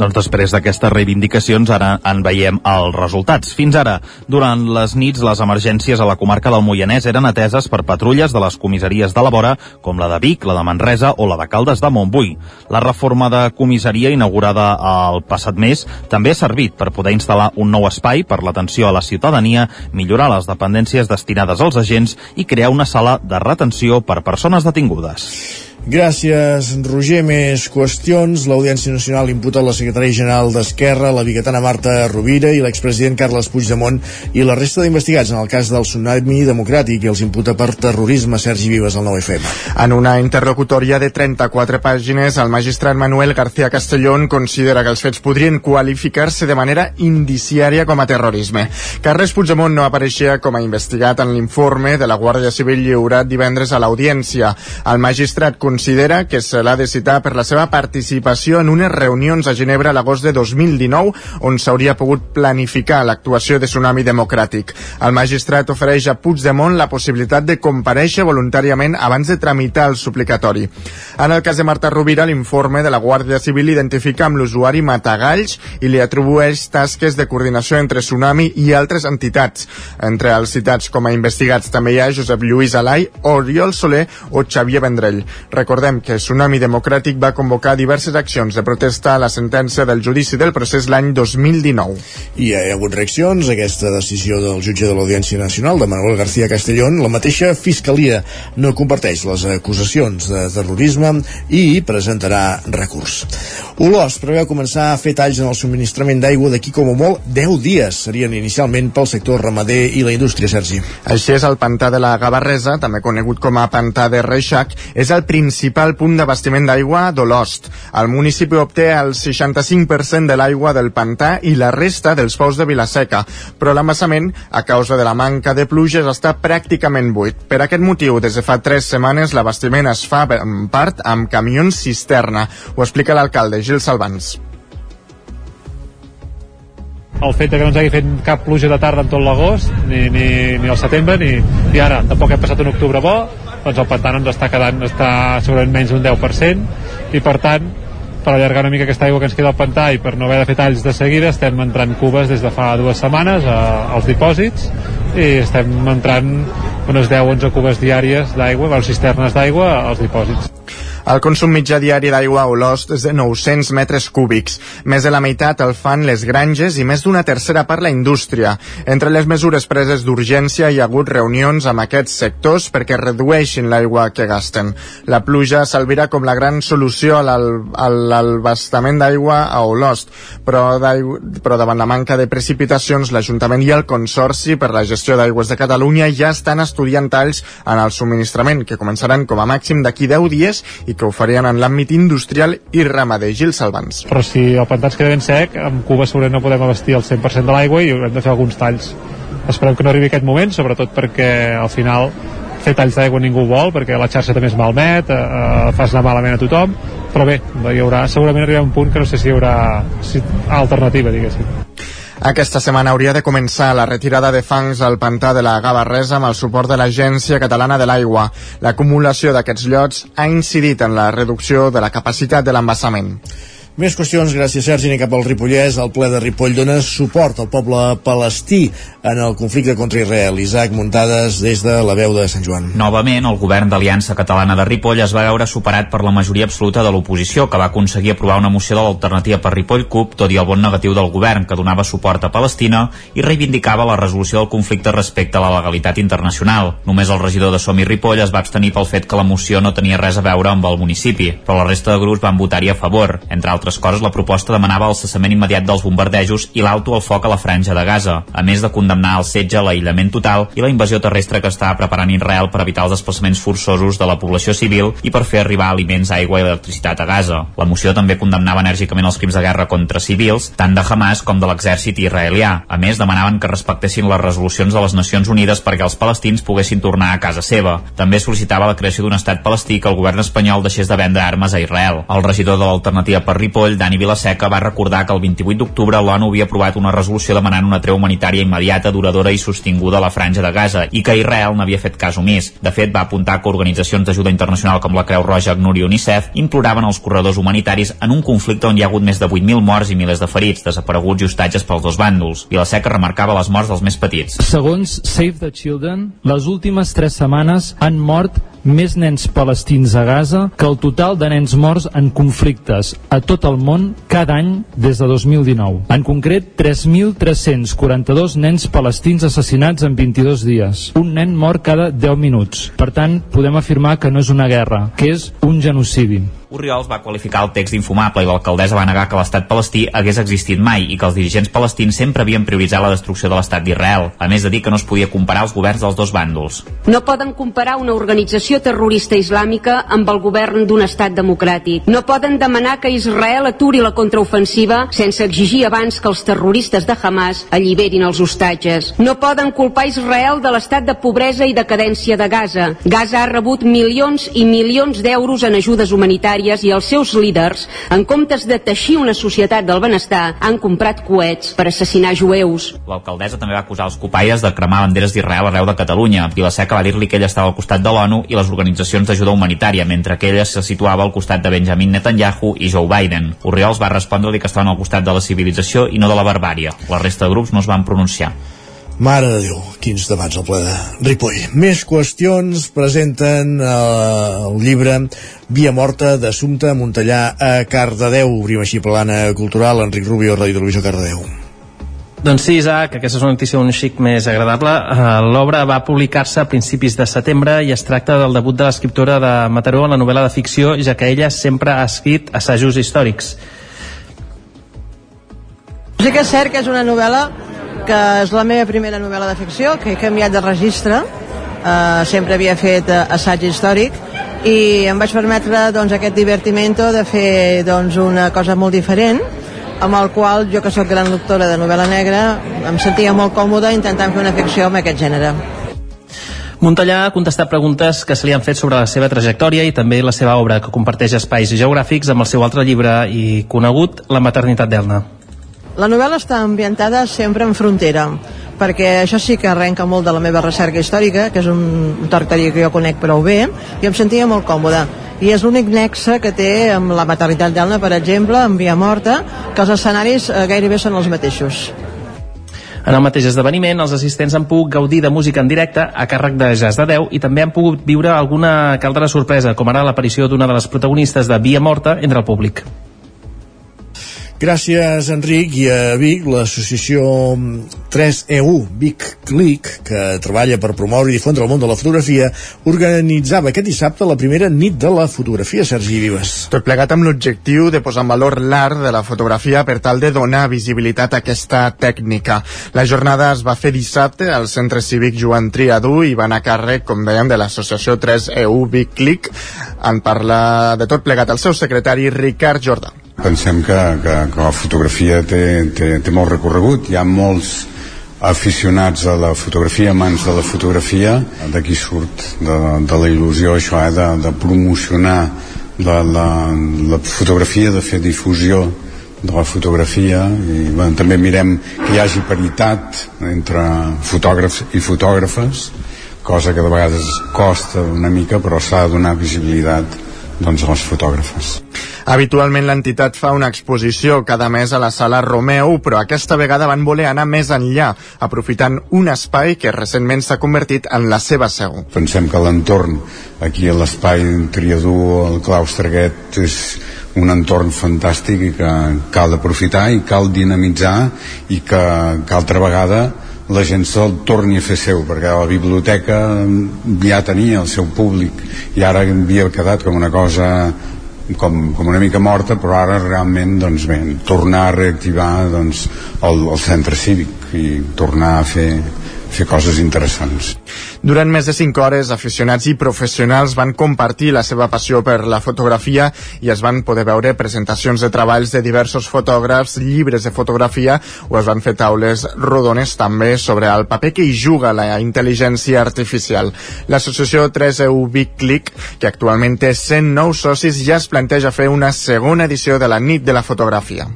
Doncs després d'aquestes reivindicacions ara en veiem els resultats. Fins ara, durant les nits, les emergències a la comarca del Moianès eren ateses per patrulles de les comissaries de la vora, com la de Vic, la de Manresa o la de Caldes de Montbui. La reforma de comissaria inaugurada el passat mes també ha servit per poder instal·lar un nou espai per l'atenció a la ciutadania, millorar les dependències destinades als agents i crear una sala de retenció per persones detingudes. Gràcies, Roger. Més qüestions. L'Audiència Nacional imputa la secretària general d'Esquerra, la biguetana Marta Rovira i l'expresident Carles Puigdemont i la resta d'investigats en el cas del tsunami democràtic i els imputa per terrorisme Sergi Vives al 9FM. En una interlocutòria de 34 pàgines, el magistrat Manuel García Castellón considera que els fets podrien qualificar-se de manera indiciària com a terrorisme. Carles Puigdemont no apareixia com a investigat en l'informe de la Guàrdia Civil lliurat divendres a l'audiència. El magistrat considera que se l'ha de citar per la seva participació en unes reunions a Ginebra l'agost de 2019 on s'hauria pogut planificar l'actuació de Tsunami Democràtic. El magistrat ofereix a Puigdemont la possibilitat de compareixer voluntàriament abans de tramitar el suplicatori. En el cas de Marta Rovira, l'informe de la Guàrdia Civil identifica amb l'usuari Matagalls i li atribueix tasques de coordinació entre Tsunami i altres entitats. Entre els citats com a investigats també hi ha Josep Lluís Alai, Oriol Soler o Xavier Vendrell. Recordem que Tsunami Democràtic va convocar diverses accions de protesta a la sentència del judici del procés l'any 2019. I hi ha hagut reaccions a aquesta decisió del jutge de l'Audiència Nacional, de Manuel García Castellón. La mateixa Fiscalia no comparteix les acusacions de terrorisme i presentarà recurs. Olòs preveu començar a fer talls en el subministrament d'aigua d'aquí com a molt 10 dies. Serien inicialment pel sector ramader i la indústria, Sergi. Així és, el pantà de la Gavarresa, també conegut com a pantà de Reixac, és el principal punt d'abastiment d'aigua d'Olost. El municipi obté el 65% de l'aigua del pantà i la resta dels pous de Vilaseca, però l'embassament, a causa de la manca de pluges, està pràcticament buit. Per aquest motiu, des de fa tres setmanes, l'abastiment es fa en part amb camions cisterna. Ho explica l'alcalde Gil Salvans. el fet que no ens hagi fet cap pluja de tarda en tot l'agost, ni, ni, ni al setembre, ni, i ara tampoc hem passat un octubre bo, doncs el pantà ens està quedant, està segurament menys d'un 10%, i per tant, per allargar una mica aquesta aigua que ens queda al pantà i per no haver de fer talls de seguida, estem entrant cubes des de fa dues setmanes a, als dipòsits i estem entrant unes 10-11 cubes diàries d'aigua, cisternes d'aigua als dipòsits. El consum mitjà diari d'aigua a Olost és de 900 metres cúbics. Més de la meitat el fan les granges i més d'una tercera part la indústria. Entre les mesures preses d'urgència hi ha hagut reunions amb aquests sectors perquè redueixin l'aigua que gasten. La pluja s'alvira com la gran solució a l'abastament d'aigua a Olost, però, però davant la manca de precipitacions l'Ajuntament i el Consorci per la gestió d'aigües de Catalunya ja estan estudiant talls en el subministrament que començaran com a màxim d'aquí 10 dies i que ho farien en l'àmbit industrial i ramader. Gil Salvans. Però si el pantà es queda ben sec, amb Cuba segurament no podem abastir el 100% de l'aigua i haurem de fer alguns talls. Esperem que no arribi aquest moment, sobretot perquè al final fer talls d'aigua ningú vol, perquè la xarxa també es malmet, eh, eh, fas anar malament a tothom, però bé, hi haurà, segurament arribarà un punt que no sé si hi haurà si, alternativa, diguéssim. Aquesta setmana hauria de començar la retirada de fangs al pantà de la Gavarresa amb el suport de l'Agència Catalana de l'Aigua. L'acumulació d'aquests llots ha incidit en la reducció de la capacitat de l'embassament. Més qüestions, gràcies Sergi, anem cap al Ripollès. El ple de Ripoll dona suport al poble palestí en el conflicte contra Israel. Isaac Muntades des de la veu de Sant Joan. Novament, el govern d'Aliança Catalana de Ripoll es va veure superat per la majoria absoluta de l'oposició, que va aconseguir aprovar una moció de l'alternativa per Ripoll CUP, tot i el bon negatiu del govern, que donava suport a Palestina i reivindicava la resolució del conflicte respecte a la legalitat internacional. Només el regidor de Som i Ripoll es va abstenir pel fet que la moció no tenia res a veure amb el municipi, però la resta de grups van votar-hi a favor. Entre altres coses, la proposta demanava el cessament immediat dels bombardejos i l'auto al foc a la franja de Gaza, a més de condemnar el setge, l'aïllament total i la invasió terrestre que està preparant Israel per evitar els desplaçaments forçosos de la població civil i per fer arribar aliments, aigua i electricitat a Gaza. La moció també condemnava enèrgicament els crims de guerra contra civils, tant de Hamas com de l'exèrcit israelià. A més, demanaven que respectessin les resolucions de les Nacions Unides perquè els palestins poguessin tornar a casa seva. També sol·licitava la creació d'un estat palestí que el govern espanyol deixés de vendre armes a Israel. El regidor de l'alternativa per Ripoll, Dani Vilaseca, va recordar que el 28 d'octubre l'ONU havia aprovat una resolució demanant una treu humanitària immediata, duradora i sostinguda a la franja de Gaza i que Israel n'havia fet cas omís. De fet, va apuntar que organitzacions d'ajuda internacional com la Creu Roja, ACNUR i UNICEF imploraven els corredors humanitaris en un conflicte on hi ha hagut més de 8.000 morts i milers de ferits, desapareguts i hostatges pels dos bàndols. Vilaseca remarcava les morts dels més petits. Segons Save the Children, les últimes tres setmanes han mort més nens palestins a Gaza que el total de nens morts en conflictes a tot tot el món cada any des de 2019. En concret, 3.342 nens palestins assassinats en 22 dies. Un nen mort cada 10 minuts. Per tant, podem afirmar que no és una guerra, que és un genocidi. Oriols va qualificar el text d'infumable i l'alcaldessa va negar que l'estat palestí hagués existit mai i que els dirigents palestins sempre havien prioritzat la destrucció de l'estat d'Israel, a més de dir que no es podia comparar els governs dels dos bàndols. No poden comparar una organització terrorista islàmica amb el govern d'un estat democràtic. No poden demanar que Israel aturi la contraofensiva sense exigir abans que els terroristes de Hamas alliberin els hostatges. No poden culpar Israel de l'estat de pobresa i decadència de Gaza. Gaza ha rebut milions i milions d'euros en ajudes humanitàries i els seus líders, en comptes de teixir una societat del benestar, han comprat coets per assassinar jueus. L'alcaldessa també va acusar els copaies de cremar banderes d'Israel arreu de Catalunya. Vilaseca va dir-li que ella estava al costat de l'ONU i les organitzacions d'ajuda humanitària, mentre que ella se situava al costat de Benjamin Netanyahu i Joe Biden. Oriols va respondre-li que estaven al costat de la civilització i no de la barbària. La resta de grups no es van pronunciar. Mare de Déu, quins debats al ple de Ripoll. Més qüestions presenten eh, el llibre Via Morta d'Assumpte Montellà a Cardedeu. Obrim així plana cultural. Enric Rubio, Ràdio Televisió Cardedeu. Doncs sí, Isaac, aquesta és una notícia un xic més agradable. Eh, L'obra va publicar-se a principis de setembre i es tracta del debut de l'escriptora de Mataró en la novel·la de ficció, ja que ella sempre ha escrit assajos històrics. Sí que és cert que és una novel·la que és la meva primera novel·la de ficció, que he canviat de registre, uh, sempre havia fet uh, assaig històric, i em vaig permetre doncs, aquest divertimento de fer doncs, una cosa molt diferent, amb el qual jo que sóc gran lectora de novel·la negra em sentia molt còmoda intentant fer una ficció amb aquest gènere. Montellà ha contestat preguntes que se li han fet sobre la seva trajectòria i també la seva obra, que comparteix espais geogràfics amb el seu altre llibre i conegut, La maternitat d'Elna. La novel·la està ambientada sempre en frontera, perquè això sí que arrenca molt de la meva recerca històrica, que és un territori que jo conec prou bé, i em sentia molt còmoda. I és l'únic nexe que té amb la maternitat d'Elna, per exemple, amb Via Morta, que els escenaris eh, gairebé són els mateixos. En el mateix esdeveniment, els assistents han pogut gaudir de música en directe a càrrec de Jazz de Déu i també han pogut viure alguna altra sorpresa, com ara l'aparició d'una de les protagonistes de Via Morta entre el públic. Gràcies, Enric. I a Vic, l'associació 3EU Vic Click, que treballa per promoure i difondre el món de la fotografia, organitzava aquest dissabte la primera nit de la fotografia, Sergi Vives. Tot plegat amb l'objectiu de posar en valor l'art de la fotografia per tal de donar visibilitat a aquesta tècnica. La jornada es va fer dissabte al Centre Cívic Joan Triadú i va anar a càrrec, com dèiem, de l'associació 3EU Vic Click. En parla de tot plegat el seu secretari Ricard Jordà. Pensem que, que, que la fotografia té, té, té molt recorregut. Hi ha molts aficionats a la fotografia, amants de la fotografia. D'aquí surt de, de la il·lusió això, eh, de, de promocionar la, la, la fotografia, de fer difusió de la fotografia i bueno, també mirem que hi hagi paritat entre fotògrafs i fotògrafes cosa que de vegades costa una mica però s'ha de donar visibilitat doncs, a les fotògrafes Habitualment l'entitat fa una exposició cada mes a la sala Romeu, però aquesta vegada van voler anar més enllà, aprofitant un espai que recentment s'ha convertit en la seva seu. Pensem que l'entorn aquí a l'espai Triadú, el claustre aquest, és un entorn fantàstic i que cal aprofitar i cal dinamitzar i que, que altra vegada la gent se'l torni a fer seu perquè la biblioteca ja tenia el seu públic i ara havia quedat com una cosa com, com una mica morta però ara realment doncs bé, tornar a reactivar doncs, el, el centre cívic i tornar a fer fer coses interessants. Durant més de 5 hores, aficionats i professionals van compartir la seva passió per la fotografia i es van poder veure presentacions de treballs de diversos fotògrafs, llibres de fotografia o es van fer taules rodones també sobre el paper que hi juga la intel·ligència artificial. L'associació 3EU Big Click, que actualment té 109 socis, ja es planteja fer una segona edició de la nit de la fotografia.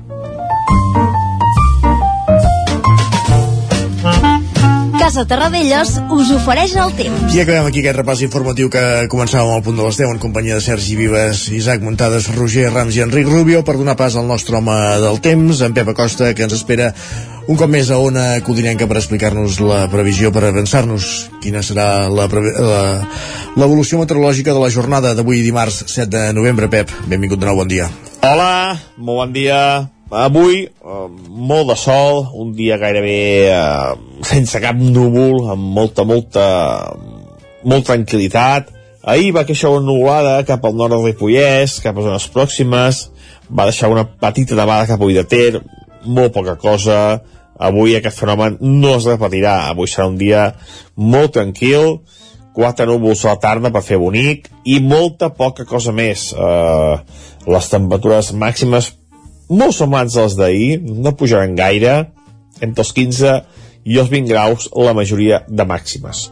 Casa Terradellos us ofereix el temps. I acabem aquí aquest repàs informatiu que començàvem al punt de les 10 en companyia de Sergi Vives, Isaac Muntades, Roger Rams i Enric Rubio per donar pas al nostre home del temps, en Pep Acosta, que ens espera un cop més a Ona Codinenca per explicar-nos la previsió, per avançar-nos quina serà la preve- la- l'evolució meteorològica de la jornada d'avui dimarts 7 de novembre. Pep, benvingut de nou, bon dia. Hola, molt bon dia. Avui, eh, molt de sol, un dia gairebé eh, sense cap núvol, amb molta, molta, molta tranquil·litat. Ahir va queixar una nuvolada cap al nord del Ripollès, cap a zones pròximes, va deixar una petita nevada cap a de Ter, molt poca cosa. Avui aquest fenomen no es repetirà. Avui serà un dia molt tranquil, quatre núvols a la tarda per fer bonic i molta poca cosa més. Eh, les temperatures màximes molt semblants a les d'ahir, no pujaran gaire, entre els 15 i els 20 graus la majoria de màximes.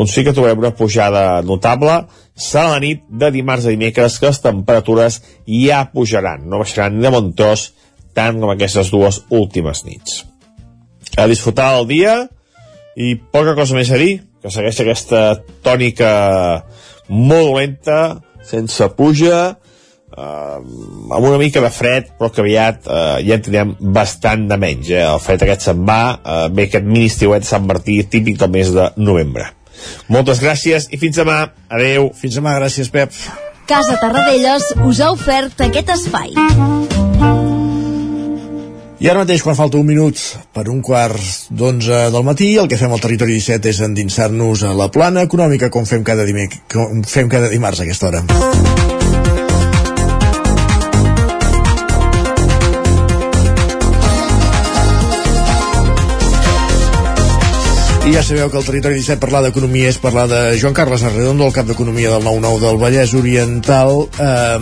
On sí que trobem una pujada notable serà la nit de dimarts a dimecres que les temperatures ja pujaran, no baixaran ni de bon tros tant com aquestes dues últimes nits. A disfrutar el dia i poca cosa més a dir, que segueix aquesta tònica molt lenta, sense puja, eh, amb una mica de fred, però que aviat eh, ja en tindrem bastant de menys. Eh? El fred aquest se'n va, eh, ve aquest mini estiuet Sant Martí, típic del mes de novembre. Moltes gràcies i fins demà. Adeu. Fins demà, gràcies, Pep. Casa Tarradellas us ha ofert aquest espai. I ara mateix, quan falta un minut per un quart d'onze del matí, el que fem al Territori 17 és endinsar-nos a la plana econòmica, com fem cada, dimec com fem cada dimarts a aquesta hora. I ja sabeu que el Territori 17 parlar d'economia és parlar de Joan Carles Arredondo, el cap d'economia del 9-9 del Vallès Oriental, eh,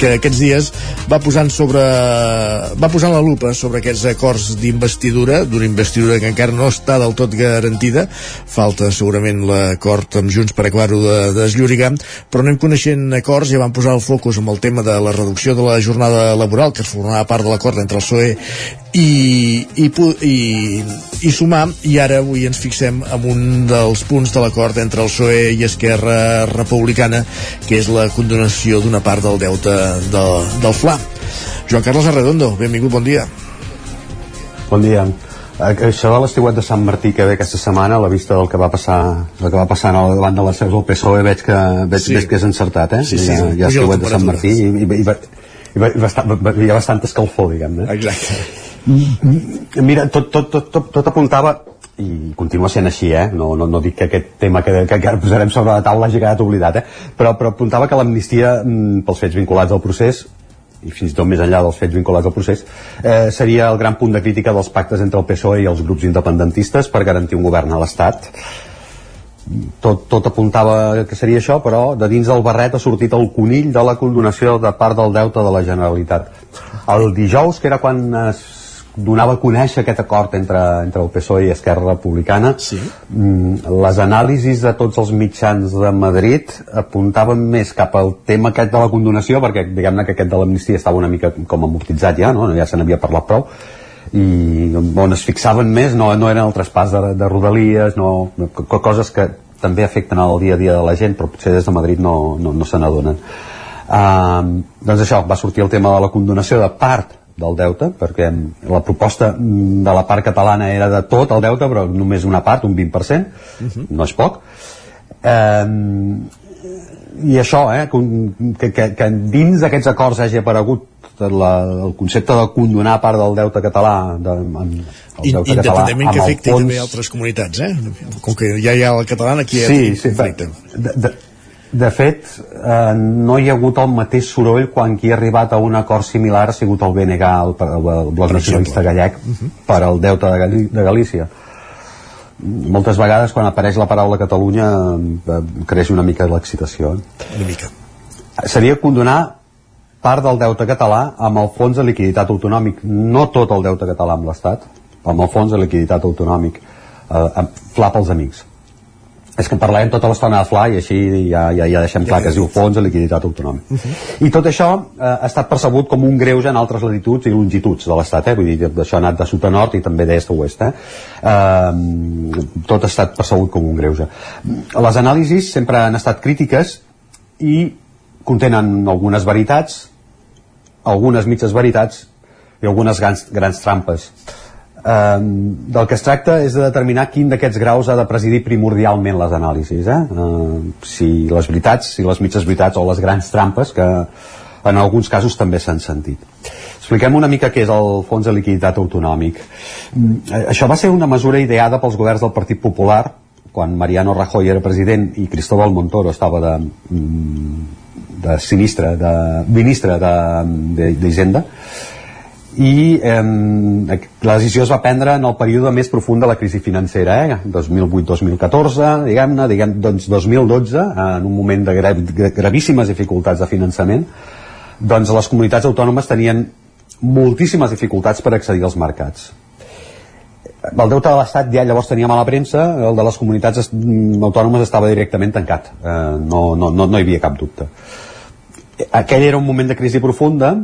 que aquests dies va posant sobre va posant la lupa sobre aquests acords d'investidura, d'una investidura que encara no està del tot garantida, falta segurament l'acord amb Junts per acabar-ho de, de desllorigar, però anem coneixent acords, ja van posar el focus amb el tema de la reducció de la jornada laboral, que formava part de l'acord entre el PSOE i, i, i, i sumar i ara avui ens fixem en un dels punts de l'acord entre el PSOE i Esquerra Republicana que és la condonació d'una part del deute de, del FLA Joan Carles Arredondo, benvingut, bon dia Bon dia. Eh, Això de l'estiuet de Sant Martí que ve aquesta setmana, a la vista del que va passar, el que va passar al davant de les seus del PSOE, veig que, veig, Sí. veig que és encertat, eh? Sí, sí. Hi ha, hi ha estiuet de Sant. Martí i, i, i, i, i, i bastant, hi ha bastant escalfor, diguem-ne. Exacte. Mira, tot, tot, tot, tot, tot apuntava i continua sent així, eh? no, no, no dic que aquest tema que, que, que posarem sobre la taula hagi quedat oblidat, eh? però, però apuntava que l'amnistia mm, pels fets vinculats al procés i fins i tot més enllà dels fets vinculats al procés, eh, seria el gran punt de crítica dels pactes entre el PSOE i els grups independentistes per garantir un govern a l'Estat. Tot, tot apuntava que seria això, però de dins del barret ha sortit el conill de la condonació de part del deute de la Generalitat. El dijous, que era quan es donava a conèixer aquest acord entre, entre el PSOE i Esquerra Republicana sí. mm, les anàlisis de tots els mitjans de Madrid apuntaven més cap al tema aquest de la condonació perquè diguem-ne que aquest de l'amnistia estava una mica com amortitzat ja, no? ja se n'havia parlat prou i on es fixaven més no, no eren el traspàs de, de rodalies no, co- coses que també afecten el dia a dia de la gent però potser des de Madrid no, no, no se n'adonen uh, doncs això, va sortir el tema de la condonació de part del deute, perquè la proposta de la part catalana era de tot el deute, però només una part, un 20%, no és poc. Eh, I això, eh, que, que, que dins d'aquests acords hagi aparegut la, el concepte de condonar part del deute català de, en, el deute català independentment que amb el afecti fons també altres comunitats eh? com que ja hi ha el català aquí hi ha Sí, sí, conflicte de, de, de fet, eh, no hi ha hagut el mateix soroll quan qui ha arribat a un acord similar ha sigut el BNG, el, el, el Bloc Nacionalista Gallec, per al deute de, Gal de Galícia. Moltes vegades quan apareix la paraula Catalunya eh, creix una mica l'excitació. Eh? una mica Seria condonar part del deute català amb el fons de liquiditat autonòmic, no tot el deute català amb l'Estat, amb el fons de liquiditat autonòmic, eh, amb pels amics. És que parlem tota l'estona de FLA i així ja, ja, ja deixem clar que es diu Fons de Liquiditat Autonòmic. I tot això eh, ha estat percebut com un greuge en altres latituds i longituds de l'Estat, eh? vull dir, això ha anat de sud a nord i també d'est a oest. Eh? Eh, tot ha estat percebut com un greuge. Les anàlisis sempre han estat crítiques i contenen algunes veritats, algunes mitges veritats i algunes grans, grans trampes. Eh, del que es tracta és de determinar quin d'aquests graus ha de presidir primordialment les anàlisis. Eh? Eh, si les veritats, si les mitges veritats o les grans trampes que en alguns casos també s'han sentit. Expliquem una mica què és el Fons de Liquiditat Autonòmic. Eh, Això va ser una mesura ideada pels governs del Partit Popular quan Mariano Rajoy era president i Cristóbal Montoro estava de, de sinistre, de ministre d'Hisenda, de, d'Hisenda, i eh, la decisió es va prendre en el període més profund de la crisi financera, eh? 2008-2014, diguem-ne, diguem, doncs 2012, en un moment de gra gravíssimes dificultats de finançament, doncs les comunitats autònomes tenien moltíssimes dificultats per accedir als mercats. El deute de l'Estat ja llavors tenia mala premsa, el de les comunitats autònomes estava directament tancat, eh, no, no, no, no hi havia cap dubte. Aquell era un moment de crisi profunda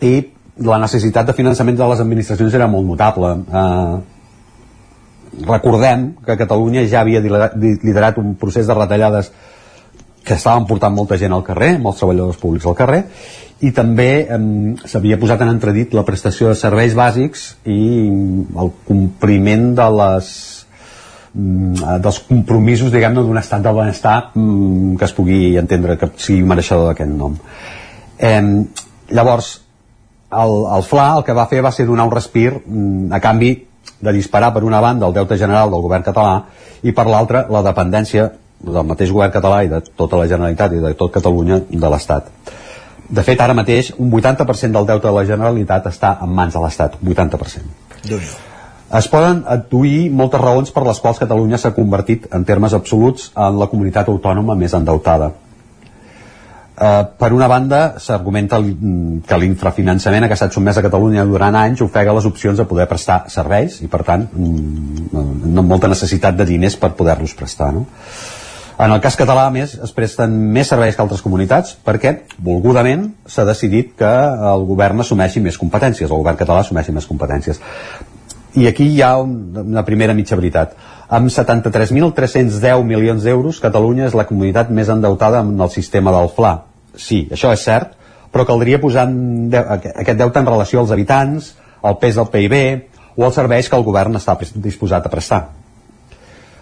i la necessitat de finançament de les administracions era molt notable. Eh, recordem que Catalunya ja havia liderat- un procés de retallades que estaven portant molta gent al carrer, molts treballadors públics al carrer, i també eh, s'havia posat en entredit la prestació de serveis bàsics i el compliment de les mm, dels compromisos, diguem-ne, d'un estat del benestar mm, que es pugui entendre que sigui mereixedor d'aquest nom. Eh, llavors, el, el FLA el que va fer va ser donar un respir mm, a canvi de disparar per una banda el deute general del govern català i per l'altra la dependència del mateix govern català i de tota la Generalitat i de tot Catalunya de l'Estat. De fet, ara mateix, un 80% del deute de la Generalitat està en mans de l'Estat, 80%. Es poden adduir moltes raons per les quals Catalunya s'ha convertit, en termes absoluts, en la comunitat autònoma més endeutada. Uh, per una banda, s'argumenta mm, que l'infrafinançament a què ha estat sotmès a Catalunya durant anys ofega les opcions de poder prestar serveis i, per tant, mm, no molta necessitat de diners per poder-los prestar. No? En el cas català, més, es presten més serveis que altres comunitats perquè, volgudament, s'ha decidit que el govern assumeixi més competències, el govern català assumeixi més competències. I aquí hi ha un- una primera mitja veritat. Amb 73.310 milions d'euros, Catalunya és la comunitat més endeutada en el sistema del FLA. Sí, això és cert, però caldria posar aquest deute en relació als habitants, al pes del PIB o als serveis que el govern està disposat a prestar.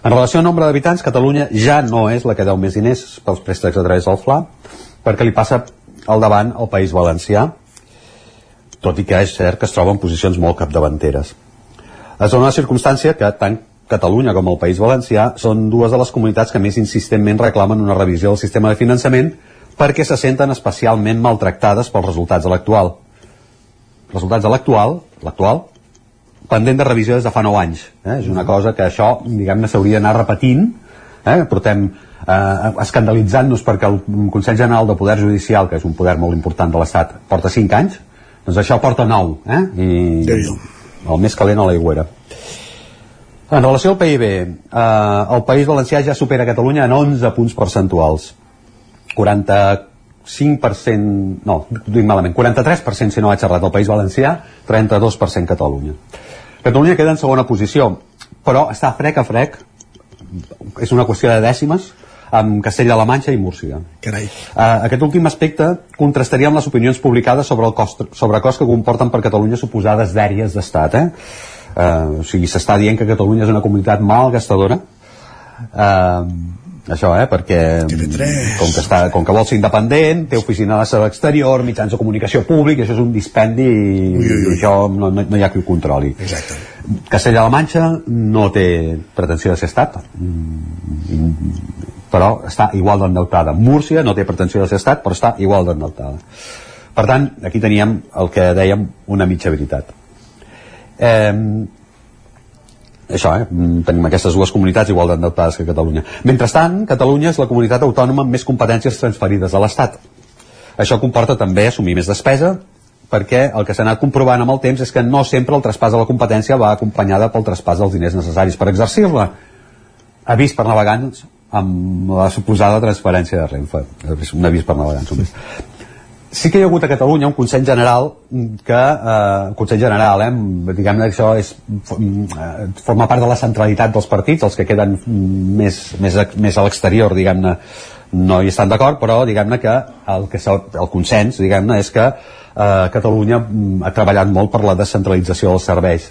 En relació al nombre d'habitants, Catalunya ja no és la que deu més diners pels préstecs a través del FLA, perquè li passa al davant el País Valencià, tot i que és cert que es troba en posicions molt capdavanteres. Es dona la circumstància que tant Catalunya com el País Valencià són dues de les comunitats que més insistentment reclamen una revisió del sistema de finançament perquè se senten especialment maltractades pels resultats de l'actual. Resultats de l'actual, l'actual, pendent de revisió des de fa 9 anys. Eh? És una cosa que això, diguem-ne, s'hauria d'anar repetint. Eh? Portem eh, escandalitzant-nos perquè el Consell General del Poder Judicial, que és un poder molt important de l'Estat, porta 5 anys, doncs això porta 9. Eh? I el més calent a l'aigüera. En relació al PIB, eh, el País Valencià ja supera Catalunya en 11 punts percentuals. 45%, no, dic malament, 43% si no vaig errat el País Valencià, 32% Catalunya. Catalunya queda en segona posició, però està frec a frec, és una qüestió de dècimes, amb Castella la Manxa i Múrcia. Carai. Uh, aquest últim aspecte contrastaria amb les opinions publicades sobre el cost, sobre cost que comporten per Catalunya suposades dèries d'estat. Eh? Uh, o sigui, s'està dient que Catalunya és una comunitat mal gastadora. Uh, això, eh? Perquè com que, està, com que vol ser independent, té oficina de la exterior, mitjans de comunicació públic, això és un dispendi i, i això no, no, no hi ha qui ho controli. Exacte. Castella-La Manxa no té pretensió de ser estat, però està igual d'endeutada. Múrcia no té pretensió de ser estat, però està igual d'endeutada. Per tant, aquí teníem el que dèiem una mitja veritat. Eh, això, eh? mm, tenim aquestes dues comunitats igual d'endeutades que Catalunya. Mentrestant, Catalunya és la comunitat autònoma amb més competències transferides a l'Estat. Això comporta també assumir més despesa, perquè el que s'ha anat comprovant amb el temps és que no sempre el traspàs de la competència va acompanyada pel traspàs dels diners necessaris per exercir-la. Avís per navegants amb la suposada transferència de Renfe. És un avís per navegants només. Sí que hi ha hagut a Catalunya un Consell General que, eh, Consell General, eh, diguem-ne que això és, eh, forma part de la centralitat dels partits, els que queden més, més, més a l'exterior, diguem-ne, no hi estan d'acord, però diguem-ne que el, que s'ha- el consens, diguem-ne, és que eh, Catalunya mm, ha treballat molt per la descentralització dels serveis.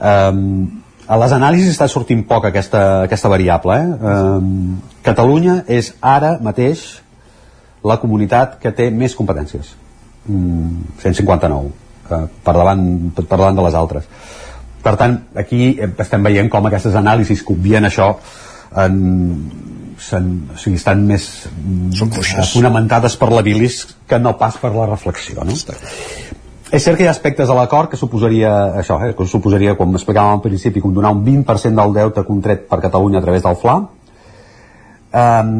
Um, a les anàlisis està sortint poc aquesta, aquesta variable. Eh? Um, Catalunya és ara mateix la comunitat que té més competències. Mm, 159, eh, per, davant, per davant de les altres. Per tant, aquí estem veient com aquestes anàlisis que obvien això en, sen, o sigui, estan més fonamentades per la bilis que no pas per la reflexió. No? És cert que hi ha aspectes de l'acord que suposaria això, eh, que suposaria, com explicàvem al principi, condonar un 20% del deute contret per Catalunya a través del FLA. Um,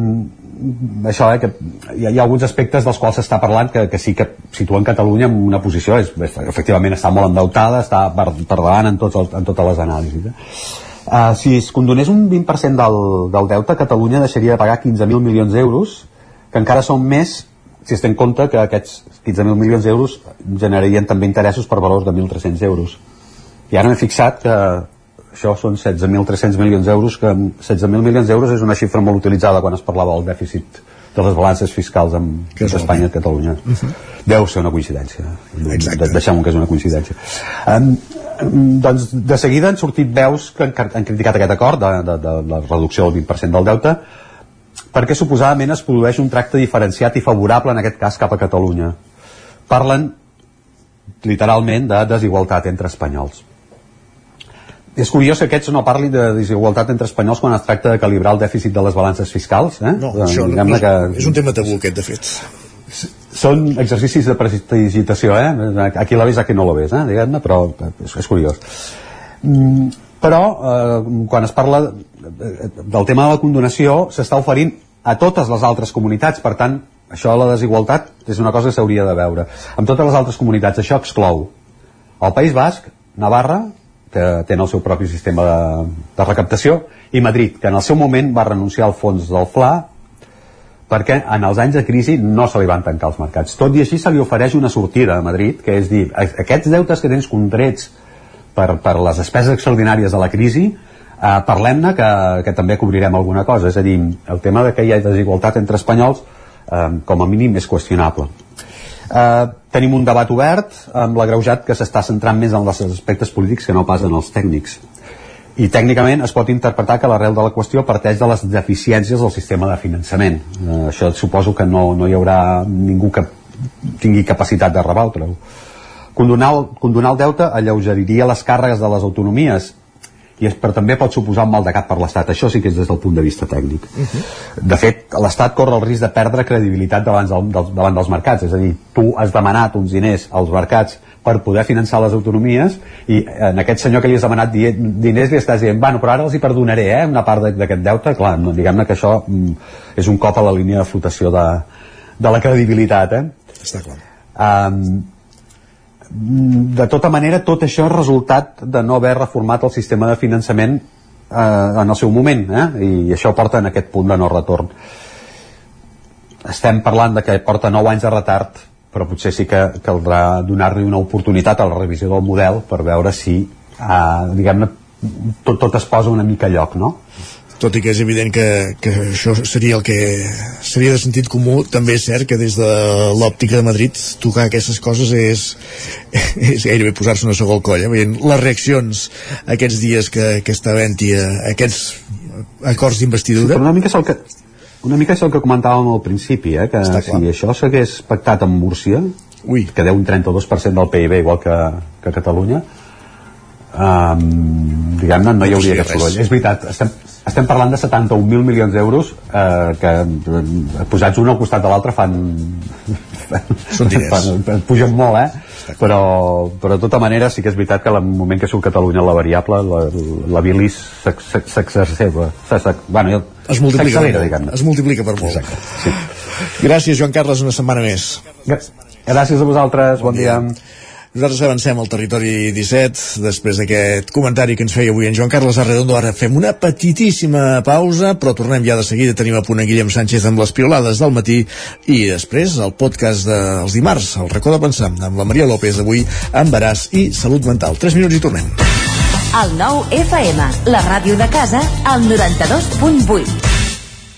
això, eh, que hi ha, hi ha alguns aspectes dels quals s'està parlant que, que sí que situen Catalunya en una posició, és, efectivament està molt endeutada, està per, per davant en, tots els, en totes les anàlisis. Eh? Uh, si es condonés un 20% del, del deute, Catalunya deixaria de pagar 15.000 milions d'euros, que encara són més si es té en compte que aquests 15.000 milions d'euros generarien també interessos per valors de 1.300 euros. I ara m'he fixat que això són 16.300 milions d'euros, que 16.000 milions d'euros és una xifra molt utilitzada quan es parlava del dèficit de les balances fiscals amb Espanya i Catalunya. Uh -huh. Deu ser una coincidència. Exacte. Deixem que és una coincidència. Um, doncs de seguida han sortit veus que han, han criticat aquest acord de, de, de la reducció del 20% del deute perquè suposadament es produeix un tracte diferenciat i favorable en aquest cas cap a Catalunya. Parlen literalment de desigualtat entre espanyols. És curiós que aquests no parlin de desigualtat entre espanyols quan es tracta de calibrar el dèficit de les balances fiscals. Eh? No, això no, no, que és un tema tabú aquest, de fet. són exercicis de prestigitació, eh? Aquí la ves, aquí no la ves, eh? Diguem-ne, però és, és curiós. Mm, però, eh, quan es parla de- del tema de la condonació, s'està oferint a totes les altres comunitats, per tant, això de la desigualtat és una cosa que s'hauria de veure. Amb totes les altres comunitats, això exclou el País Basc, Navarra, que tenen el seu propi sistema de, de recaptació, i Madrid, que en el seu moment va renunciar al fons del FLA perquè en els anys de crisi no se li van tancar els mercats. Tot i així se li ofereix una sortida a Madrid, que és dir, aquests deutes que tens contrets per, per les despeses extraordinàries de la crisi, eh, parlem-ne que, que també cobrirem alguna cosa. És a dir, el tema de que hi ha desigualtat entre espanyols, eh, com a mínim, és qüestionable. Eh, tenim un debat obert amb l'agreujat que s'està centrant més en els aspectes polítics que no pas en els tècnics i tècnicament es pot interpretar que l'arrel de la qüestió parteix de les deficiències del sistema de finançament. Eh, això suposo que no, no hi haurà ningú que tingui capacitat de rebatre-ho. Condonar, condonar el deute alleugeriria les càrregues de les autonomies i és, però també pot suposar un mal de cap per l'Estat. Això sí que és des del punt de vista tècnic. De fet, l'Estat corre el risc de perdre credibilitat davant, del, del, davant dels mercats. És a dir, tu has demanat uns diners als mercats per poder finançar les autonomies i en aquest senyor que li has demanat di- diners li estàs dient, bueno, però ara els hi perdonaré eh, una part d'aquest deute. Clar, no, diguem-ne que això mm, és un cop a la línia de flotació de, de la credibilitat. Eh? Està clar. Um, de tota manera, tot això és resultat de no haver reformat el sistema de finançament eh, en el seu moment, eh? i això porta en aquest punt de no retorn. Estem parlant de que porta 9 anys de retard, però potser sí que caldrà donar-li una oportunitat a la revisió del model per veure si, eh, diguem-ne, tot, tot es posa una mica a lloc, no? Tot i que és evident que, que això seria el que seria de sentit comú, també és cert que des de l'òptica de Madrid tocar aquestes coses és, és gairebé posar-se una soga al coll, eh? veient les reaccions aquests dies que, que està havent-hi eh, aquests acords d'investidura. Sí, però una mica és el que, una mica és el que comentàvem al principi, eh? que si això s'hagués pactat amb Múrcia, Ui. que deu un 32% del PIB igual que, que Catalunya, um, diguem-ne, no hi hauria seria aquest soroll. És veritat, estem, estem parlant de 71.000 milions d'euros eh, que eh, posats un al costat de l'altre fan, Són diners. fan, pugen molt, eh? Però, però de tota manera sí que és veritat que al moment que surt Catalunya la variable, la, la bilis s'ex- s'ex- s'exacerba, s'ex- bueno, Es multiplica, per es multiplica per molt. Sí. Gràcies, Joan Carles, una setmana més. Gràcies a vosaltres, bon, dia. Nosaltres avancem al territori 17 després d'aquest comentari que ens feia avui en Joan Carles Arredondo. Ara fem una petitíssima pausa, però tornem ja de seguida. Tenim a punt en Guillem Sánchez amb les piolades del matí i després el podcast dels dimarts, el racó de pensar, amb la Maria López avui, embaràs i salut mental. 3 minuts i tornem. El nou FM, la ràdio de casa, al 92.8.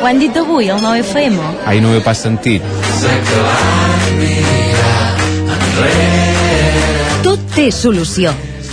Ho han dit avui, el 9FM? Ai, no ho he pas sentit. Tot té solució.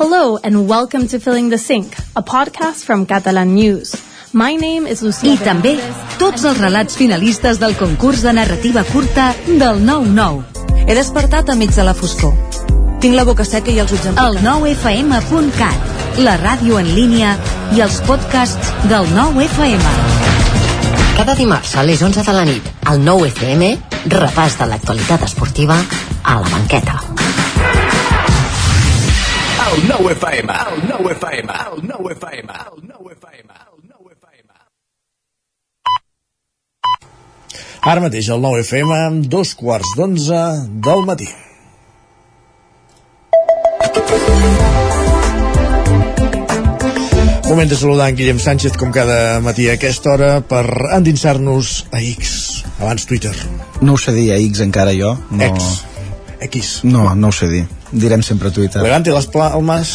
Hello and welcome to Filling the Sink, a podcast from Catalan News. My name is Lucía I també tots els relats finalistes del concurs de narrativa curta del 9-9. He despertat a mig de la foscor. Tinc la boca seca i els ulls El 9fm.cat, la ràdio en línia i els podcasts del 9FM. Cada dimarts a les 11 de la nit, al 9 FM, repàs de l'actualitat esportiva a la banqueta. El 9FM, el 9FM, el 9FM, el 9FM. Ara mateix al 9 FM, dos quarts d'onze del matí. Moment de saludar en Guillem Sánchez, com cada matí a aquesta hora, per endinsar-nos a X, abans Twitter. No ho sé dir a X encara jo. No... X. X. No, no ho sé dir. Direm sempre Twitter. Elegante les palmes.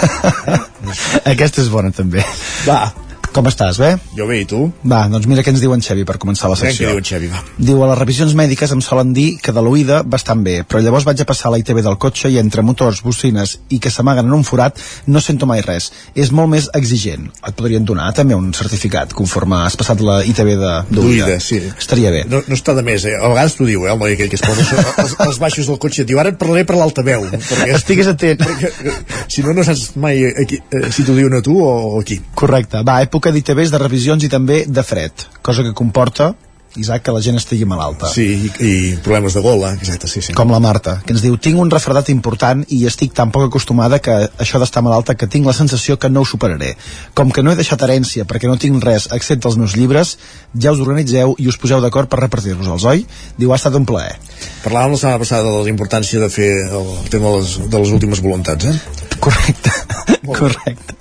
Aquesta és bona també. Va. Com estàs, bé? Jo bé, i tu? Va, doncs mira què ens diu en Xevi per començar la secció. què diu en Xevi, va. Diu, a les revisions mèdiques em solen dir que de l'oïda bastant bé, però llavors vaig a passar la ITV del cotxe i entre motors, bocines i que s'amaguen en un forat no sento mai res. És molt més exigent. Et podrien donar també un certificat conforme has passat la ITV de- d'oïda. Sí. Estaria bé. No, no està de més, eh? A vegades t'ho diu, eh, el noi aquell que es posa als, als baixos del cotxe. Et diu, ara et parlaré per l'altaveu. Perquè, Estigues atent. Perquè, eh, si no, no saps mai a qui, eh, si t'ho diuen a tu o, a qui. Correcte. Va, època d'ITVs, de revisions i també de fred, cosa que comporta Isaac, que la gent estigui malalta. Sí, i, i problemes de gola, exacte, sí, sí. Com la Marta, que ens diu tinc un refredat important i estic tan poc acostumada que això d'estar malalta que tinc la sensació que no ho superaré. Com que no he deixat herència perquè no tinc res excepte els meus llibres, ja us organitzeu i us poseu d'acord per repartir-vos-els, oi? Diu, ha estat un plaer. Parlàvem la setmana passada de la importància de fer el tema de les, de les últimes voluntats, eh? Correcte. Correcte.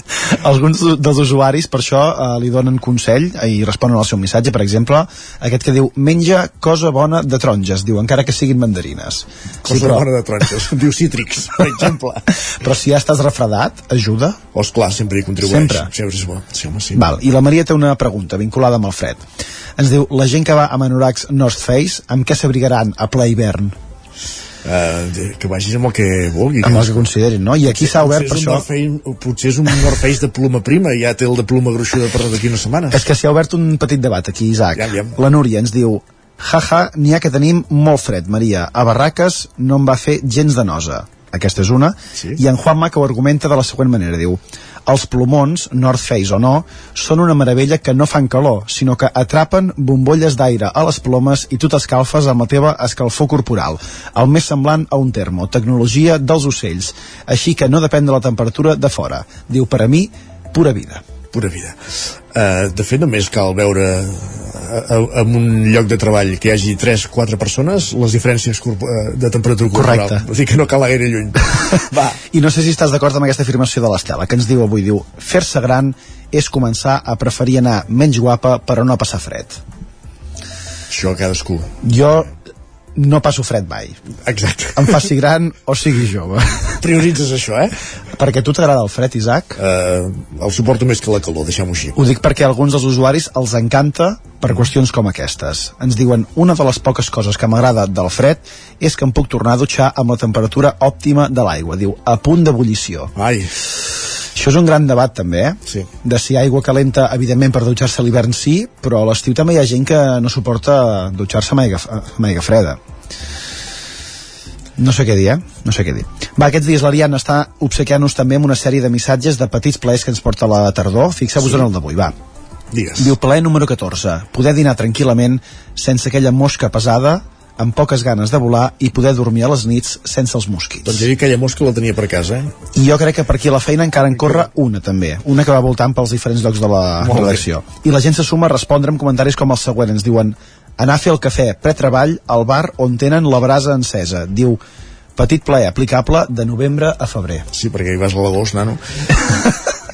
Alguns dels usuaris per això eh, li donen consell i responen al seu missatge, per exemple, aquest que diu menja cosa bona de taronges, diu, encara que siguin mandarines. Cosa bona de taronges, diu cítrics, per exemple. Però si ja estàs refredat, ajuda? O esclar, sempre hi contribueix. Sempre. Sempre és bo. Sí, home, sí. Val, i la Maria té una pregunta vinculada amb el fred. Ens diu, la gent que va amb anoracs North Face, amb què s'abrigaran a ple hivern? Uh, que vagis amb el que vulgui. Amb el que considerin, no? I aquí s'ha obert per això... Face, potser és un North Face de pluma prima ja té el de pluma gruixuda per d'aquí unes setmanes. És que s'hi ha obert un petit debat aquí, Isaac. Ja, ja. La Núria ens diu Jaja, n'hi ha que tenim molt fred, Maria. A Barraques no em va fer gens de nosa. Aquesta és una. Sí. I en Juanma que ho argumenta de la següent manera. Diu, Els plomons, North Face o no, són una meravella que no fan calor, sinó que atrapen bombolles d'aire a les plomes i tu t'escalfes amb la teva escalfor corporal, el més semblant a un termo, tecnologia dels ocells, així que no depèn de la temperatura de fora. Diu, per a mi, pura vida pura vida. Uh, de fet, només cal veure uh, en un lloc de treball que hi hagi 3-4 persones les diferències uh, de temperatura corporal. Correcte. O sigui que no cal gaire lluny. Va. I no sé si estàs d'acord amb aquesta afirmació de l'Estela, que ens diu avui, diu, fer-se gran és començar a preferir anar menys guapa però no passar fred. Això cadascú. Jo no passo fred mai. Exacte. Em faci gran o sigui jove. Prioritzes això, eh? Perquè a tu t'agrada el fred, Isaac? Uh, el suporto més que la calor, deixem-ho així. Ho dic perquè alguns dels usuaris els encanta per qüestions com aquestes. Ens diuen, una de les poques coses que m'agrada del fred és que em puc tornar a dutxar amb la temperatura òptima de l'aigua. Diu, a punt d'ebullició. Ai. Això és un gran debat també, eh? Sí. De si aigua calenta, evidentment, per dutxar-se a l'hivern sí, però a l'estiu també hi ha gent que no suporta dutxar-se amb aigua, amb aigua freda. No sé què dir, eh? No sé què dir. Va, aquests dies l'Ariana està obsequiant-nos també amb una sèrie de missatges de petits plaers que ens porta la tardor. Fixeu-vos Sí. en el d'avui, va. Digues. Diu plaer número 14. Poder dinar tranquil·lament sense aquella mosca pesada, amb poques ganes de volar i poder dormir a les nits sense els mosquits. Doncs jo dic que aquella mosca la tenia per casa, eh? I jo crec que per aquí a la feina encara en corre una també, una que va voltant pels diferents llocs de la Molt bé. redacció. I la gent se suma a respondre amb comentaris com el següent, ens diuen anar a fer el cafè pretreball al bar on tenen la brasa encesa. Diu, petit plaer aplicable de novembre a febrer. Sí, perquè hi vas a l'agost, nano.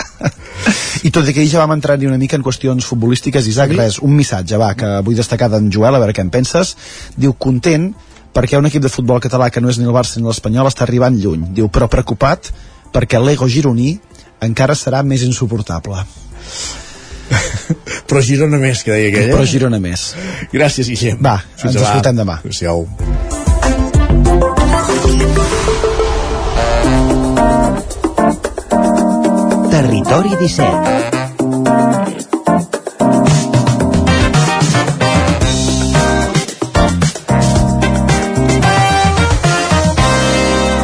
I tot i que ahir ja vam entrar-hi una mica en qüestions futbolístiques, Isaac, Sí? res, un missatge, va, que vull destacar d'en Joel, a veure què en penses. Diu, content perquè un equip de futbol català que no és ni el Barça ni l'Espanyol està arribant lluny. Diu, però preocupat perquè l'ego gironí encara serà més insuportable. Però Girona més, que deia aquella. Però Girona més. Gràcies, Guillem. Va, ens escoltem demà. Adéu-siau. Territori 17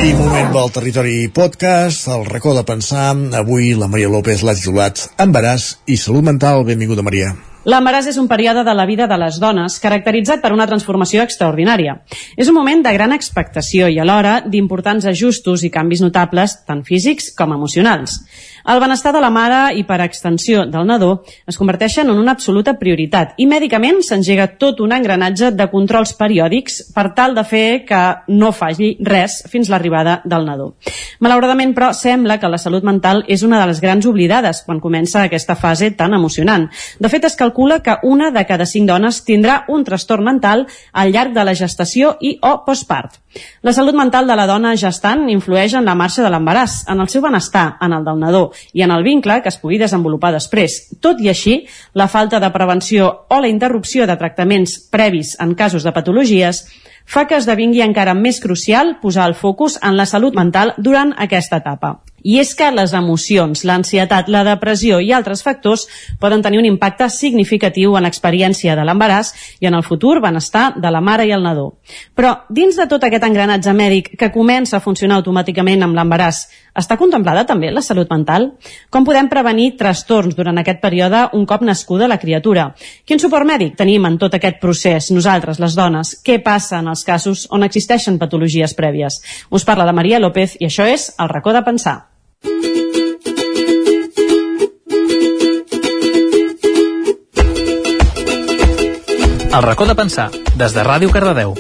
I moment del Territori Podcast, el racó de pensar. Avui la Maria López l'ha titulat Embaràs i Salut Mental. Benvinguda, Maria. L'embaràs és un període de la vida de les dones caracteritzat per una transformació extraordinària. És un moment de gran expectació i alhora d'importants ajustos i canvis notables, tant físics com emocionals. El benestar de la mare i, per extensió, del nadó es converteixen en una absoluta prioritat i mèdicament s'engega tot un engranatge de controls periòdics per tal de fer que no faci res fins l'arribada del nadó. Malauradament, però, sembla que la salut mental és una de les grans oblidades quan comença aquesta fase tan emocionant. De fet, es calcula que una de cada cinc dones tindrà un trastorn mental al llarg de la gestació i o postpart. La salut mental de la dona gestant influeix en la marxa de l'embaràs, en el seu benestar, en el del nadó i en el vincle que es pugui desenvolupar després. Tot i així, la falta de prevenció o la interrupció de tractaments previs en casos de patologies fa que esdevingui encara més crucial posar el focus en la salut mental durant aquesta etapa. I és que les emocions, l'ansietat, la depressió i altres factors poden tenir un impacte significatiu en l'experiència de l'embaràs i en el futur benestar de la mare i el nadó. Però dins de tot aquest engranatge mèdic que comença a funcionar automàticament amb l'embaràs, està contemplada també la salut mental? Com podem prevenir trastorns durant aquest període un cop nascuda la criatura? Quin suport mèdic tenim en tot aquest procés, nosaltres, les dones? Què passa en els casos on existeixen patologies prèvies? Us parla de Maria López i això és El racó de pensar. El racó de pensar, des de Ràdio Cardedeu.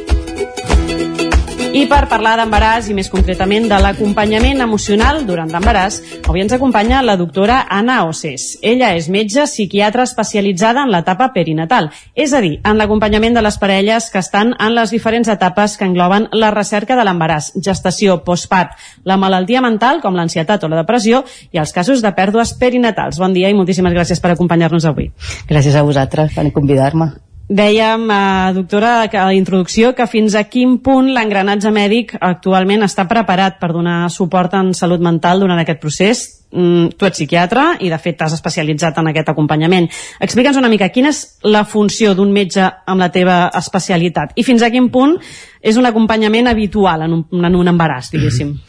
I per parlar d'embaràs i més concretament de l'acompanyament emocional durant l'embaràs, avui ens acompanya la doctora Anna Osés. Ella és metge psiquiatra especialitzada en l'etapa perinatal, és a dir, en l'acompanyament de les parelles que estan en les diferents etapes que engloben la recerca de l'embaràs, gestació, postpart, la malaltia mental com l'ansietat o la depressió i els casos de pèrdues perinatals. Bon dia i moltíssimes gràcies per acompanyar-nos avui. Gràcies a vosaltres per convidar-me. Dèiem, eh, doctora, que a la introducció que fins a quin punt l'engranatge mèdic actualment està preparat per donar suport en salut mental durant aquest procés? Mm, tu ets psiquiatre i de fet t'has especialitzat en aquest acompanyament. Explica'ns una mica quina és la funció d'un metge amb la teva especialitat i fins a quin punt és un acompanyament habitual en un, en un embaràs, diguéssim.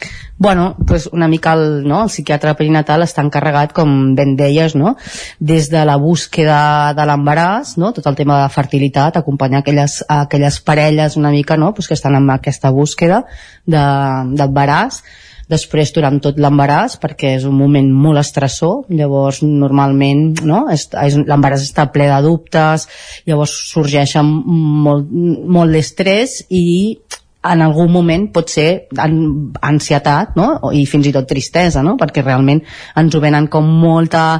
Bueno, pues una mica el, no, el psiquiatre perinatal està encarregat, com ben deies, no? des de la búsqueda de l'embaràs, no? tot el tema de fertilitat, acompanyar aquelles, aquelles parelles una mica no? pues que estan en aquesta búsqueda d'embaràs, després durant tot l'embaràs perquè és un moment molt estressor llavors normalment no? l'embaràs està ple de dubtes llavors sorgeixen molt, molt d'estrès i en algun moment pot ser ansietat no? i fins i tot tristesa no? perquè realment ens ho venen com molta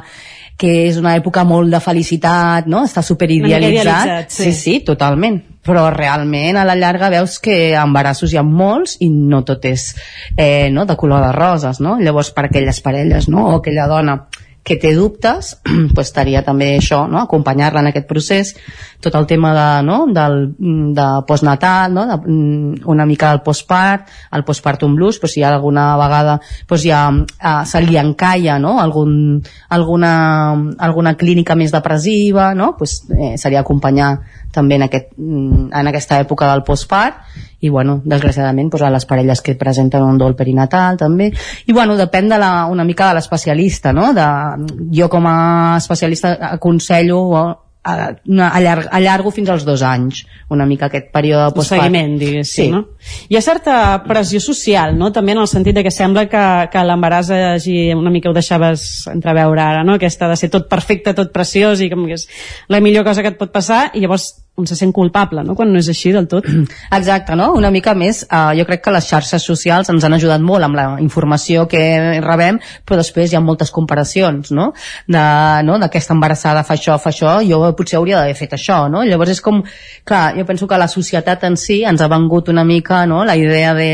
que és una època molt de felicitat, no? Està superidealitzat. Sí. sí, sí, totalment. Però realment a la llarga veus que embarassos hi ha molts i no tot és eh, no, de color de roses, no? Llavors per aquelles parelles, no? O aquella dona que té dubtes, pues estaria també això, no? acompanyar-la en aquest procés, tot el tema de, no? del, de postnatal, no? de, mm, una mica del postpart, el postpartum blues, pues, si hi ha alguna vegada pues, ja eh, se li encalla no? Algun, alguna, alguna clínica més depressiva, no? pues, eh, seria acompanyar també en, aquest, mm, en aquesta època del postpart i bueno, desgraciadament doncs, a les parelles que presenten un dol perinatal també i bueno, depèn de la, una mica de l'especialista no? de, jo com a especialista aconsello a, a, allarg, allargo fins als dos anys una mica aquest període de postpart seguiment, diguéssim, sí. no? Hi ha certa pressió social, no?, també en el sentit de que sembla que, que l'embaràs hagi, una mica ho deixaves entreveure ara, no?, aquesta de ser tot perfecte, tot preciós i com que és la millor cosa que et pot passar i llavors un se sent culpable, no?, quan no és així del tot. Exacte, no? Una mica més, eh, jo crec que les xarxes socials ens han ajudat molt amb la informació que rebem, però després hi ha moltes comparacions, no? De, no? d'aquesta embarassada fa això, fa això, jo potser hauria d'haver fet això, no? Llavors és com, clar, jo penso que la societat en si ens ha vengut una mica, no?, la idea de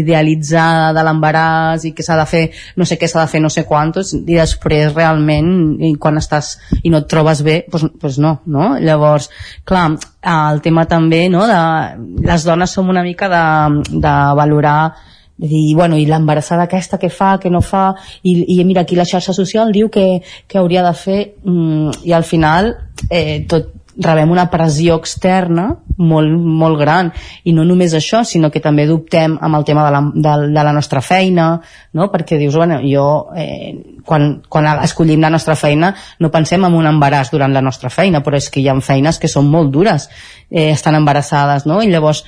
idealitzar de l'embaràs i que s'ha de fer, no sé què s'ha de fer, no sé quantos, i després realment, i quan estàs i no et trobes bé, doncs, doncs no, no? Llavors, clar, el tema també no, de les dones som una mica de, de valorar dir, bueno, i l'embarassada aquesta que fa, que no fa, i, i mira, aquí la xarxa social diu que, que hauria de fer, mm, i al final eh, tot rebem una pressió externa molt, molt gran i no només això, sinó que també dubtem amb el tema de la, de, de la nostra feina no? perquè dius, bueno, jo eh, quan, quan escollim la nostra feina no pensem en un embaràs durant la nostra feina però és que hi ha feines que són molt dures eh, estan embarassades no? i llavors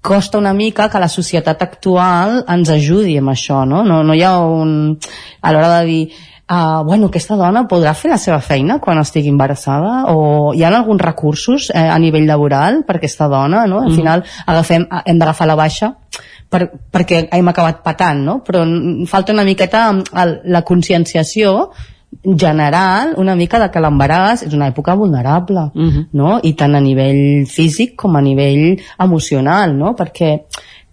costa una mica que la societat actual ens ajudi amb això, no? No, no hi ha un... a l'hora de dir uh, bueno, aquesta dona podrà fer la seva feina quan estigui embarassada o hi ha alguns recursos eh, a nivell laboral per aquesta dona, no? Al Mhm. final agafem, hem d'agafar la baixa per, perquè hem acabat patant, no? Però falta una miqueta el, la conscienciació general una mica de que l'embaràs és una època vulnerable Mhm. no? i tant a nivell físic com a nivell emocional no? perquè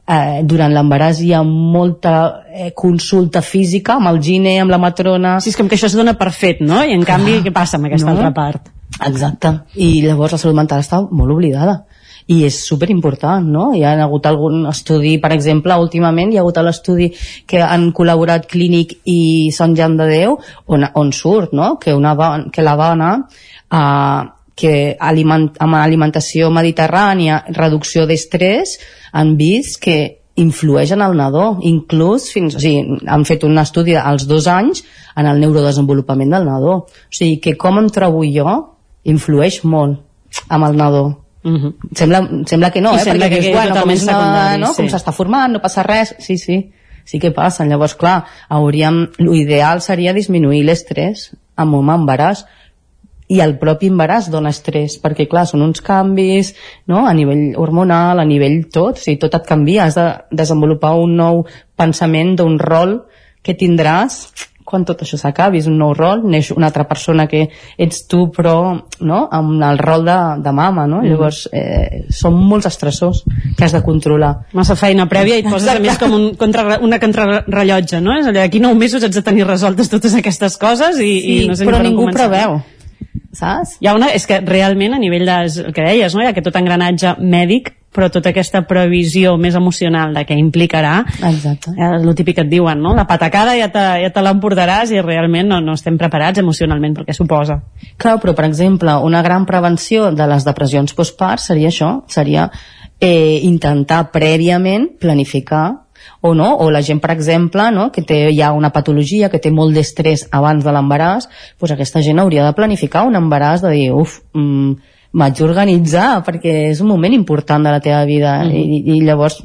eh, durant l'embaràs hi ha molta eh, consulta física amb el gine, amb la matrona Sí, és com que això es dona per fet, no? I en canvi, què passa amb aquesta altra part? Exacte. I llavors la salut mental està molt oblidada i és super important, no? Hi ha hagut algun estudi, per exemple, últimament hi ha hagut l'estudi que han col·laborat Clínic i Sant Jan de Déu on, on surt, no? Que, una, que la dona eh, que aliment, amb alimentació mediterrània, reducció d'estrès, han vist que influeix en el nadó, inclús fins, o sigui, han fet un estudi als dos anys en el neurodesenvolupament del nadó. O sigui, que com em trobo jo influeix molt amb el nadó. Uh -huh. Sembla, sembla que no, I eh? sembla Perquè que dius, bueno, com no? sí. com s'està formant, no passa res. Sí, sí, sí que passa. Llavors, clar, hauríem, l'ideal seria disminuir l'estrès amb un embaràs i el propi embaràs dona estrès, perquè clar, són uns canvis no? a nivell hormonal, a nivell tot, o sigui, tot et canvia, has de desenvolupar un nou pensament d'un rol que tindràs quan tot això s'acabi, és un nou rol, neix una altra persona que ets tu però no? amb el rol de, de mama, no? Mhm. llavors eh, són molts estressors que has de controlar. Massa feina prèvia i et poses a més com un contra, una contrarrellotge, no? És allò, d'aquí nou mesos haig de tenir resoltes totes aquestes coses i, Sí, i no sé però ningú preveu, saps? Hi ha una, és que realment a nivell de, el que deies, no? hi ha aquest tot engranatge mèdic però tota aquesta previsió més emocional de què implicarà, Exacte. eh, el típic que et diuen, no? La patacada ja te, ja te l'emportaràs i realment no, no estem preparats emocionalment pel que suposa. Clar, però per exemple, una gran prevenció de les depressions postpart seria això, seria eh, intentar prèviament planificar o no, o la gent, per exemple, no, que té ja una patologia, que té molt d'estrès abans de l'embaràs, doncs aquesta gent hauria de planificar un embaràs, de dir, uf, mm, m'haig d'organitzar perquè és un moment important de la teva vida Mhm. I, i llavors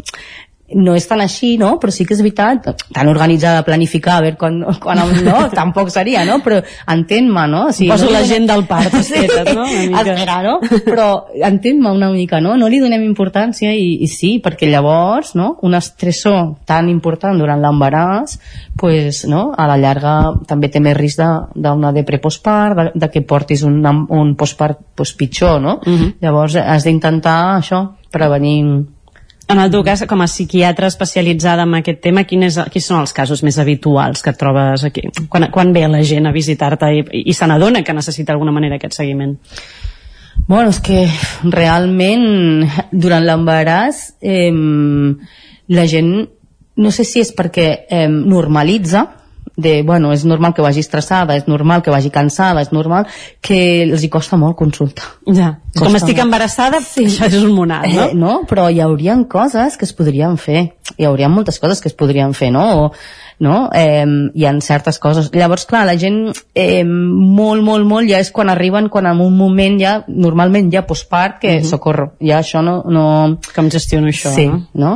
no és tan així, no? Però sí que és veritat, tan organitzada, planificar, a veure quan, quan no, tampoc seria, no? Però entén-me, no? Em poso la gent del part, esquetes, no? Espera, no? Però entén-me una mica, no? No li donem importància i, i sí, perquè llavors, no? Un estressor tan important durant l'embaràs, pues, no? A la llarga també té més risc de- d'una depre postpart, de, de que portis un, un postpart pues, pitjor, no? Mhm. Llavors has d'intentar això, prevenir En el teu cas, com a psiquiatra especialitzada en aquest tema, quin és, quins són els casos més habituals que et trobes aquí? Quan, quan ve la gent a visitar-te i, i se n'adona que necessita d'alguna manera aquest seguiment? Bueno, és que realment durant l'embaràs eh, la gent no sé si és perquè eh, normalitza de, bueno, és normal que vagi estressada, és normal que vagi cansada, és normal que els hi costa molt consultar. Ja. Com Costa estic molt. embarassada, sí. això és un monat, no? Eh, no? Però hi haurien coses que es podrien fer. Hi haurien moltes coses que es podrien fer, no? O, no? Eh, hi ha certes coses. Llavors, clar, la gent eh, molt, molt, molt ja és quan arriben, quan en un moment ja, normalment ja postpart, que Mhm. socorro, ja això no... no... Com gestiono això, sí, no? no?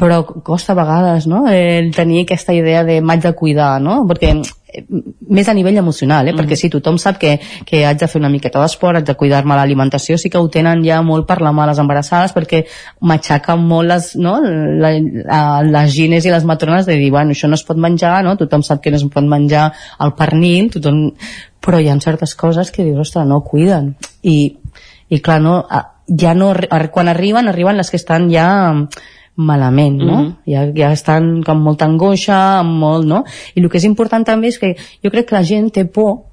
Però costa a vegades, no?, el tenir aquesta idea de m'haig de cuidar, no? Perquè eh, més a nivell emocional, eh? perquè sí, tothom sap que, que haig de fer una miqueta d'esport, haig de cuidar-me l'alimentació, sí que ho tenen ja molt per la mà les embarassades, perquè m'aixaquen molt les, no? la, la, les gines i les matrones de dir, bueno, això no es pot menjar, no? tothom sap que no es pot menjar el pernil, tothom... però hi ha certes coses que dius, ostres, no cuiden. I, i clar, no, ja no, quan arriben, arriben les que estan ja malament, no? Mhm. ja, ja estan com molta angoixa, amb molt, no? I el que és important també és que jo crec que la gent té por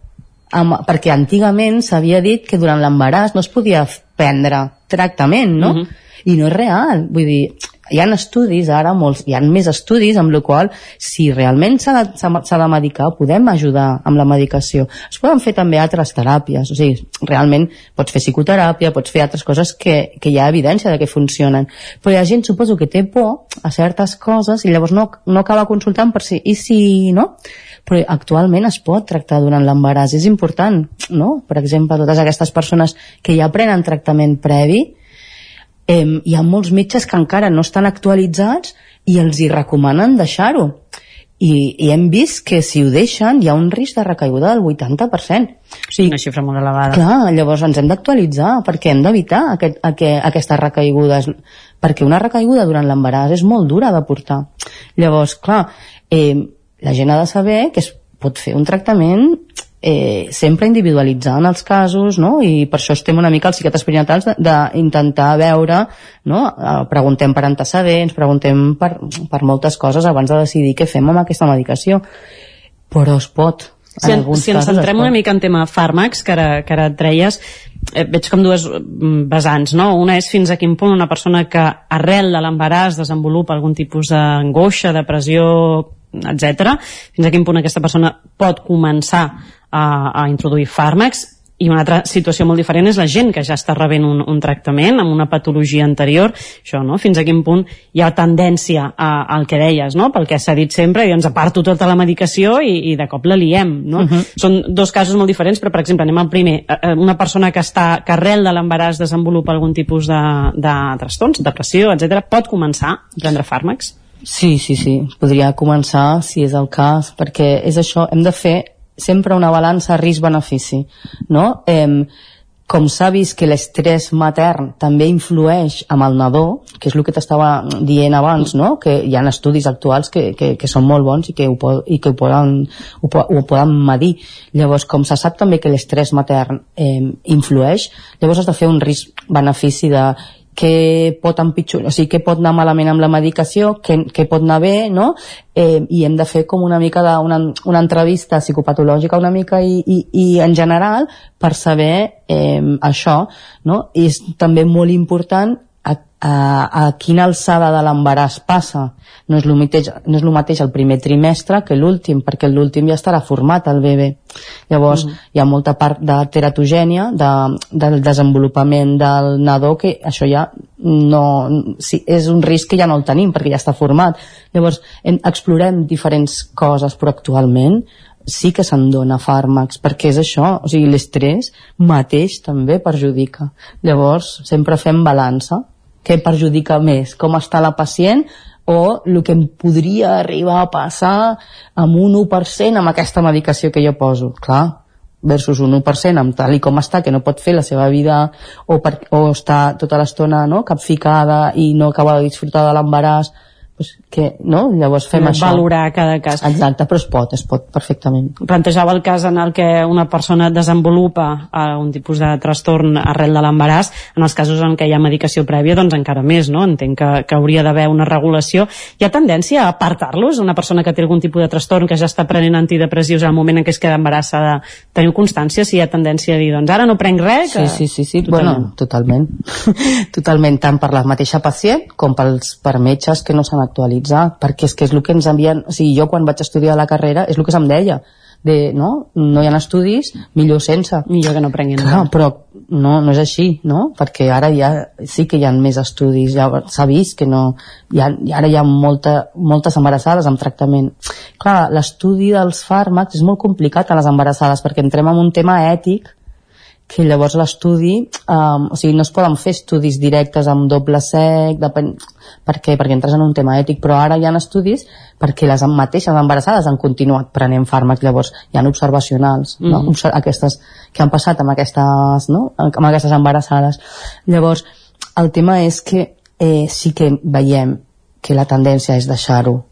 amb, perquè antigament s'havia dit que durant l'embaràs no es podia prendre tractament, no? Mhm. I no és real, vull dir, hi ha estudis ara, molts, hi ha més estudis amb la qual si realment s'ha de, de medicar, podem ajudar amb la medicació. Es poden fer també altres teràpies, o sigui, realment pots fer psicoteràpia, pots fer altres coses que, que hi ha evidència de que funcionen. Però hi ha gent, suposo, que té por a certes coses i llavors no, no acaba consultant per si, i si, no? però actualment es pot tractar durant l'embaràs, és important, no? Per exemple, totes aquestes persones que ja prenen tractament previ, eh, hi ha molts metges que encara no estan actualitzats i els hi recomanen deixar-ho. I, I hem vist que si ho deixen hi ha un risc de recaiguda del 80%. Sí, una xifra molt elevada. Clar, llavors ens hem d'actualitzar perquè hem d'evitar aquest, aquest, aquestes recaigudes perquè una recaiguda durant l'embaràs és molt dura de portar. Llavors, clar, eh, la gent ha de saber que es pot fer un tractament eh, sempre individualitzant els casos, no? I per això estem una mica als psiquiatres perinatals d'intentar veure, no? Eh, preguntem per antecedents, preguntem per, per moltes coses abans de decidir què fem amb aquesta medicació. Però es pot. Si, en, si ens centrem una mica en tema fàrmacs, que ara, que ara et treies, eh, veig com dues mm, vessants, no? Una és fins a quin punt una persona que arrel de l'embaràs desenvolupa algun tipus d'angoixa, depressió, etc. fins a quin punt aquesta persona pot començar a, a introduir fàrmacs i una altra situació molt diferent és la gent que ja està rebent un, un tractament amb una patologia anterior, això, no? Fins a quin punt hi ha tendència a, al que deies, no? Pel que s'ha dit sempre, i ens aparto tota la medicació i, i de cop la liem, no? Mhm. Són dos casos molt diferents, però, per exemple, anem al primer. Eh, eh, Una persona que està que arrel de l'embaràs desenvolupa algun tipus de, de trastorns, depressió, etc, pot començar a prendre fàrmacs? Sí, sí, sí. Podria començar, si és el cas, perquè és això, hem de fer sempre una balança risc-benefici, no? Eh, com s'ha vist que l'estrès matern també influeix amb el nadó, que és el que t'estava dient abans, no? que hi ha estudis actuals que, que, que són molt bons i que ho, i que ho, poden, ho, po ho poden medir. Llavors, com se sap també que l'estrès matern eh, influeix, llavors has de fer un risc-benefici de què pot empitjorar, o sigui, què pot anar malament amb la medicació, què, què pot anar bé, no? Eh, I hem de fer com una mica de, una, una entrevista psicopatològica una mica i, i, i en general per saber eh, això, no? I és també molt important a a quina alçada de l'embaràs passa no és, el mateix, no és el mateix el primer trimestre que l'últim, perquè l'últim ja estarà format el bebè. Llavors, uh -huh. hi ha molta part de teratogènia, de, del desenvolupament del nadó, que això ja no, sí, és un risc que ja no el tenim, perquè ja està format. Llavors, en, explorem diferents coses, però actualment sí que se'n dona fàrmacs, perquè és això, o sigui, l'estrès mateix també perjudica. Llavors, sempre fem balança, què perjudica més, com està la pacient o el que em podria arribar a passar amb un 1% amb aquesta medicació que jo poso. Clar, versus un 1% amb tal i com està, que no pot fer la seva vida o, per, o està tota l'estona no, capficada i no acaba de disfrutar de l'embaràs pues, que, no? Llavors fem no, això. Valorar cada cas. Exacte, però es pot, es pot perfectament. Plantejava el cas en el que una persona desenvolupa eh, un tipus de trastorn arrel de l'embaràs, en els casos en què hi ha medicació prèvia, doncs encara més, no? Entenc que, que hauria d'haver una regulació. Hi ha tendència a apartar-los? Una persona que té algun tipus de trastorn, que ja està prenent antidepressius el moment en què es queda embarassada, teniu constància si hi ha tendència a dir, doncs ara no prenc res? Que... Sí, sí, sí, sí. Totalment. bueno, totalment. totalment, tant per la mateixa pacient com pels per metges que no s'han actualitzar, perquè és que és el que ens envien... O sigui, jo quan vaig estudiar la carrera és el que se'm deia de, no? no hi ha estudis, millor sense. Millor que no prenguin Clar, però no, no és així, no? Perquè ara ja sí que hi ha més estudis, ja s'ha vist que no... Hi ha, ara hi ha molta, moltes embarassades amb tractament. Clar, l'estudi dels fàrmacs és molt complicat a les embarassades perquè entrem en un tema ètic que llavors l'estudi, um, o sigui, no es poden fer estudis directes amb doble sec, depèn... per què? Perquè entres en un tema ètic, però ara hi ha estudis perquè les mateixes embarassades han continuat prenent fàrmacs, llavors hi ha observacionals, mm -hmm. no? Aquestes que han passat amb aquestes, no? amb aquestes embarassades. Llavors, el tema és que eh, sí que veiem que la tendència és deixar-ho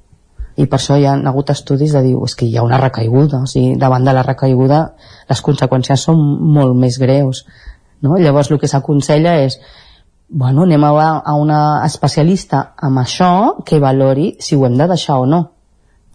i per això hi ha hagut estudis de dir és que hi ha una recaiguda, o sigui, davant de la recaiguda les conseqüències són molt més greus no? llavors el que s'aconsella és bueno, anem a, a una especialista amb això que valori si ho hem de deixar o no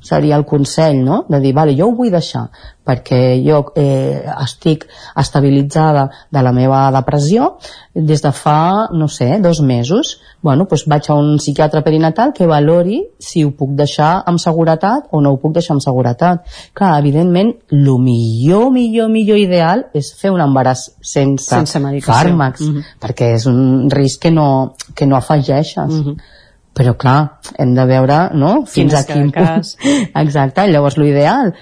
seria el consell, no? De dir, vale, jo ho vull deixar perquè jo eh, estic estabilitzada de la meva depressió des de fa, no sé, dos mesos bueno, doncs vaig a un psiquiatre perinatal que valori si ho puc deixar amb seguretat o no ho puc deixar amb seguretat. Clar, evidentment, el millor, millor, millor ideal és fer un embaràs sense, sense fàrmacs, mm -hmm. perquè és un risc que no, que no afegeixes. Mm -hmm però clar, hem de veure no? fins a quin cas. exacte, llavors l'ideal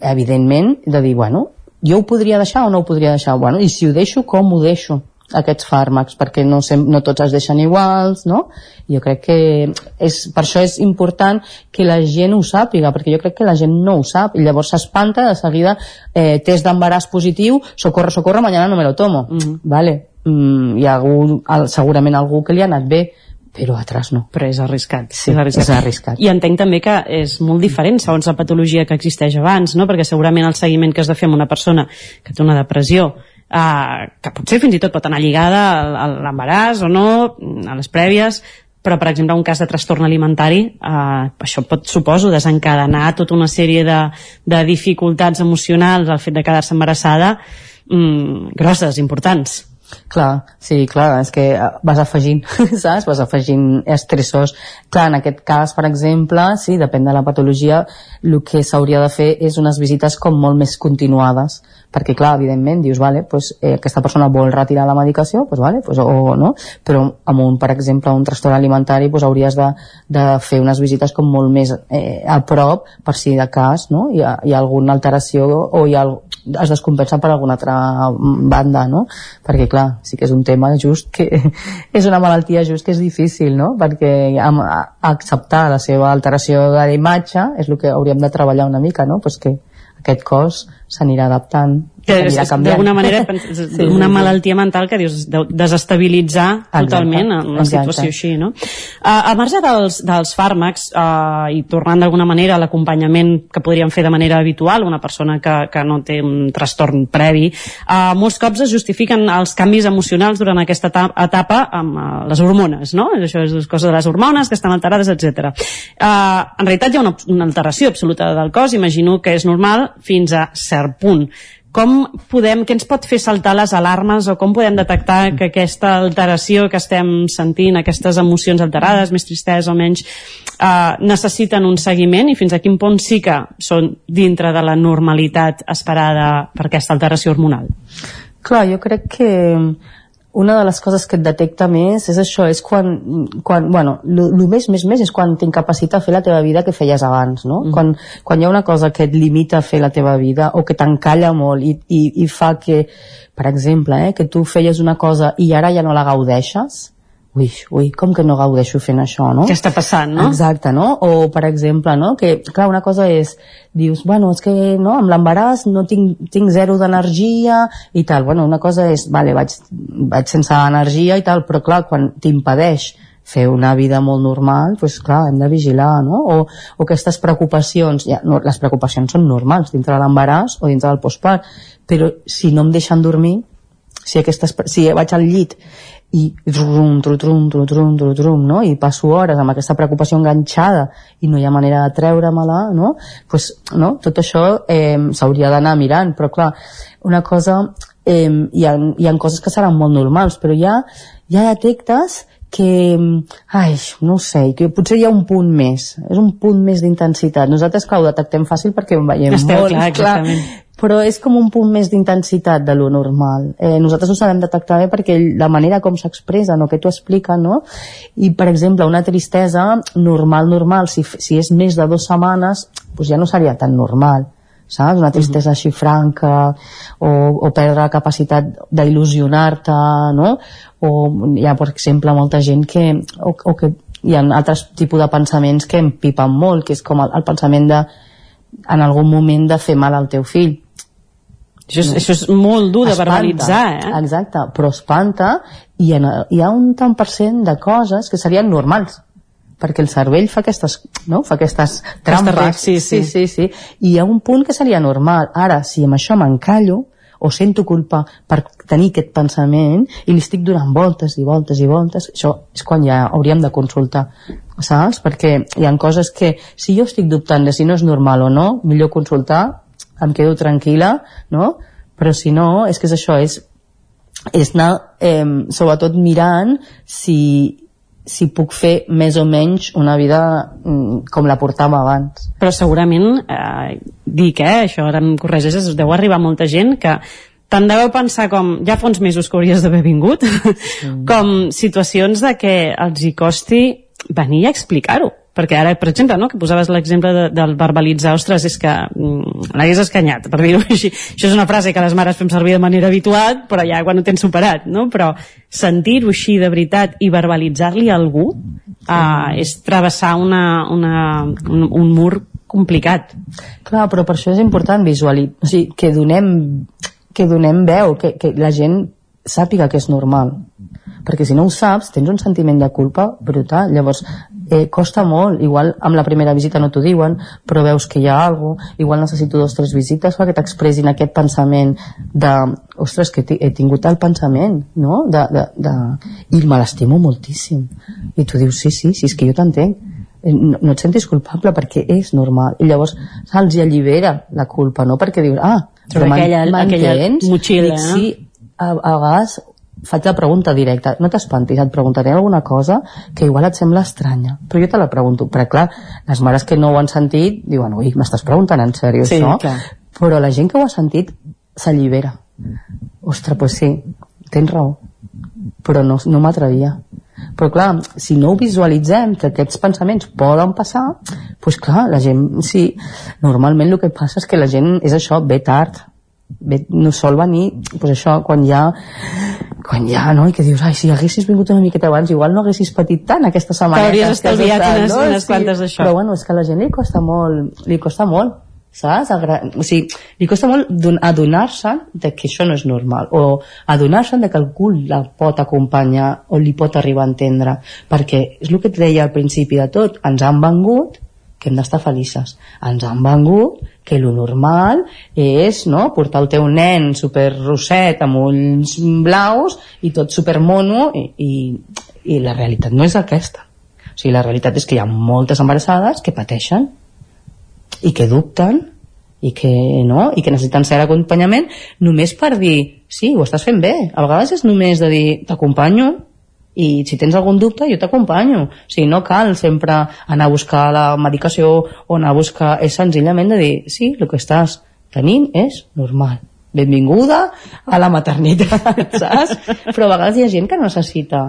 evidentment de dir, bueno jo ho podria deixar o no ho podria deixar bueno, i si ho deixo, com ho deixo aquests fàrmacs perquè no, sem no tots es deixen iguals no? jo crec que és, per això és important que la gent ho sàpiga perquè jo crec que la gent no ho sap i llavors s'espanta de seguida eh, test d'embaràs positiu socorre, socorre, mañana no me lo tomo mm -hmm. vale, mm, hi ha algú, segurament algú que li ha anat bé però altres no. Però és arriscat. Sí, és arriscat. és arriscat. I entenc també que és molt diferent segons la patologia que existeix abans, no? perquè segurament el seguiment que has de fer amb una persona que té una depressió eh, que potser fins i tot pot anar lligada a l'embaràs o no, a les prèvies, però per exemple un cas de trastorn alimentari eh, això pot, suposo, desencadenar tota una sèrie de, de dificultats emocionals al fet de quedar-se embarassada mm, grosses, importants Clar, sí, clar, és que eh, vas afegint, saps? Vas afegint estressors. Clar, en aquest cas, per exemple, sí, depèn de la patologia, el que s'hauria de fer és unes visites com molt més continuades, perquè clar, evidentment dius, vale, pues, eh, aquesta persona vol retirar la medicació, pues, vale, pues, o no, però amb un, per exemple, un trastorn alimentari pues, hauries de, de fer unes visites com molt més eh, a prop per si de cas no? hi, ha, hi ha alguna alteració o hi ha, es descompensa per alguna altra banda, no? Perquè, clar, sí que és un tema just que és una malaltia just que és difícil, no? Perquè acceptar la seva alteració de la imatge és el que hauríem de treballar una mica, no? Pues que aquest cos s'anirà adaptant d'alguna manera sí, una malaltia mental que dius de desestabilitzar Exacte. totalment en una Exacte. situació així no? Uh, a marge dels, dels fàrmacs uh, i tornant d'alguna manera a l'acompanyament que podríem fer de manera habitual una persona que, que no té un trastorn previ uh, molts cops es justifiquen els canvis emocionals durant aquesta etapa amb uh, les hormones no? això és cosa de les hormones que estan alterades, etc. Uh, en realitat hi ha una, una alteració absoluta del cos imagino que és normal fins a cert punt com podem, què ens pot fer saltar les alarmes o com podem detectar que aquesta alteració que estem sentint, aquestes emocions alterades, més tristesa o menys, eh, necessiten un seguiment i fins a quin punt sí que són dintre de la normalitat esperada per aquesta alteració hormonal? Clar, jo crec que una de les coses que et detecta més és això, és quan, quan bueno, el més, més, més és quan t'incapacita a fer la teva vida que feies abans, no? Mm. Quan, quan hi ha una cosa que et limita a fer la teva vida o que t'encalla molt i, i, i fa que, per exemple, eh, que tu feies una cosa i ara ja no la gaudeixes, ui, ui, com que no gaudeixo fent això, no? Què està passant, no? Exacte, no? O, per exemple, no? Que, clar, una cosa és, dius, bueno, és que, no, amb l'embaràs no tinc, tinc zero d'energia i tal. Bueno, una cosa és, vale, vaig, vaig sense energia i tal, però clar, quan t'impedeix fer una vida molt normal, doncs clar, hem de vigilar, no? O, o aquestes preocupacions, ja, no, les preocupacions són normals dintre de l'embaràs o dintre del postpart, però si no em deixen dormir, si, aquestes, si vaig al llit i trum, trum, trum, trum, trum, trum, trum, no? i passo hores amb aquesta preocupació enganxada i no hi ha manera de treure-me-la, no? Pues, no? tot això eh, s'hauria d'anar mirant, però clar, una cosa, eh, hi, ha, hi ha coses que seran molt normals, però ja, ja detectes que, ai, no sé, que potser hi ha un punt més, és un punt més d'intensitat. Nosaltres, clar, ho detectem fàcil perquè ho veiem Esteu, molt, clar, clar, però és com un punt més d'intensitat de lo normal. Eh, nosaltres ho sabem detectar bé perquè la manera com s'expressa, no, que t'ho explica, no? I, per exemple, una tristesa normal, normal, si, si és més de dues setmanes, doncs ja no seria tan normal saps? Una tristesa així franca o, o perdre la capacitat d'il·lusionar-te, no? O hi ha, per exemple, molta gent que, o, o que hi ha altres tipus de pensaments que em pipen molt, que és com el, el pensament de en algun moment de fer mal al teu fill això és, això és molt dur de Espanta, verbalitzar, eh? Exacte, però espanta i en, hi ha un tant per cent de coses que serien normals perquè el cervell fa aquestes, no? fa aquestes trampes. reaccions, sí, sí, sí, sí. I hi ha un punt que seria normal. Ara, si amb això m'encallo, o sento culpa per tenir aquest pensament i li estic donant voltes i voltes i voltes, això és quan ja hauríem de consultar, saps? Perquè hi ha coses que, si jo estic dubtant de si no és normal o no, millor consultar, em quedo tranquil·la, no? Però si no, és que és això, és, és anar eh, sobretot mirant si, si puc fer més o menys una vida mm, com la portàvem abans. Però segurament, eh, dic, eh, això ara em corregeix, es deu arribar molta gent que tant deveu pensar com ja fa uns mesos que hauries d'haver vingut, mm. com situacions de que els hi costi venir a explicar-ho perquè ara, per exemple, no, que posaves l'exemple de, del verbalitzar, ostres, és que mm, l'hagués escanyat, per dir-ho així. Això és una frase que les mares fem servir de manera habitual, però ja quan ho tens superat, no? Però sentir-ho així de veritat i verbalitzar-li a algú eh, és travessar una, una, un, un mur complicat. Clar, però per això és important visualitzar, o sigui, que donem, que donem veu, que, que la gent sàpiga que és normal perquè si no ho saps tens un sentiment de culpa brutal llavors eh, costa molt, igual amb la primera visita no t'ho diuen, però veus que hi ha alguna cosa, igual necessito dos o tres visites perquè t'expressin aquest pensament de, ostres, que he tingut el pensament, no? De, de, de... I me l'estimo moltíssim. I tu dius, sí, sí, sí, és que jo t'entenc. Eh, no, no et sentis culpable perquè és normal. I llavors se'ls allibera la culpa, no? Perquè dius, ah, Però aquella, aquella motxilla, Dic, sí, a, a vegades faig la pregunta directa, no t'espantis, et preguntaré alguna cosa que igual et sembla estranya, però jo te la pregunto, perquè clar, les mares que no ho han sentit diuen, ui, m'estàs preguntant en sèrio Sí, això? clar. Però la gent que ho ha sentit s'allibera. Ostres, pues sí, tens raó, però no, no m'atrevia. Però clar, si no ho visualitzem, que aquests pensaments poden passar, doncs clar, la gent, sí, normalment el que passa és que la gent és això, ve tard, ve, no sol venir, doncs això, quan ja quan ja, no? I que dius, ai, si haguessis vingut una miqueta abans, igual no haguessis patit tant aquesta setmana. T'hauries estalviat unes- unes quantes d'això. Però bueno, és que a la gent li costa molt, li costa molt, saps? Agra o sigui, li costa molt don- adonar-se de que això no és normal, o adonar-se de que algú la pot acompanyar o li pot arribar a entendre, perquè és el que et deia al principi de tot, ens han vengut que hem d'estar felices. Ens han vengut que lo normal és no, portar el teu nen super roset amb ulls blaus i tot super mono i, i, i la realitat no és aquesta. O sigui, la realitat és que hi ha moltes embarassades que pateixen i que dubten i que, no? I que necessiten cert acompanyament només per dir, sí, ho estàs fent bé a vegades és només de dir, t'acompanyo i si tens algun dubte jo t'acompanyo. O sigui, no cal sempre anar a buscar la medicació o anar a buscar és senzillament de dir, sí, el que estàs tenint és normal. Benvinguda a la maternitat saps? però a vegades hi ha gent que necessita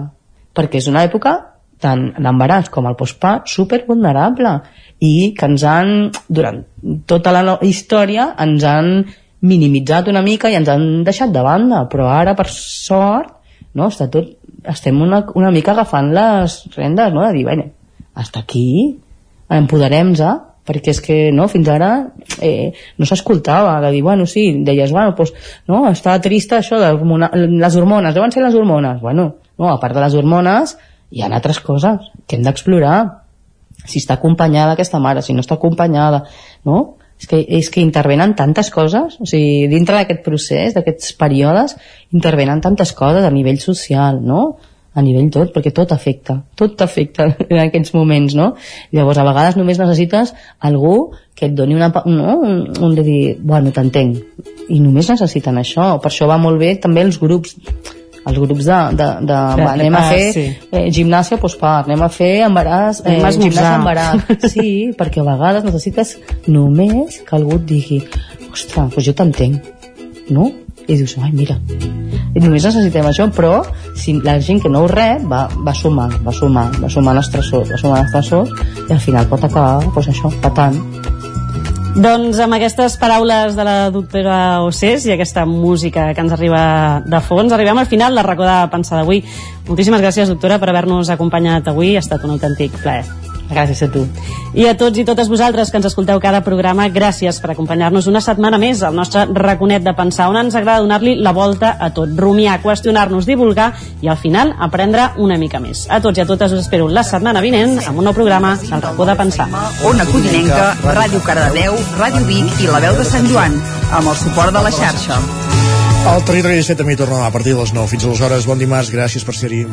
perquè és una època tant l'embaràs com el postpart super vulnerable i que ens han durant tota la no- història ens han minimitzat una mica i ens han deixat de banda. Però ara per sort no, està tot, estem una, una mica agafant les rendes no? de dir, bueno, hasta aquí empoderem-nos perquè és que no, fins ara eh, no s'escoltava, de dir, bueno, sí, deies, bueno, pues, no, està trista això de les hormones, deuen ser les hormones, bueno, no, a part de les hormones hi ha altres coses que hem d'explorar si està acompanyada aquesta mare, si no està acompanyada, no? És que, és que intervenen tantes coses, o sigui, dintre d'aquest procés, d'aquests períodes, intervenen tantes coses a nivell social, no? A nivell tot, perquè tot afecta, tot t'afecta en aquests moments, no? Llavors, a vegades només necessites algú que et doni una, no? un, un de dir, bueno, t'entenc, i només necessiten això, per això va molt bé també els grups els grups de, de, de va, anem a fer sí. eh, gimnàsia postpart, anem a fer embaràs, eh, esmorzar. gimnàsia embaràs. Sí, perquè a vegades necessites només que algú et digui ostres, doncs jo t'entenc, no? I dius, ai, mira, i només necessitem això, però si la gent que no ho rep va, va sumant, va sumant, va sumant estressors, va sumant estressors, i al final pot acabar, doncs això, patant. Doncs amb aquestes paraules de la doctora Océs i aquesta música que ens arriba de fons, arribem al final del racó de pensar d'avui. Moltíssimes gràcies, doctora, per haver-nos acompanyat avui. Ha estat un autèntic plaer. Gràcies a tu. I a tots i totes vosaltres que ens escolteu cada programa, gràcies per acompanyar-nos una setmana més al nostre raconet de pensar, on ens agrada donar-li la volta a tot, rumiar, qüestionar-nos, divulgar i al final aprendre una mica més. A tots i a totes us espero la setmana vinent amb un nou programa del racó de pensar. Ona Codinenca, Ràdio Cardedeu, Ràdio Vic i La Veu de Sant Joan, amb el suport de la xarxa. El Territori 17 també hi torna a partir de les 9. Fins aleshores, bon dimarts, gràcies per ser-hi.